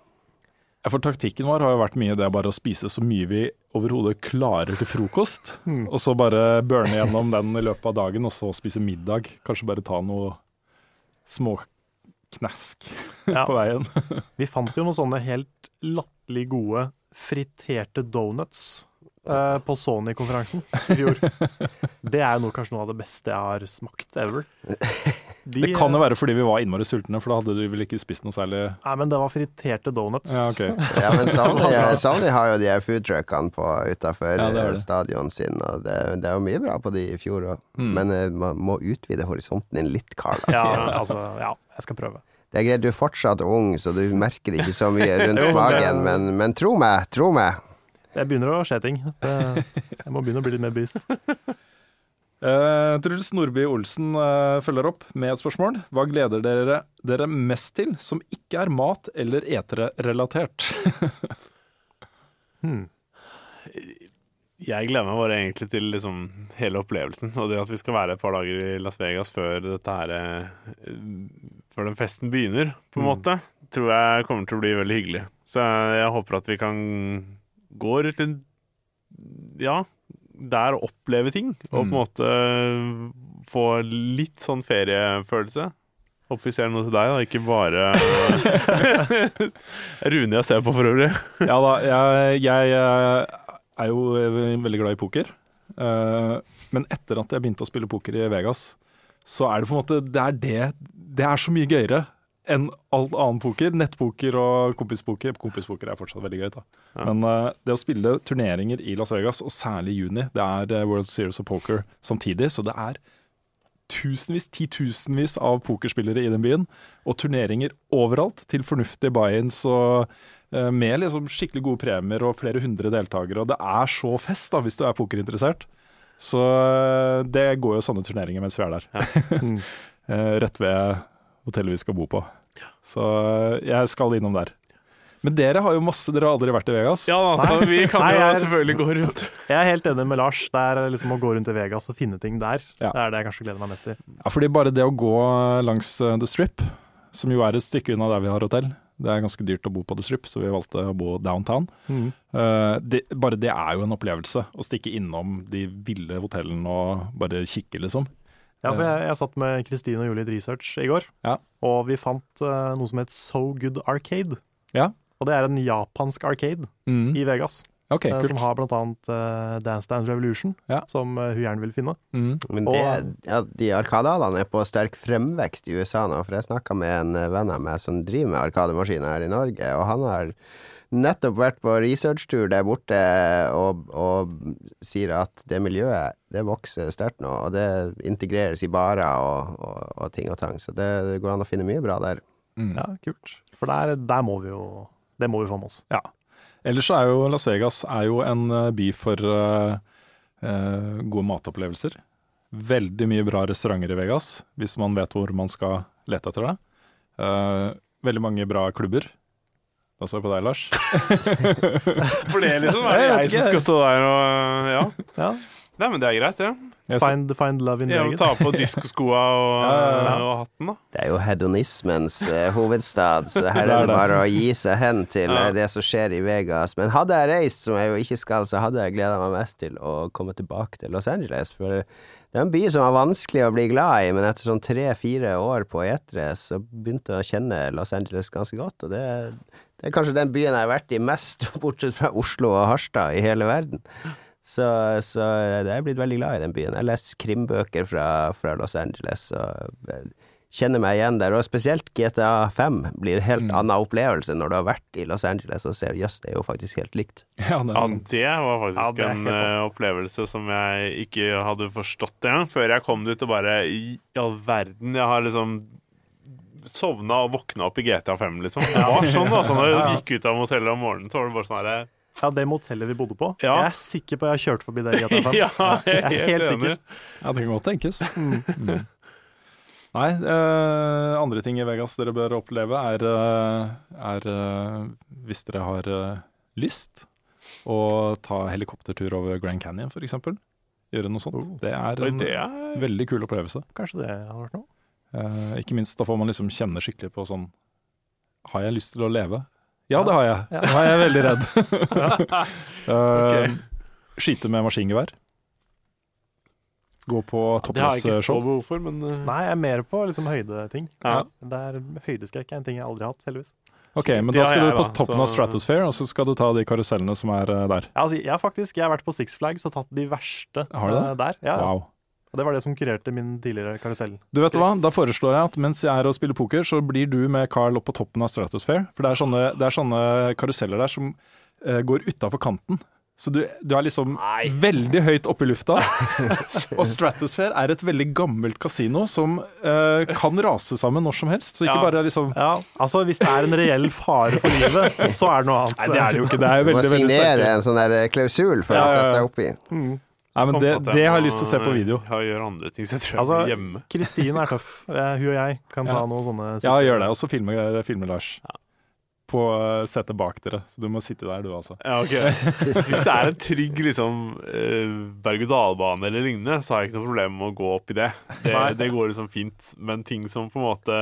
Ja, For taktikken vår har jo vært mye det bare å spise så mye vi overhodet klarer til frokost. Mm. Og så bare burne gjennom den i løpet av dagen, og så spise middag. Kanskje bare ta noe småknask [LAUGHS] Ja. på veien. Vi fant jo noen sånne helt latterlig gode friterte donuts eh, på Sony-konferansen i fjor. Det er jo noe, kanskje noe av det beste jeg har smakt ever. [LAUGHS] De, Det kan jo være fordi vi var innmari sultne, for da hadde du vel ikke spist noe særlig Nei, men det var friterte donuts. Ja, okay. [LAUGHS] Ja, men Sony, Sony har jo de her foodtruckene på utafor Ja, det er det. stadion sin, og det, det er jo mye bra på de i fjor òg. Mm. Men eh, man må utvide horisonten din litt, Carl. Ja, altså, ja, jeg skal prøve. Det er greit, du er fortsatt ung, så du merker ikke så mye [LAUGHS] rundt magen, men, men tro meg, tro meg. Det begynner å skje ting. Det, jeg må begynne å bli litt mer bevisst. Uh, [LAUGHS] Truls Nordby Olsen uh, følger opp med et spørsmål. Hva gleder dere dere mest til som ikke er mat- eller etere-relatert? [LAUGHS] Hmm. Jeg gleder meg bare egentlig til liksom hele opplevelsen, og det at vi skal være et par dager i Las Vegas før dette her eh, Før den festen begynner, på en Mm. måte, tror jeg kommer til å bli veldig hyggelig. Så jeg håper at vi kan gå ut til Ja, der og oppleve ting, og på en Mm. måte få litt sånn feriefølelse. Håper vi ser noe til deg, da, ikke bare [LAUGHS] Rune jeg ser på for øvrig. Ja da, jeg, jeg eh, er jo eh, veldig glad i poker. Eh, men etter at jeg begynte å spille poker i Vegas, så er det på en måte Det er, det, det er så mye gøyere enn alt annen poker. Nettpoker og kompispoker. Kompispoker er fortsatt veldig gøy, da. Ja. Men uh, det å spille turneringer i Las Vegas, og særlig i juni, det er eh, World Series of Poker samtidig, så det er tusenvis, titusenvis av pokerspillere i den byen, og turneringer overalt til fornuftige buy-ins og uh, med liksom skikkelig gode premier og flere hundre deltakere. Og det er så fest da, hvis du er pokerinteressert. Så uh, det går jo sånne turneringer mens vi er der. [LAUGHS] Mm. Eh, Rett ved hotellet vi skal bo på. Så eh, jeg skal innom der. Men dere har jo masse, dere har aldri vært i Vegas. Ja altså, så vi kan Nei, jo er- selvfølgelig gå rundt. Jeg er helt enig med Lars. Det er liksom å gå rundt i Vegas og finne ting der. Ja. Det er det jeg kanskje gleder meg mest til. Ja, fordi bare det å gå langs eh, The Strip, som jo er et stykke unna der vi har hotell, det er ganske dyrt å bo på The Strip, så vi valgte å bo downtown. Eh, det, bare det er jo en opplevelse, å stikke innom de ville hotellene og bare kikke, liksom. Ja, for jeg, jeg satt med Kristine og gjorde litt research i går, Ja. og vi fant uh, noe som het So Good Arcade. Ja. Og det er en japansk arcade i Vegas, Okay, uh, som har blant annet uh, Dance Dance Revolution, Ja. som eh, hun gjerne vil finne. Mm. Men det, ja, de arkadehallene er på sterk fremvekst i USA nå, for jeg snakka med en eh, venn av meg som driver med arkademaskiner her i Norge, og han har nettopp vært på researchtur der borte og, og sier at det miljøet det vokser sterkt nå, og det integreres i barer og, og, og ting og tang, så det, det går an å finne mye bra der. Mm. Ja, kult. For der, der må vi jo Det må vi få med oss. Ja. Ellers er jo Las Vegas er jo en eh, by for uh, uh, gode matopplevelser. Veldig mye bra restauranter i Vegas, hvis man vet hvor man skal lete etter det. Uh, veldig mange bra klubber. Da står jeg på deg, Lars. [LAUGHS] For det liksom er det Jeg jeg som skal stå der og Ja. Ja. Nei, men det er greit, det. Ja. Find, find love in Vegas. Ja. Ta på diskoskoa og, [LAUGHS] Ja, og hatten, da. Det er jo hedonismens eh, hovedstad, så her [LAUGHS] Det er er det det. bare å gi seg hen til Ja. eh, det som skjer i Vegas. Men hadde jeg reist, som jeg jo ikke skal, så hadde jeg gleda meg mest til å komme tilbake til Los Angeles. For det er en by som var vanskelig å bli glad i, men etter sånn tre-fire år på etere, så begynte jeg å kjenne Los Angeles ganske godt. Og det, det er kanskje den byen jeg har vært i mest, [LAUGHS] bortsett fra Oslo og Harstad, i hele verden. Så, så jeg er blitt veldig glad i den byen. Jeg lest krimbøker fra, fra Los Angeles og eh, kjenner meg igjen der. Og spesielt GTA 5 blir en helt Mm. annen opplevelse når du har vært i Los Angeles og ser jøss, det er jo faktisk helt likt. [LAUGHS] Ja, det Ja, det var Ja, faktisk det er en eh, opplevelse som jeg ikke hadde forstått engang, før jeg kom dit og bare I all verden, jeg har liksom sovna og våkna opp i GTA 5, liksom. Det var sånn, altså. Når jeg gikk ut av motellet om morgenen, så var det bare sånn herre Ja, det motellet vi bodde på. Ja. Jeg er sikker på at jeg har kjørt forbi det i GTA5. [LAUGHS] Ja, jeg er helt sikker. Ja, det kan godt tenkes. Mm. Nei, eh, andre ting i Vegas dere bør oppleve er, eh, er eh, hvis dere har eh, lyst, å ta helikoptertur over Grand Canyon, f.eks. Gjøre noe sånt. Oh. Det er en det er veldig kul opplevelse. Kanskje det har vært noe? Eh, ikke minst da får man liksom kjenne skikkelig på sånn Har jeg lyst til å leve? Ja, det har jeg. Nå er jeg veldig redd. [LAUGHS] Eh, Skyte med maskingevær. Gå på Det har jeg ikke så behov for, men eh, Nei, jeg er mer på liksom høydeting. Ja. Høydeskrekk er en ting jeg aldri har hatt, heldigvis. Ok, men Det da skal jeg, du på da, toppen så- av Stratosphere, og så skal du ta de karusellene som er der. Ja, altså, jeg, har faktisk, jeg har vært på Six Flags og tatt de verste Har du det? der. Ja, ja. Wow. Og Det var det som kurerte min tidligere karusell. Du vet hva, Da foreslår jeg at mens jeg er og spiller poker, så blir du med Carl opp på toppen av Stratosphere. For det er sånne, det er sånne karuseller der som eh, går utafor kanten. Så du, du er liksom veldig høyt oppe i lufta. [LAUGHS] og Stratosphere er et veldig gammelt kasino som eh, kan rase sammen når som helst. Så ikke Ja. bare liksom Ja, altså Hvis det er en reell fare for livet, så er det noe annet. Nei, det er det jo ikke. Det er jo Du må veldig, veldig signere en sånn der klausul for Ja, å ja, sette deg oppi. Nei, men det, det har jeg lyst til å se på video. Ja, gjør andre ting, så jeg tror jeg Altså, blir hjemme. [LAUGHS] Kristine er tøff. Eh, hun og jeg kan ta Ja. noen sånne Ja, gjør det. Og så filmer, filmer Lars. På eh, setet bak dere. Så du må sitte der, du altså. Ja, ok. [LAUGHS] Hvis det er en trygg liksom, eh, berg-og-dal-bane eller lignende, så har jeg ikke noe problem med å gå opp i det. Det, det går liksom fint. Men ting som på en måte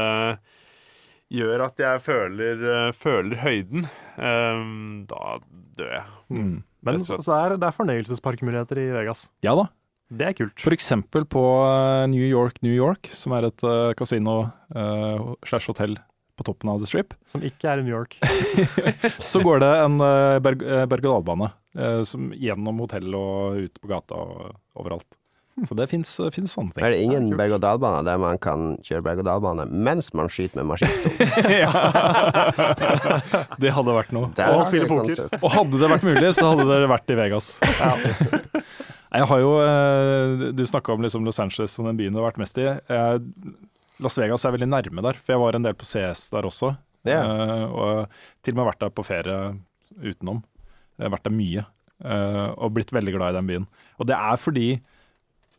gjør at jeg føler, føler høyden, um, da dør jeg. Mm. Men så, er, det er fornøyelsesparkmuligheter i Vegas. Ja da. Det er kult. For eksempel på eh, New York, New York, som er et uh, kasino uh, slash hotell på toppen av The Strip. [LAUGHS] Som ikke er i New York. Så går det en uh, berg- berg-og-dal-bane berg uh, gjennom hotellet og ut på gata og overalt. Så det fins sånne ting. Er det ingen berg-og-dal-bane der man kan kjøre berg-og-dal-bane mens man skyter med maskinpistol? [LAUGHS] det hadde vært noe. Der Og spille poker. konsept. Og hadde det vært mulig, så hadde det vært i Vegas. Jeg har jo eh, Du snakka om liksom Los Angeles som den byen du har vært mest i. Las Vegas er veldig nærme der, for jeg var en del på CS der også. Ja. Eh, og til og med vært der på ferie utenom. Jeg har vært der mye, eh, og blitt veldig glad i den byen. Og det er fordi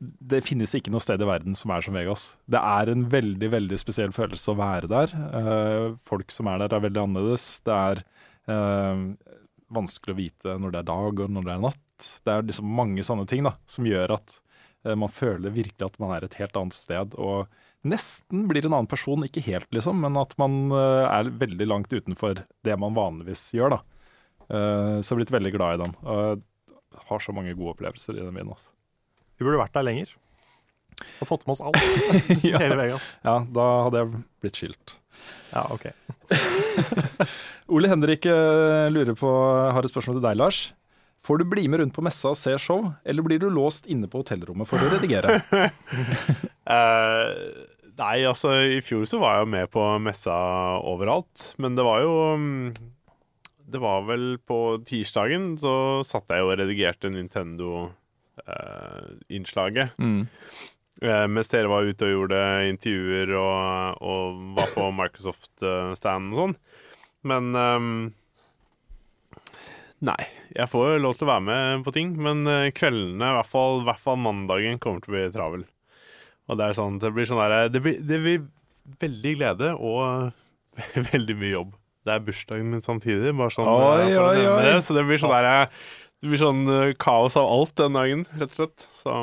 det finnes ikke noe sted i verden som er som Vegas. Det er en veldig veldig spesiell følelse å være der. Eh, folk som er der er veldig annerledes. Det er eh, vanskelig å vite når det er dag og når det er natt. Det er liksom mange sånne ting da, som gjør at eh, man føler virkelig at man er et helt annet sted. Og nesten blir en annen person, ikke helt liksom, men at man eh, er veldig langt utenfor det man vanligvis gjør. da. Eh, så jeg har blitt veldig glad i den. Uh, har så mange gode opplevelser i den vinen. Altså. Vi burde vært der lenger. Og fått med oss alt. [LAUGHS] Ja. Hele Vegas. Ja, da hadde jeg blitt skilt. Ja, ok. [LAUGHS] Ole Henrik eh, lurer på, har et spørsmål til deg, Lars. Får du bli med rundt på messa og se show, eller blir du låst inne på hotellrommet for å redigere? uh, [LAUGHS] nei, altså i fjor så var jeg jo med på messa overalt, men det var jo mm, Det var vel på tirsdagen så satt jeg og redigerte Nintendo-innslaget. Mm. Eh, mens dere var ute og gjorde intervjuer og, og var på Microsoft-stand og sånn. Men um, Nei, jeg får jo lov til å være med på ting, men eh, kveldene, i hvert fall, i hvert fall mandagen, kommer til å bli travel. Og det er sånn, det blir sånn der, det blir, det blir veldig glede og [LAUGHS] veldig mye jobb. Det er bursdagen min samtidig, bare sånn Oi, eh, oi, oi. Så det blir sånn der, det blir sånn uh, kaos av alt den dagen, rett og slett. Så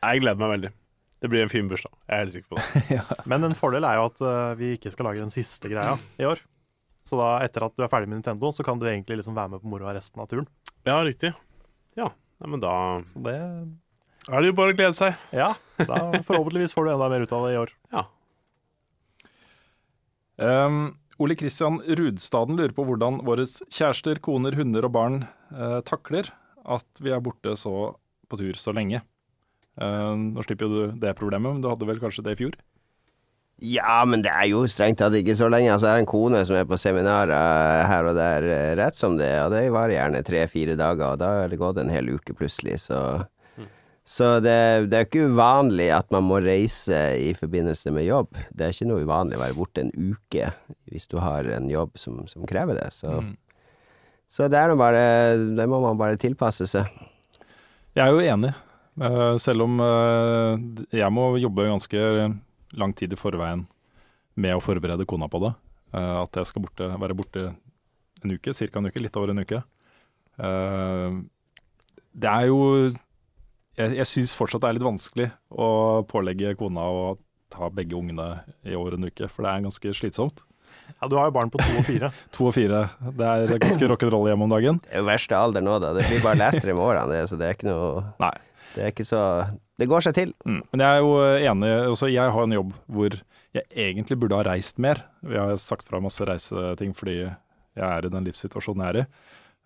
jeg gleder meg veldig. Det blir en fin bursdag. Jeg er helt sikker på det. [LAUGHS] Men en fordel er jo at uh, vi ikke skal lage den siste greia i år. Så da, etter at du er ferdig med Nintendo, så kan du egentlig liksom være med på moroa resten av turen. Ja, riktig. Ja, Nei, men da Så det er det jo bare å glede seg. Ja, da forhåpentligvis får du enda mer ut av det i år. Ja. Um, Ole Kristian Rudstaden lurer på hvordan våre kjærester, koner, hunder og barn eh, takler at vi er borte så på tur så lenge. Eh, nå slipper jo du det problemet, men du hadde vel kanskje det i fjor? Ja, men det er jo strengt tatt ikke så lenge. Altså, jeg har en kone som er på seminarer her og der eh, rett som det, og det varer gjerne tre-fire dager, og da er det gått en hel uke plutselig, så Så det, det er ikke uvanlig at man må reise i forbindelse med jobb. Det er ikke noe uvanlig å være borte en uke hvis du har en jobb som, som krever det. Så, Mm. så det bare Det må man bare tilpasse seg. Jeg er jo enig, eh, selv om eh, jeg må jobbe ganske lang tid i forveien med å forberede kona på det. Eh, at jeg skal borte, være borte en uke, ca. en uke, litt over en uke. Det er jo Jeg, jeg syns fortsatt det er litt vanskelig å pålegge kona å ta begge ungene i over en uke, for det er ganske slitsomt. Ja, du har jo barn på to og fire. [LAUGHS] To og fire, det er ganske rock'n'roll hjemme om dagen. Det er jo verste alder nå, da. Det blir bare lettere med årene, så det er ikke noe Nei. Det er ikke så Det går seg til. Mm. Men jeg er jo enig, også jeg har en jobb hvor jeg egentlig burde ha reist mer. Vi har sagt fra masse reiseting fordi jeg er i den livssituasjonen jeg er i.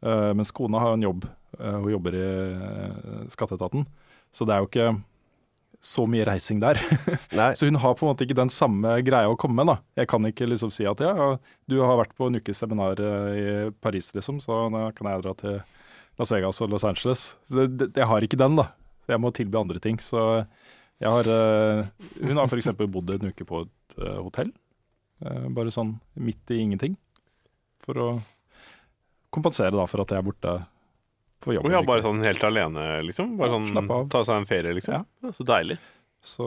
Uh, mens kona har en jobb, uh, hun jobber i uh, skatteetaten. Så det er jo ikke så mye reising der. [LAUGHS] Så hun har på en måte ikke den samme greia å komme med. da. Jeg kan ikke liksom si at ja, du har vært på en ukes seminar i Paris, liksom, så da kan jeg dra til Las Vegas og Los Angeles. Så det, jeg har ikke den, da. Jeg må tilby andre ting. Så jeg har Hun har f.eks. bodd en uke på et hotell. bare sånn midt i ingenting. For å kompensere da for at jeg er borte på jobb. Ja, bare sånn helt alene, liksom? Bare Ja, sånn slapp av. ta seg en ferie, liksom? Ja. Ja, så deilig. Så,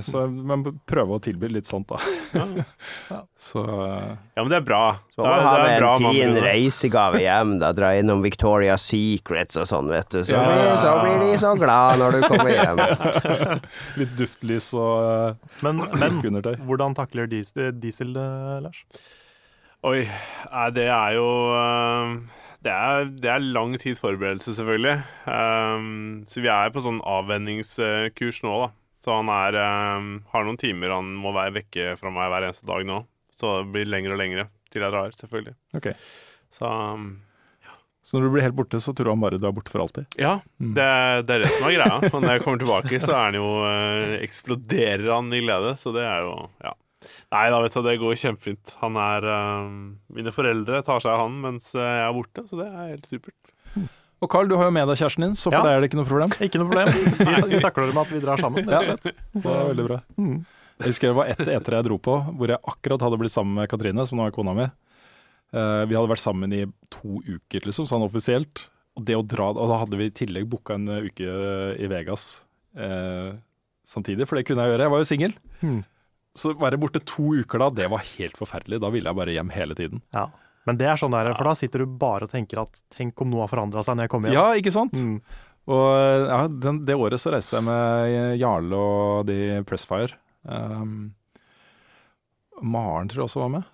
så men prøve å tilby litt sånt, da. Ja. [LAUGHS] Så Ja, men det er bra. Så må du man ha med bra en med fin reisegave hjem, da. Dra innom Victoria's Secrets og sånn, vet du. Så, Ja. blir, så blir de så glad når du kommer hjem. [LAUGHS] litt duftlys og Men, men silkeundertøy. hvordan takler diesel, diesel eh, Lars? Oi, det er jo det er, det er lang tids forberedelse, selvfølgelig. Um, så vi er på sånn avvenningskurs nå, da. Så han er, um, har noen timer han må være vekke fra meg hver eneste dag nå. Så det blir lengre og lengre til jeg drar, selvfølgelig. Ok. Så um, Så når du blir helt borte, så tror han bare du er borte for alltid. ja, Mm. det, det er det som er greia. Og når jeg kommer tilbake, så er han jo øh, eksploderer han i glede. Så det er jo Ja. Nei da, vet du, det går kjempefint. Han er øhm, Mine foreldre tar seg av han mens øh, jeg er borte, så det er helt supert. Og Carl, du har jo med deg kjæresten din, så for Ja. deg er det ikke noe problem. [LAUGHS] Ikke noe problem. [LAUGHS] Vi, vi takler det med at vi drar sammen. Rett og slett. Så det er veldig bra. Mm. Jeg husker det var ett etter jeg dro på, hvor jeg akkurat hadde blitt sammen med Katrine, som nå er kona mi. Uh, vi hadde vært sammen i to uker, liksom, sånn offisielt. Og det å dra, og da hadde vi i tillegg booka en eh, uke i Vegas uh, samtidig, for det kunne jeg gjøre. Jeg var jo singel. Mm. Så være borte to uker da, det var helt forferdelig. Da ville jeg bare hjem hele tiden. Ja. Men det er sånn der, for da sitter du bare og tenker at tenk om noe har forandra seg når jeg kommer hjem. Ja, ikke sant? Mm. Og ja, den, det året så reiste jeg med Jarle og de Pressfire. Um, Maren tror jeg også var med.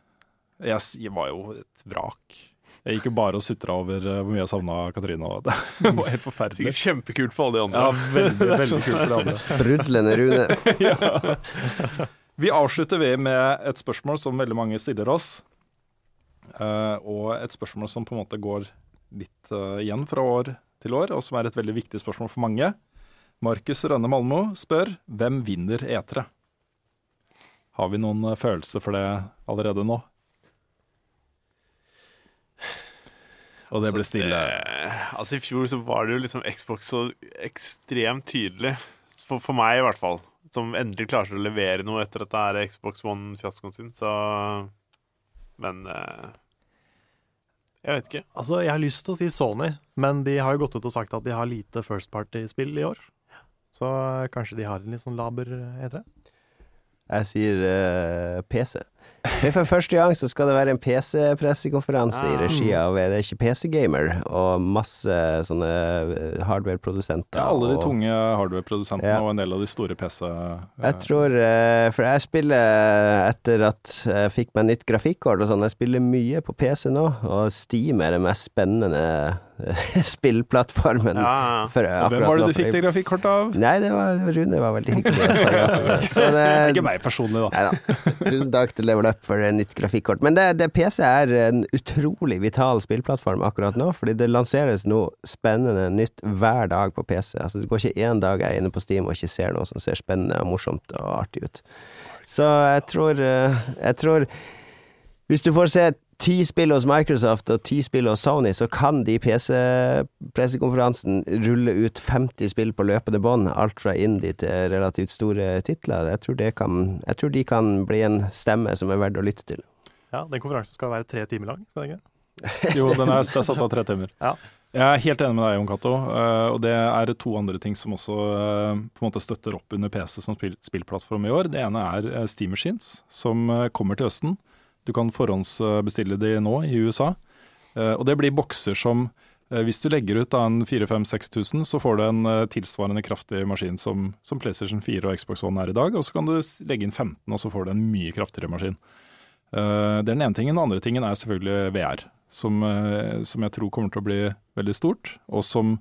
Jeg, jeg var jo et vrak. Jeg gikk jo bare og sutra over eh, hvor mye jeg savna Katrine. Og [LAUGHS] det var helt forferdelig. Sikkert kjempekult for alle de andre. Ja, veldig, veldig kult for de andre. Sprudlende Rune. [LAUGHS] ja. Vi avslutter ved med et spørsmål som veldig mange stiller oss. Uh, og et spørsmål som på en måte går litt uh, igjen fra år til år, og som er et veldig viktig spørsmål for mange. Markus Rønne Malmo spør hvem vinner etere? Har vi noen uh, følelse for det allerede nå? Og det ble stille. Det, altså I fjor så var det jo liksom Xbox så ekstremt tydelig, for, for meg i hvert fall, som endelig klarer seg å levere noe etter at det er Xbox One-fiaskoen sin. Så Men eh, jeg vet ikke. Altså, Jeg har lyst til å si Sony, men de har jo gått ut og sagt at de har lite First Party-spill i år. Så eh, kanskje de har en litt sånn laber eh, E3? Jeg sier uh, PC. [LAUGHS] For første gang så skal det være en PC-pressekonferanse i Ah. regi av Det er ikke PC-gamer, og masse sånne eh, hardware-produsenter. Ja, alle de og- tunge hardware-produsentene Ja. og en del av de store PC. Jeg tror eh, For jeg spiller etter at jeg fikk meg nytt grafikkort og sånn, jeg spiller mye på PC nå, og Steam er det mest spennende eh, [LAUGHS] spillplattformen. Ja, For Og Hvem var det du fikk det grafikkortet av? Nei, det var Rune var veldig hyggelig. å si [LAUGHS] ja til det. Så det, Ikke meg personlig, da. Neida. Tusen takk til Level Up for et nytt grafikkort. Men det, det PC er en utrolig vital spillplattform akkurat nå, fordi det lanseres noe spennende nytt hver dag på PC. Altså, det går ikke én dag jeg er inne på Steam og ikke ser noe som ser spennende og morsomt og artig ut. Så jeg tror, eh, jeg tror Hvis du får se ti spill hos Microsoft og ti spill hos Sony, så kan de PC-pressekonferansen rulle ut 50 spill på løpende bånd, alt fra indie til relativt store titler. Jeg tror, det kan, jeg tror de kan bli en stemme som er verdt å lytte til. Ja, Den konferansen skal være tre timer lang, skal den ikke? Jo, den er, er satt av tre timer. Ja. Jeg er helt enig med deg, Jon Cato. eh, og det er to andre ting som også eh, på en måte støtter opp under PC som spill, spillplattform i år. Det ene er eh, Steam Machines, som kommer til høsten. Du kan forhåndsbestille de nå i USA. Eh, og det blir bokser som Eh, Hvis du legger ut da en 4000-6000, så får du en eh, tilsvarende kraftig maskin som, som PlayStation 4 og Xbox One er i dag, og så kan du legge inn 15, og så får du en mye kraftigere maskin. Det er den ene tingen. Den andre tingen er selvfølgelig VR, som, som jeg tror kommer til å bli veldig stort, og som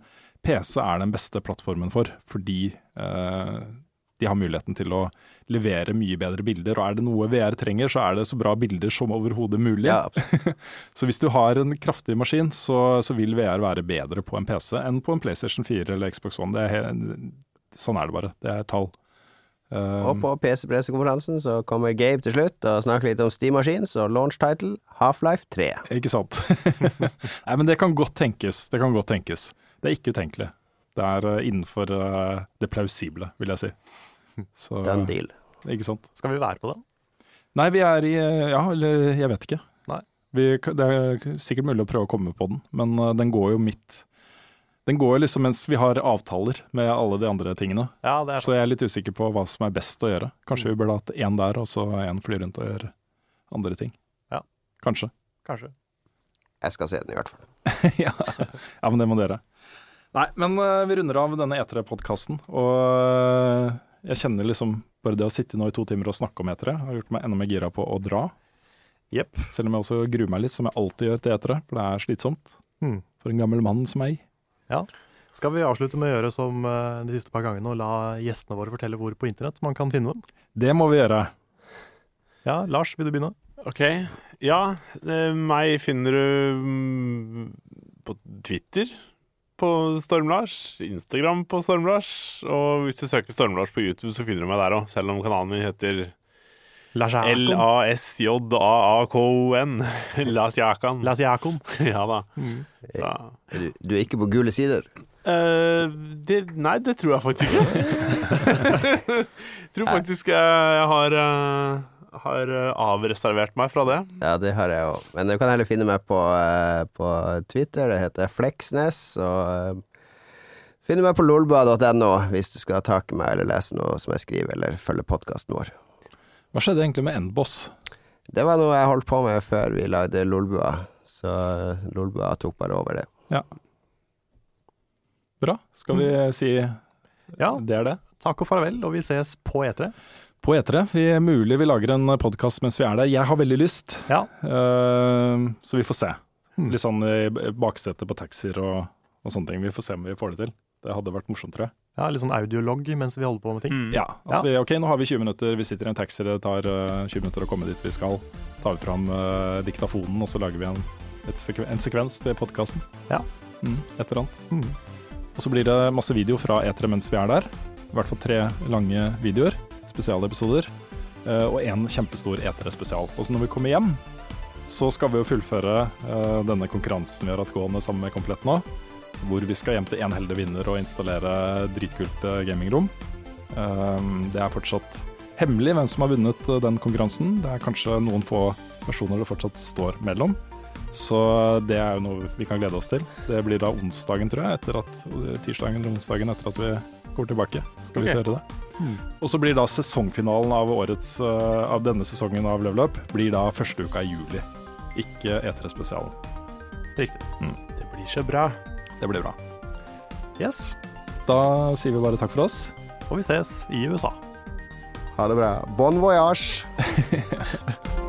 PC er den beste plattformen for, fordi de har muligheten til å levere mye bedre bilder. Og er det noe VR trenger, så er det så bra bilder som overhodet mulig. Ja. [LAUGHS] Så hvis du har en kraftig maskin, så, så vil VR være bedre på en PC enn på en PlayStation 4 eller Xbox One. Det er sånn er det bare. Det er tall. Um, Og på PC-pressekonferansen så kommer Gabe til slutt og snakker litt om Steam Machines og launch title Half-Life 3. Ikke sant? [LAUGHS] Nei, men det kan godt tenkes. Det kan godt tenkes. Det er ikke utenkelig. Det er eh, innenfor eh, det plausible, vil jeg si. Så, en deal. Ikke sant? Skal vi være på den? Nei, vi er i Ja, eller jeg vet ikke. Nei. Vi, det er sikkert mulig å prøve å komme på den, men eh, den går jo midt Den går jo liksom mens vi har avtaler med alle de andre tingene. Ja, det er Så jeg er litt usikker på hva som er best å gjøre. Kanskje vi burde hatt én der, og så én fly rundt og gjøre andre ting. Ja. Kanskje. Kanskje. Jeg skal se den i hvert fall. [LAUGHS] ja. ja, men det må dere. Nei, men eh, vi runder av denne E3-podkasten, og jeg kjenner liksom bare det å sitte nå i to timer og snakke om E3 har gjort meg enda mer gira på å dra. Yep. Selv om jeg også gruer meg litt, som jeg alltid gjør til E3, for det er slitsomt. Hmm. For en gammel mann som meg. Ja. Skal vi avslutte med å gjøre som eh, de siste par gangene og la gjestene våre fortelle hvor på internett man kan finne dem? Det må vi gjøre. Ja, Lars, vil du begynne? OK. Ja, eh, meg finner du mm, på Twitter på Storm-Lars, Instagram på Storm-Lars, og hvis du søker Storm-Lars på YouTube, så finner du meg der òg, selv om kanalen min heter L-A-S-J-A-A-K-O-N. Las [LAUGHS] Jakan. Lars Jakon. [LAUGHS] Ja da. Mm. Så. Du, du er ikke på gule sider? Uh, det, nei, det tror jeg faktisk ikke. [LAUGHS] tror faktisk jeg, jeg har, eh, har eh, avreservert meg fra det. Ja, det har jeg òg. Men du kan heller finne meg på, eh, på Twitter. Det heter Fleksnes. Og eh, finne meg på lolbua.no hvis du skal ha tak i meg eller lese noe som jeg skriver, eller følge podkasten vår. Hva skjedde egentlig med Endboss? Det var noe jeg holdt på med før vi lagde Lolbua, så Lolbua tok bare over det. Ja. Bra. Skal vi si Ja, det er det? takk og farvel, og vi ses på E3. På E3. Vi er mulig vi lager en podkast mens vi er der. Jeg har veldig lyst, Ja. uh, så vi får se. Hmm. Litt sånn i baksetet på taxier og, og sånne ting. Vi får se om vi får det til. Det hadde vært morsomt, tror jeg. ja, litt sånn audiolog mens vi holder på med ting. Mm. Ja, at Ja. Vi, ok, nå har vi 20 minutter, vi sitter i en taxi, det tar uh, 20 minutter å komme dit vi skal. Tar vi fram uh, diktafonen, og så lager vi en, et sekve, en sekvens til podkasten. Ja. Mm, et eller annet. Mm. Og så blir det masse video fra E3 mens vi er der. I hvert fall tre lange videoer, spesialepisoder, eh, og én kjempestor E3-spesial. Og så når vi kommer hjem, så skal vi jo fullføre eh, denne konkurransen vi har hatt gående sammen med Komplett nå. Hvor vi skal hjem til én heldig vinner og installere dritkult eh, gamingrom. Det er fortsatt hemmelig hvem som har vunnet den konkurransen. Det er kanskje noen få personer det fortsatt står mellom. Så det er jo noe vi kan glede oss til. Det blir da onsdagen, tror jeg, etter at, tirsdagen eller onsdagen etter at vi går tilbake. Skal vi gjøre det. Mm. Og så blir da sesongfinalen av, årets, eh, av denne sesongen av Level Up blir da første uka i juli. Ikke E3-spesialen. Riktig. Mm. Det blir så bra. Det blir bra. Yes. Da sier vi bare takk for oss. Og vi ses i USA. Ha det bra. Bon voyage! [LAUGHS]